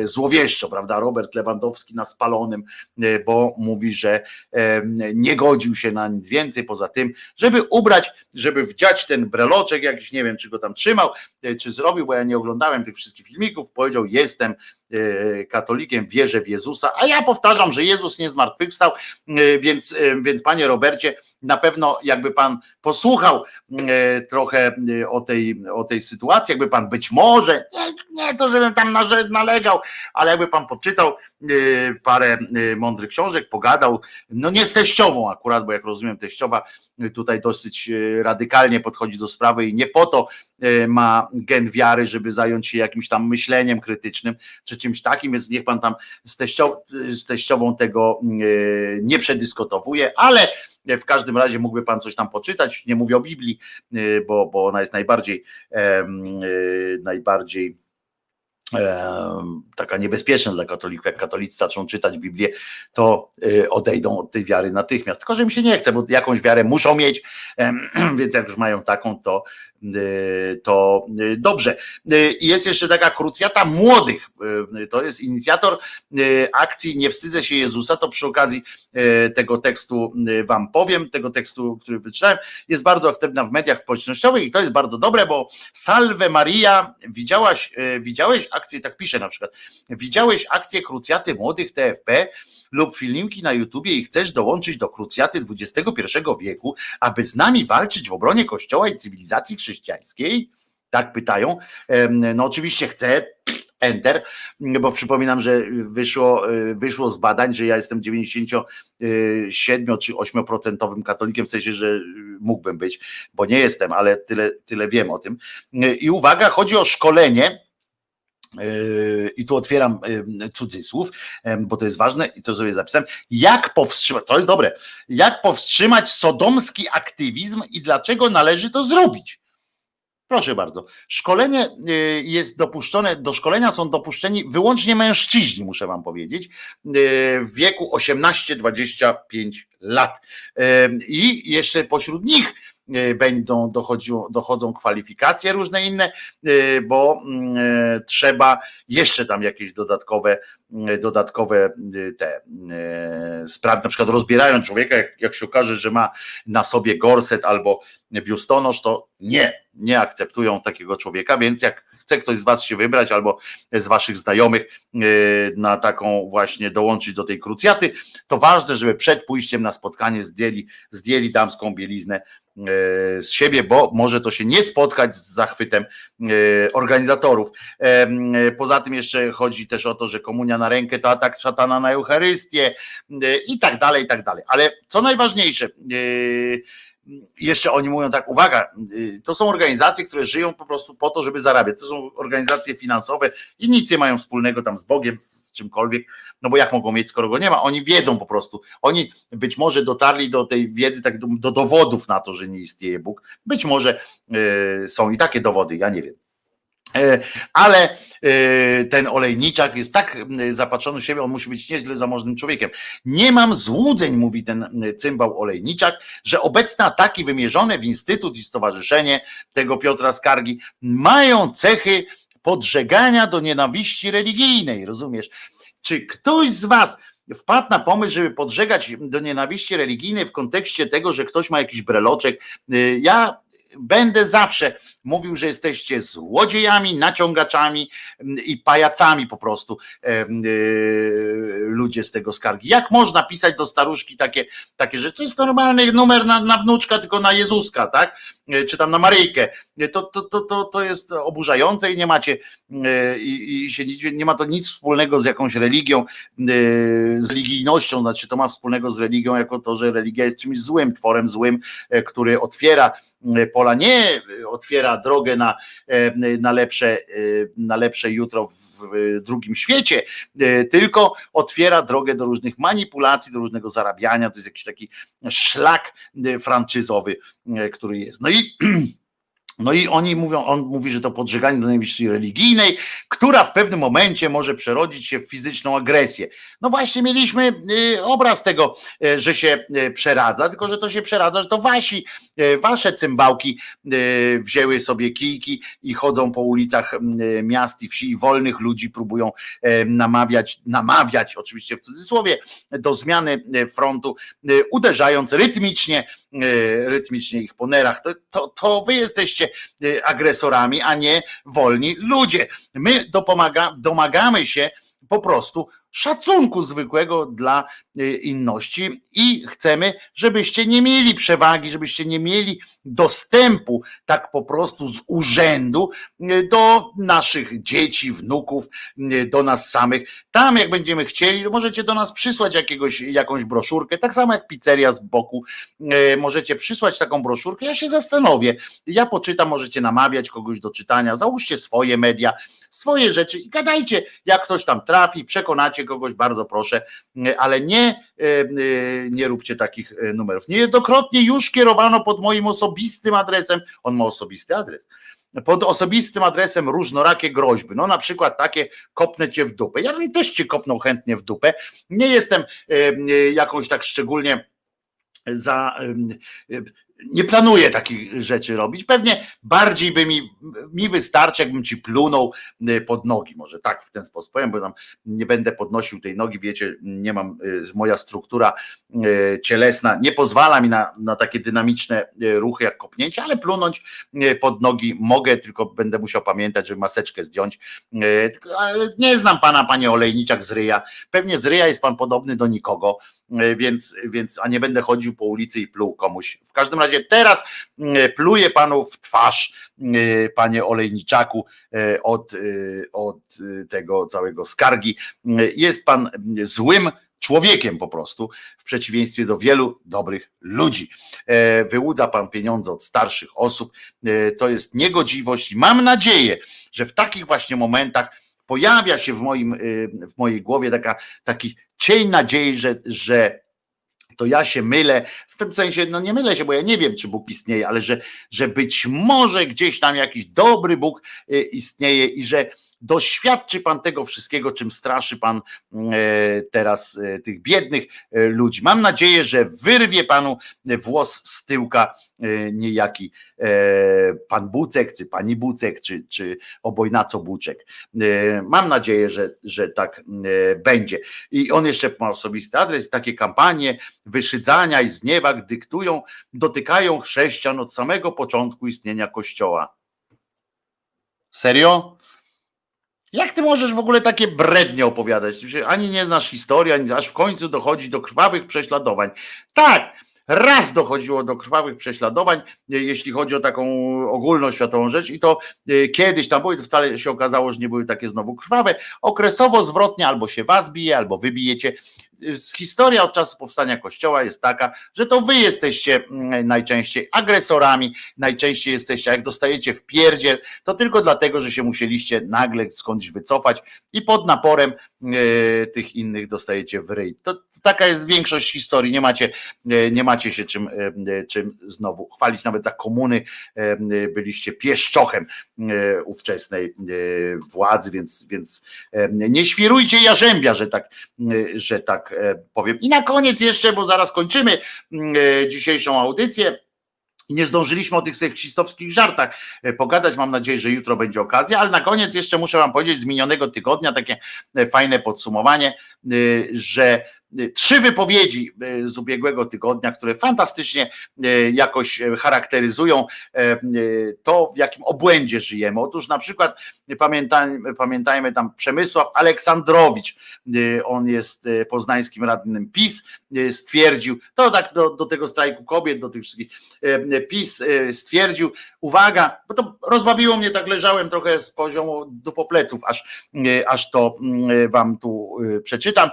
[SPEAKER 1] złowieszczo, prawda? Robert Lewandowski na spalonym, bo mówi, że nie godził się na nic więcej poza tym, żeby ubrać, żeby wdziać ten breloczek jakiś, nie wiem czy go tam trzymał, czy zrobił, bo ja nie oglądałem tych wszystkich filmików, powiedział jestem katolikiem, wierzę w Jezusa, a ja powtarzam, że Jezus nie zmartwychwstał, e, więc, więc panie Robercie, na pewno jakby pan posłuchał trochę o tej, o tej sytuacji, jakby pan być może, nie, nie to żebym tam nalegał, ale jakby pan poczytał parę mądrych książek, pogadał, no nie z teściową akurat, bo jak rozumiem teściowa tutaj dosyć radykalnie podchodzi do sprawy i nie po to ma gen wiary, żeby zająć się jakimś tam myśleniem krytycznym, czy czymś takim, więc niech pan tam z, teściow, z teściową tego nie przedyskutowuje, ale w każdym razie mógłby pan coś tam poczytać. Nie mówię o Biblii, bo, bo ona jest najbardziej, najbardziej taka niebezpieczna dla katolików, jak katolicy zaczną czytać Biblię, to y, odejdą od tej wiary natychmiast. Tylko, że im się nie chce, bo jakąś wiarę muszą mieć, więc jak już mają taką, to Y, to y, dobrze. Jest jeszcze taka krucjata młodych. To jest inicjator akcji Nie wstydzę się Jezusa. To przy okazji tego tekstu Wam powiem, tego tekstu, który wyczytałem. Jest bardzo aktywna w mediach społecznościowych i to jest bardzo dobre, bo Salve Maria, widziałaś, widziałeś akcję, tak pisze na przykład, widziałeś akcję krucjaty młodych TFP lub filmiki na YouTubie i chcesz dołączyć do krucjaty XXI wieku, aby z nami walczyć w obronie Kościoła i cywilizacji chrześcijańskiej? Tak pytają. No oczywiście chcę, enter, bo przypominam, że wyszło, wyszło z badań, że ja jestem 97 czy 8% katolikiem, w sensie, że mógłbym być, bo nie jestem, ale tyle, tyle wiem o tym. I uwaga, chodzi o szkolenie i tu otwieram cudzysłów, bo to jest ważne i to sobie zapisałem. Jak powstrzymać, to jest dobre, jak powstrzymać sodomski aktywizm i dlaczego należy to zrobić? Proszę bardzo. Szkolenie y, jest dopuszczone, do szkolenia są dopuszczeni wyłącznie mężczyźni, muszę wam powiedzieć, w wieku 18-25 lat. I jeszcze pośród nich będą dochodziło, dochodzą kwalifikacje różne inne, bo mm, trzeba jeszcze tam jakieś dodatkowe, dodatkowe te sprawy, na przykład rozbierają człowieka, jak, jak się okaże, że ma na sobie gorset albo biustonosz, to nie, nie akceptują takiego człowieka, więc jak chce ktoś z was się wybrać albo z waszych znajomych na taką właśnie dołączyć do tej krucjaty, to ważne, żeby przed pójściem na spotkanie zdjęli, zdjęli damską bieliznę z siebie, bo może to się nie spotkać z zachwytem e, organizatorów. Poza tym jeszcze chodzi też o to, że komunia na rękę to atak szatana na Eucharystię i tak dalej, i tak dalej. Ale co najważniejsze, jeszcze oni mówią tak, uwaga, y, to są organizacje, które żyją po prostu po to, żeby zarabiać. To są organizacje finansowe i nic nie mają wspólnego tam z Bogiem, z czymkolwiek, no bo jak mogą mieć, skoro go nie ma? Oni wiedzą po prostu. Oni być może dotarli do tej wiedzy, tak do, do dowodów na to, że nie istnieje Bóg. Być może y, są i takie dowody, ja nie wiem. E, ale e, ten olejniczak jest tak zapatrzony w siebie, on musi być nieźle zamożnym człowiekiem. Nie mam złudzeń, mówi ten cymbał olejniczak, że obecne ataki wymierzone w Instytut i Stowarzyszenie tego Piotra Skargi mają cechy podżegania do nienawiści religijnej, rozumiesz? Czy ktoś z was wpadł na pomysł, żeby podżegać do nienawiści religijnej w kontekście tego, że ktoś ma jakiś breloczek? E, ja będę zawsze mówił, że jesteście złodziejami, naciągaczami mm, i pajacami po prostu e, ludzie z tego skargi. Jak można pisać do staruszki takie, takie rzeczy? To jest normalny numer na, na wnuczka, tylko na Jezuska, tak? E, czy tam na Maryjkę. E, to, to, to, to, to jest oburzające i nie macie i, i się, nie ma to nic wspólnego z jakąś religią, z religijnością, znaczy to ma wspólnego z religią jako to, że religia jest czymś złym, tworem złym, który otwiera pola, nie otwiera drogę na, e, na, lepsze, e, na lepsze jutro w drugim świecie, e, tylko otwiera drogę do różnych manipulacji, do różnego zarabiania. To jest jakiś taki szlak franczyzowy, który jest. No i No i oni mówią, on mówi, że to podżeganie do nienawiści religijnej, która w pewnym momencie może przerodzić się w fizyczną agresję. No właśnie mieliśmy y, obraz tego, y, że się y, przeradza, tylko że to się przeradza, że to wasi, wasze cymbałki wzięły sobie kijki i chodzą po ulicach miast i wsi i wolnych ludzi próbują namawiać, namawiać oczywiście w cudzysłowie, do zmiany frontu, uderzając rytmicznie, rytmicznie ich po nerach. To, to, to wy jesteście Y, agresorami, a nie wolni ludzie. My dopomaga, domagamy się po prostu szacunku zwykłego dla y, inności i chcemy, żebyście nie mieli przewagi, żebyście nie mieli dostępu tak po prostu z urzędu y, do naszych dzieci, wnuków, y, do nas samych. Tam jak będziemy chcieli, to możecie do nas przysłać jakiegoś, jakąś broszurkę, tak samo jak pizzeria z boku, możecie przysłać taką broszurkę, ja się zastanowię, ja poczytam, możecie namawiać kogoś do czytania, załóżcie swoje media, swoje rzeczy i gadajcie, jak ktoś tam trafi, przekonacie kogoś, bardzo proszę, ale nie, e, e, nie róbcie takich e, numerów. Niejednokrotnie już kierowano pod moim osobistym adresem, on ma osobisty adres, pod osobistym adresem różnorakie groźby. No na przykład takie kopnę cię w dupę. Ja bym też cię kopnął chętnie w dupę. Nie jestem jakąś tak szczególnie za nie planuję takich rzeczy robić. Pewnie bardziej by mi, mi wystarczy, jakbym ci plunął y, pod nogi. Może tak w ten sposób powiem, bo tam nie będę podnosił tej nogi. Wiecie, nie mam, y, moja struktura y, cielesna nie pozwala mi na, na takie dynamiczne ruchy jak kopnięcie, ale plunąć pod nogi mogę, tylko będę musiał pamiętać, żeby maseczkę zdjąć. Nie znam pana, panie olejniczak z ryja. Pewnie z ryja jest pan podobny do nikogo, więc, więc a nie będę chodził po ulicy i pluł komuś. W każdym razie teraz mm, pluję panu w twarz, mm, panie Olejniczaku, e, od, e, od tego całego skargi. Jest pan złym człowiekiem po prostu, w przeciwieństwie do wielu dobrych ludzi. E, wyłudza pan pieniądze od starszych osób. To jest niegodziwość mam nadzieję, że w takich właśnie momentach pojawia się w, moim, w mojej głowie taka, taki cień nadziei, że, że to ja się mylę, w tym sensie, no nie mylę się, bo ja nie wiem, czy Bóg istnieje, ale że, że być może gdzieś tam jakiś dobry Bóg y, istnieje i że doświadczy Pan tego wszystkiego, czym straszy Pan e, teraz e, tych biednych e, ludzi. Mam nadzieję, że wyrwie Panu włos z tyłka niejaki Pan Bucek, czy Pani Bucek, czy, czy obojnaco Buczek. Mam nadzieję, że, że tak będzie. I on jeszcze ma osobisty adres, takie kampanie wyszydzania i zniewag dyktują, dotykają chrześcijan od samego początku istnienia Kościoła. Serio? Jak ty możesz w ogóle takie brednie opowiadać? Ani nie znasz historii, ani aż w końcu dochodzi do krwawych prześladowań. Tak, raz dochodziło do krwawych prześladowań, jeśli chodzi o taką ogólnoświatową rzecz, i to e, kiedyś tam to wcale się okazało, że nie były takie znowu krwawe. Okresowo zwrotnie albo się was bije, albo wybijecie historia od czasu powstania Kościoła jest taka, że to wy jesteście mm, najczęściej agresorami, najczęściej jesteście, jak dostajecie w pierdziel, to tylko dlatego, że się musieliście nagle skądś wycofać i pod naporem e, tych innych dostajecie w ryj. To, taka jest większość historii, nie macie, e, nie macie się czym, e, czym znowu chwalić, nawet za komuny byliście pieszczochem ówczesnej władzy, więc, więc nie świrujcie jarzębia, że tak, że tak tak powiem. I na koniec jeszcze, bo zaraz kończymy mm, e, dzisiejszą audycję. Nie zdążyliśmy o tych seksistowskich żartach e, pogadać. Mam nadzieję, że jutro będzie okazja, ale na koniec jeszcze muszę Wam powiedzieć z minionego tygodnia takie fajne podsumowanie, że trzy wypowiedzi e, z ubiegłego tygodnia, które fantastycznie e, jakoś e, charakteryzują to, w jakim obłędzie żyjemy. Otóż na przykład pamiętajmy, pamiętajmy tam Przemysław Aleksandrowicz, on jest poznańskim radnym PiS, stwierdził, to tak do, do tego strajku kobiet, do tych wszystkich, PiS stwierdził, uwaga, bo to rozbawiło mnie, tak leżałem trochę z poziomu do popleców, aż, aż to mm, wam tu przeczytam.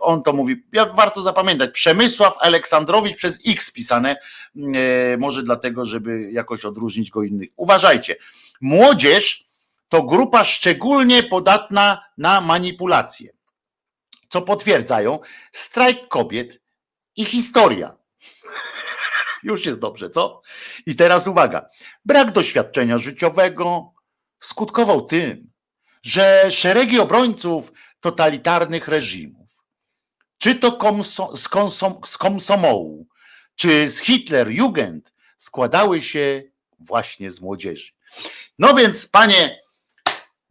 [SPEAKER 1] On to mówi, jak warto zapamiętać, Przemysław Aleksandrowicz przez X pisane, mm, e, może dlatego, żeby jakoś odróżnić go innych. Uważajcie, młodzież to grupa szczególnie podatna na manipulacje, co potwierdzają strajk kobiet i historia. Już jest dobrze, co? I teraz uwaga. Brak doświadczenia życiowego skutkował tym, że szeregi obrońców totalitarnych reżimów czy to komso, z, konsom, z komsomołu, czy z Hitler-Jugend składały się właśnie z młodzieży. No więc, panie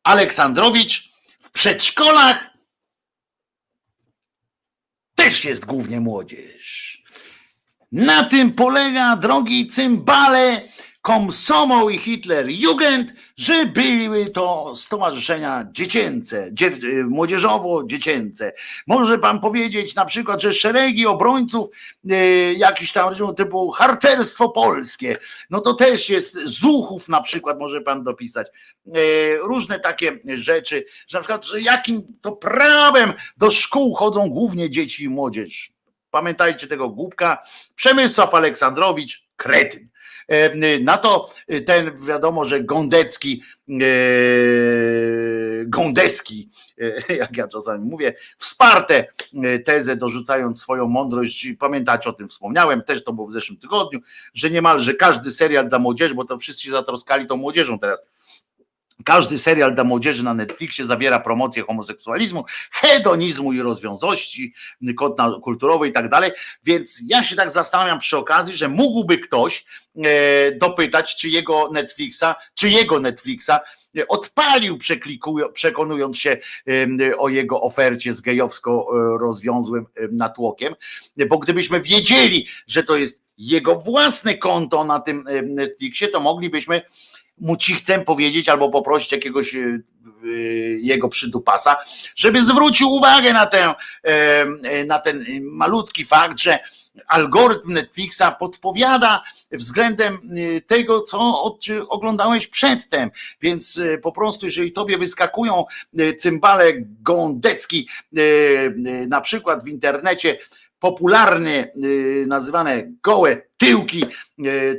[SPEAKER 1] Aleksandrowicz, w przedszkolach też jest głównie młodzież. Na tym polega, drogi cymbale, Komsomol i Hitler Jugend, że były to stowarzyszenia dziecięce, y, młodzieżowo-dziecięce. Może pan powiedzieć na przykład, że szeregi obrońców y, jakiś tam typu harcerstwo polskie, no to też jest zuchów na przykład może pan dopisać. Y, różne takie rzeczy, że na przykład, że jakim to prawem do szkół chodzą głównie dzieci i młodzież. Pamiętajcie tego głupka. Przemysław Aleksandrowicz, kretyn. Na to ten wiadomo, że Gondecki, e, Gondeski, e, jak ja czasami mówię, wsparte tezę, dorzucając swoją mądrość. Pamiętacie o tym wspomniałem, też to było w zeszłym tygodniu, że niemalże każdy serial dla młodzieży, bo to wszyscy się zatroskali tą młodzieżą teraz każdy serial dla młodzieży na Netflixie zawiera promocję homoseksualizmu, hedonizmu i rozwiązości kulturowej i tak dalej. Więc ja się tak zastanawiam przy okazji, że mógłby ktoś e, dopytać, czy jego Netflixa, czy jego Netflixa odpalił, przekonując się o jego ofercie z gejowsko e, rozwiązłym natłokiem, bo gdybyśmy wiedzieli, że to jest jego własne konto na tym Netflixie, to moglibyśmy mu ci chcę powiedzieć albo poprosić jakiegoś e, e, jego przydupasa, żeby zwrócił uwagę na, tę, e, na ten malutki fakt, że algorytm Netflixa podpowiada względem tego, co oglądałeś przedtem. Więc po prostu, jeżeli tobie wyskakują cymbale gondecki, na przykład w internecie, popularnie nazywane gołe tyłki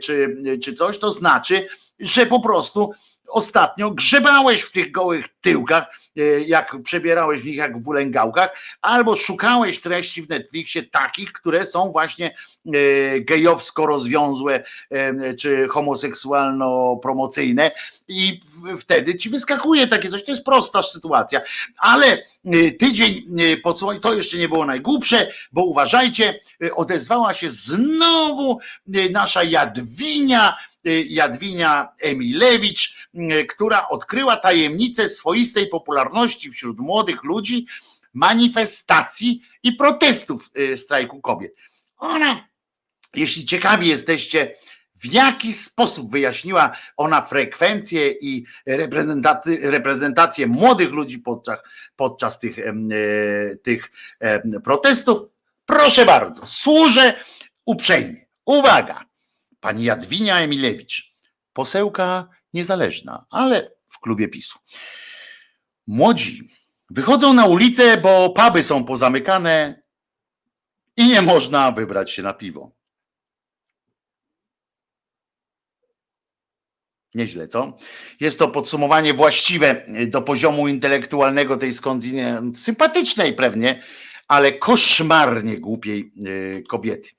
[SPEAKER 1] czy, czy coś, to znaczy, że po prostu ostatnio grzebałeś w tych gołych tyłkach, e, jak przebierałeś w nich jak w ulęgałkach, albo szukałeś treści w Netflixie takich, które są właśnie e, gejowsko rozwiązłe e, czy homoseksualno-promocyjne i wtedy ci wyskakuje takie coś. To jest prosta sytuacja, ale tydzień podsumowań to jeszcze nie było najgłupsze, bo uważajcie, odezwała się znowu nasza Jadwinia, Jadwinia Emilewicz, y, która odkryła tajemnicę swoistej popularności wśród młodych ludzi, manifestacji i protestów y, strajku kobiet. Ona, jeśli ciekawi jesteście, w jaki sposób wyjaśniła ona frekwencję i reprezentację młodych ludzi podczas, podczas tych, tych protestów, proszę bardzo, służę uprzejmie. Uwaga! Pani Jadwinia Emilewicz, posełka niezależna, ale w klubie PiSu. Młodzi wychodzą na ulicę, bo puby są pozamykane i nie można wybrać się na piwo. Nieźle, co? Jest to podsumowanie właściwe do poziomu intelektualnego tej skądinąd sympatycznej pewnie ale koszmarnie głupiej e, kobiety.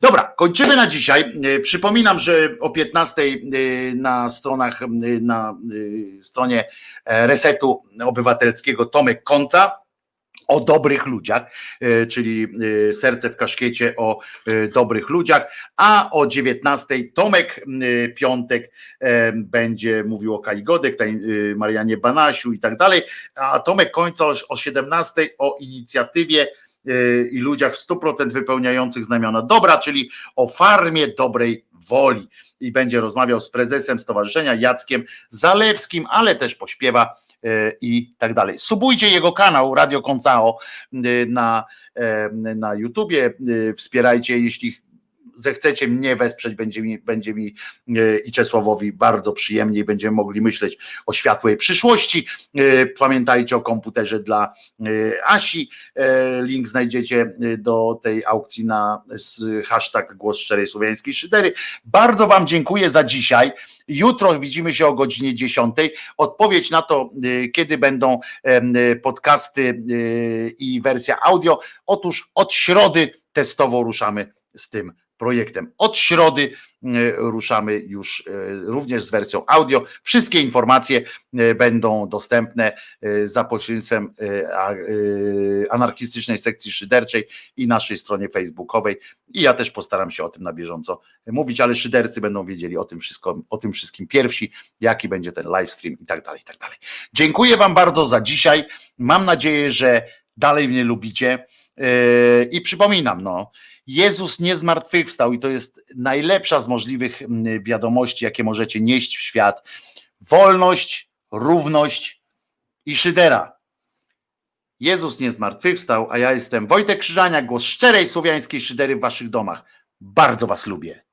[SPEAKER 1] Dobra, kończymy na dzisiaj. E, przypominam, że o 15 e, na stronach, na stronie Resetu Obywatelskiego Tomek Konca o dobrych ludziach, czyli serce w kaszkiecie o dobrych ludziach, a o 19 Tomek Piątek będzie mówił o Kai Godek, Marianie Banasiu i tak dalej, a Tomek końca o 17 o inicjatywie i ludziach w 100% wypełniających znamiona dobra, czyli o farmie dobrej woli. I będzie rozmawiał z prezesem stowarzyszenia Jackiem Zalewskim, ale też pośpiewa i tak dalej. Subujcie jego kanał Radio Koncao na, na YouTubie, wspierajcie, jeśli zechcecie mnie wesprzeć, będzie mi, będzie mi e, i Czesławowi bardzo przyjemniej, będziemy mogli myśleć o światłej przyszłości. E, pamiętajcie o komputerze dla e, Asi. Link znajdziecie do tej aukcji na hashtag Głos Szczerej Słowiańskiej Szydery. Bardzo Wam dziękuję za dzisiaj. Jutro widzimy się o godzinie 10. Odpowiedź na to, kiedy będą podcasty i wersja audio. Otóż od środy testowo ruszamy z tym projektem. Od środy e, ruszamy już e, również z wersją audio. Wszystkie informacje e, będą dostępne za pośrednictwem anarchistycznej sekcji szyderczej i naszej stronie facebookowej. I ja też postaram się o tym na bieżąco mówić, ale szydercy będą wiedzieli o tym, wszystko, o tym wszystkim pierwsi, jaki będzie ten live stream i tak dalej, i tak dalej. Dziękuję Wam bardzo za dzisiaj. Mam nadzieję, że dalej mnie lubicie. I przypominam, no, Jezus nie zmartwychwstał i to jest najlepsza z możliwych mm, wiadomości, jakie możecie nieść w świat. Wolność, równość i szydera. Jezus nie zmartwychwstał, a ja jestem Wojtek Krzyżania, głos szczerej słowiańskiej szydery w waszych domach. Bardzo was lubię.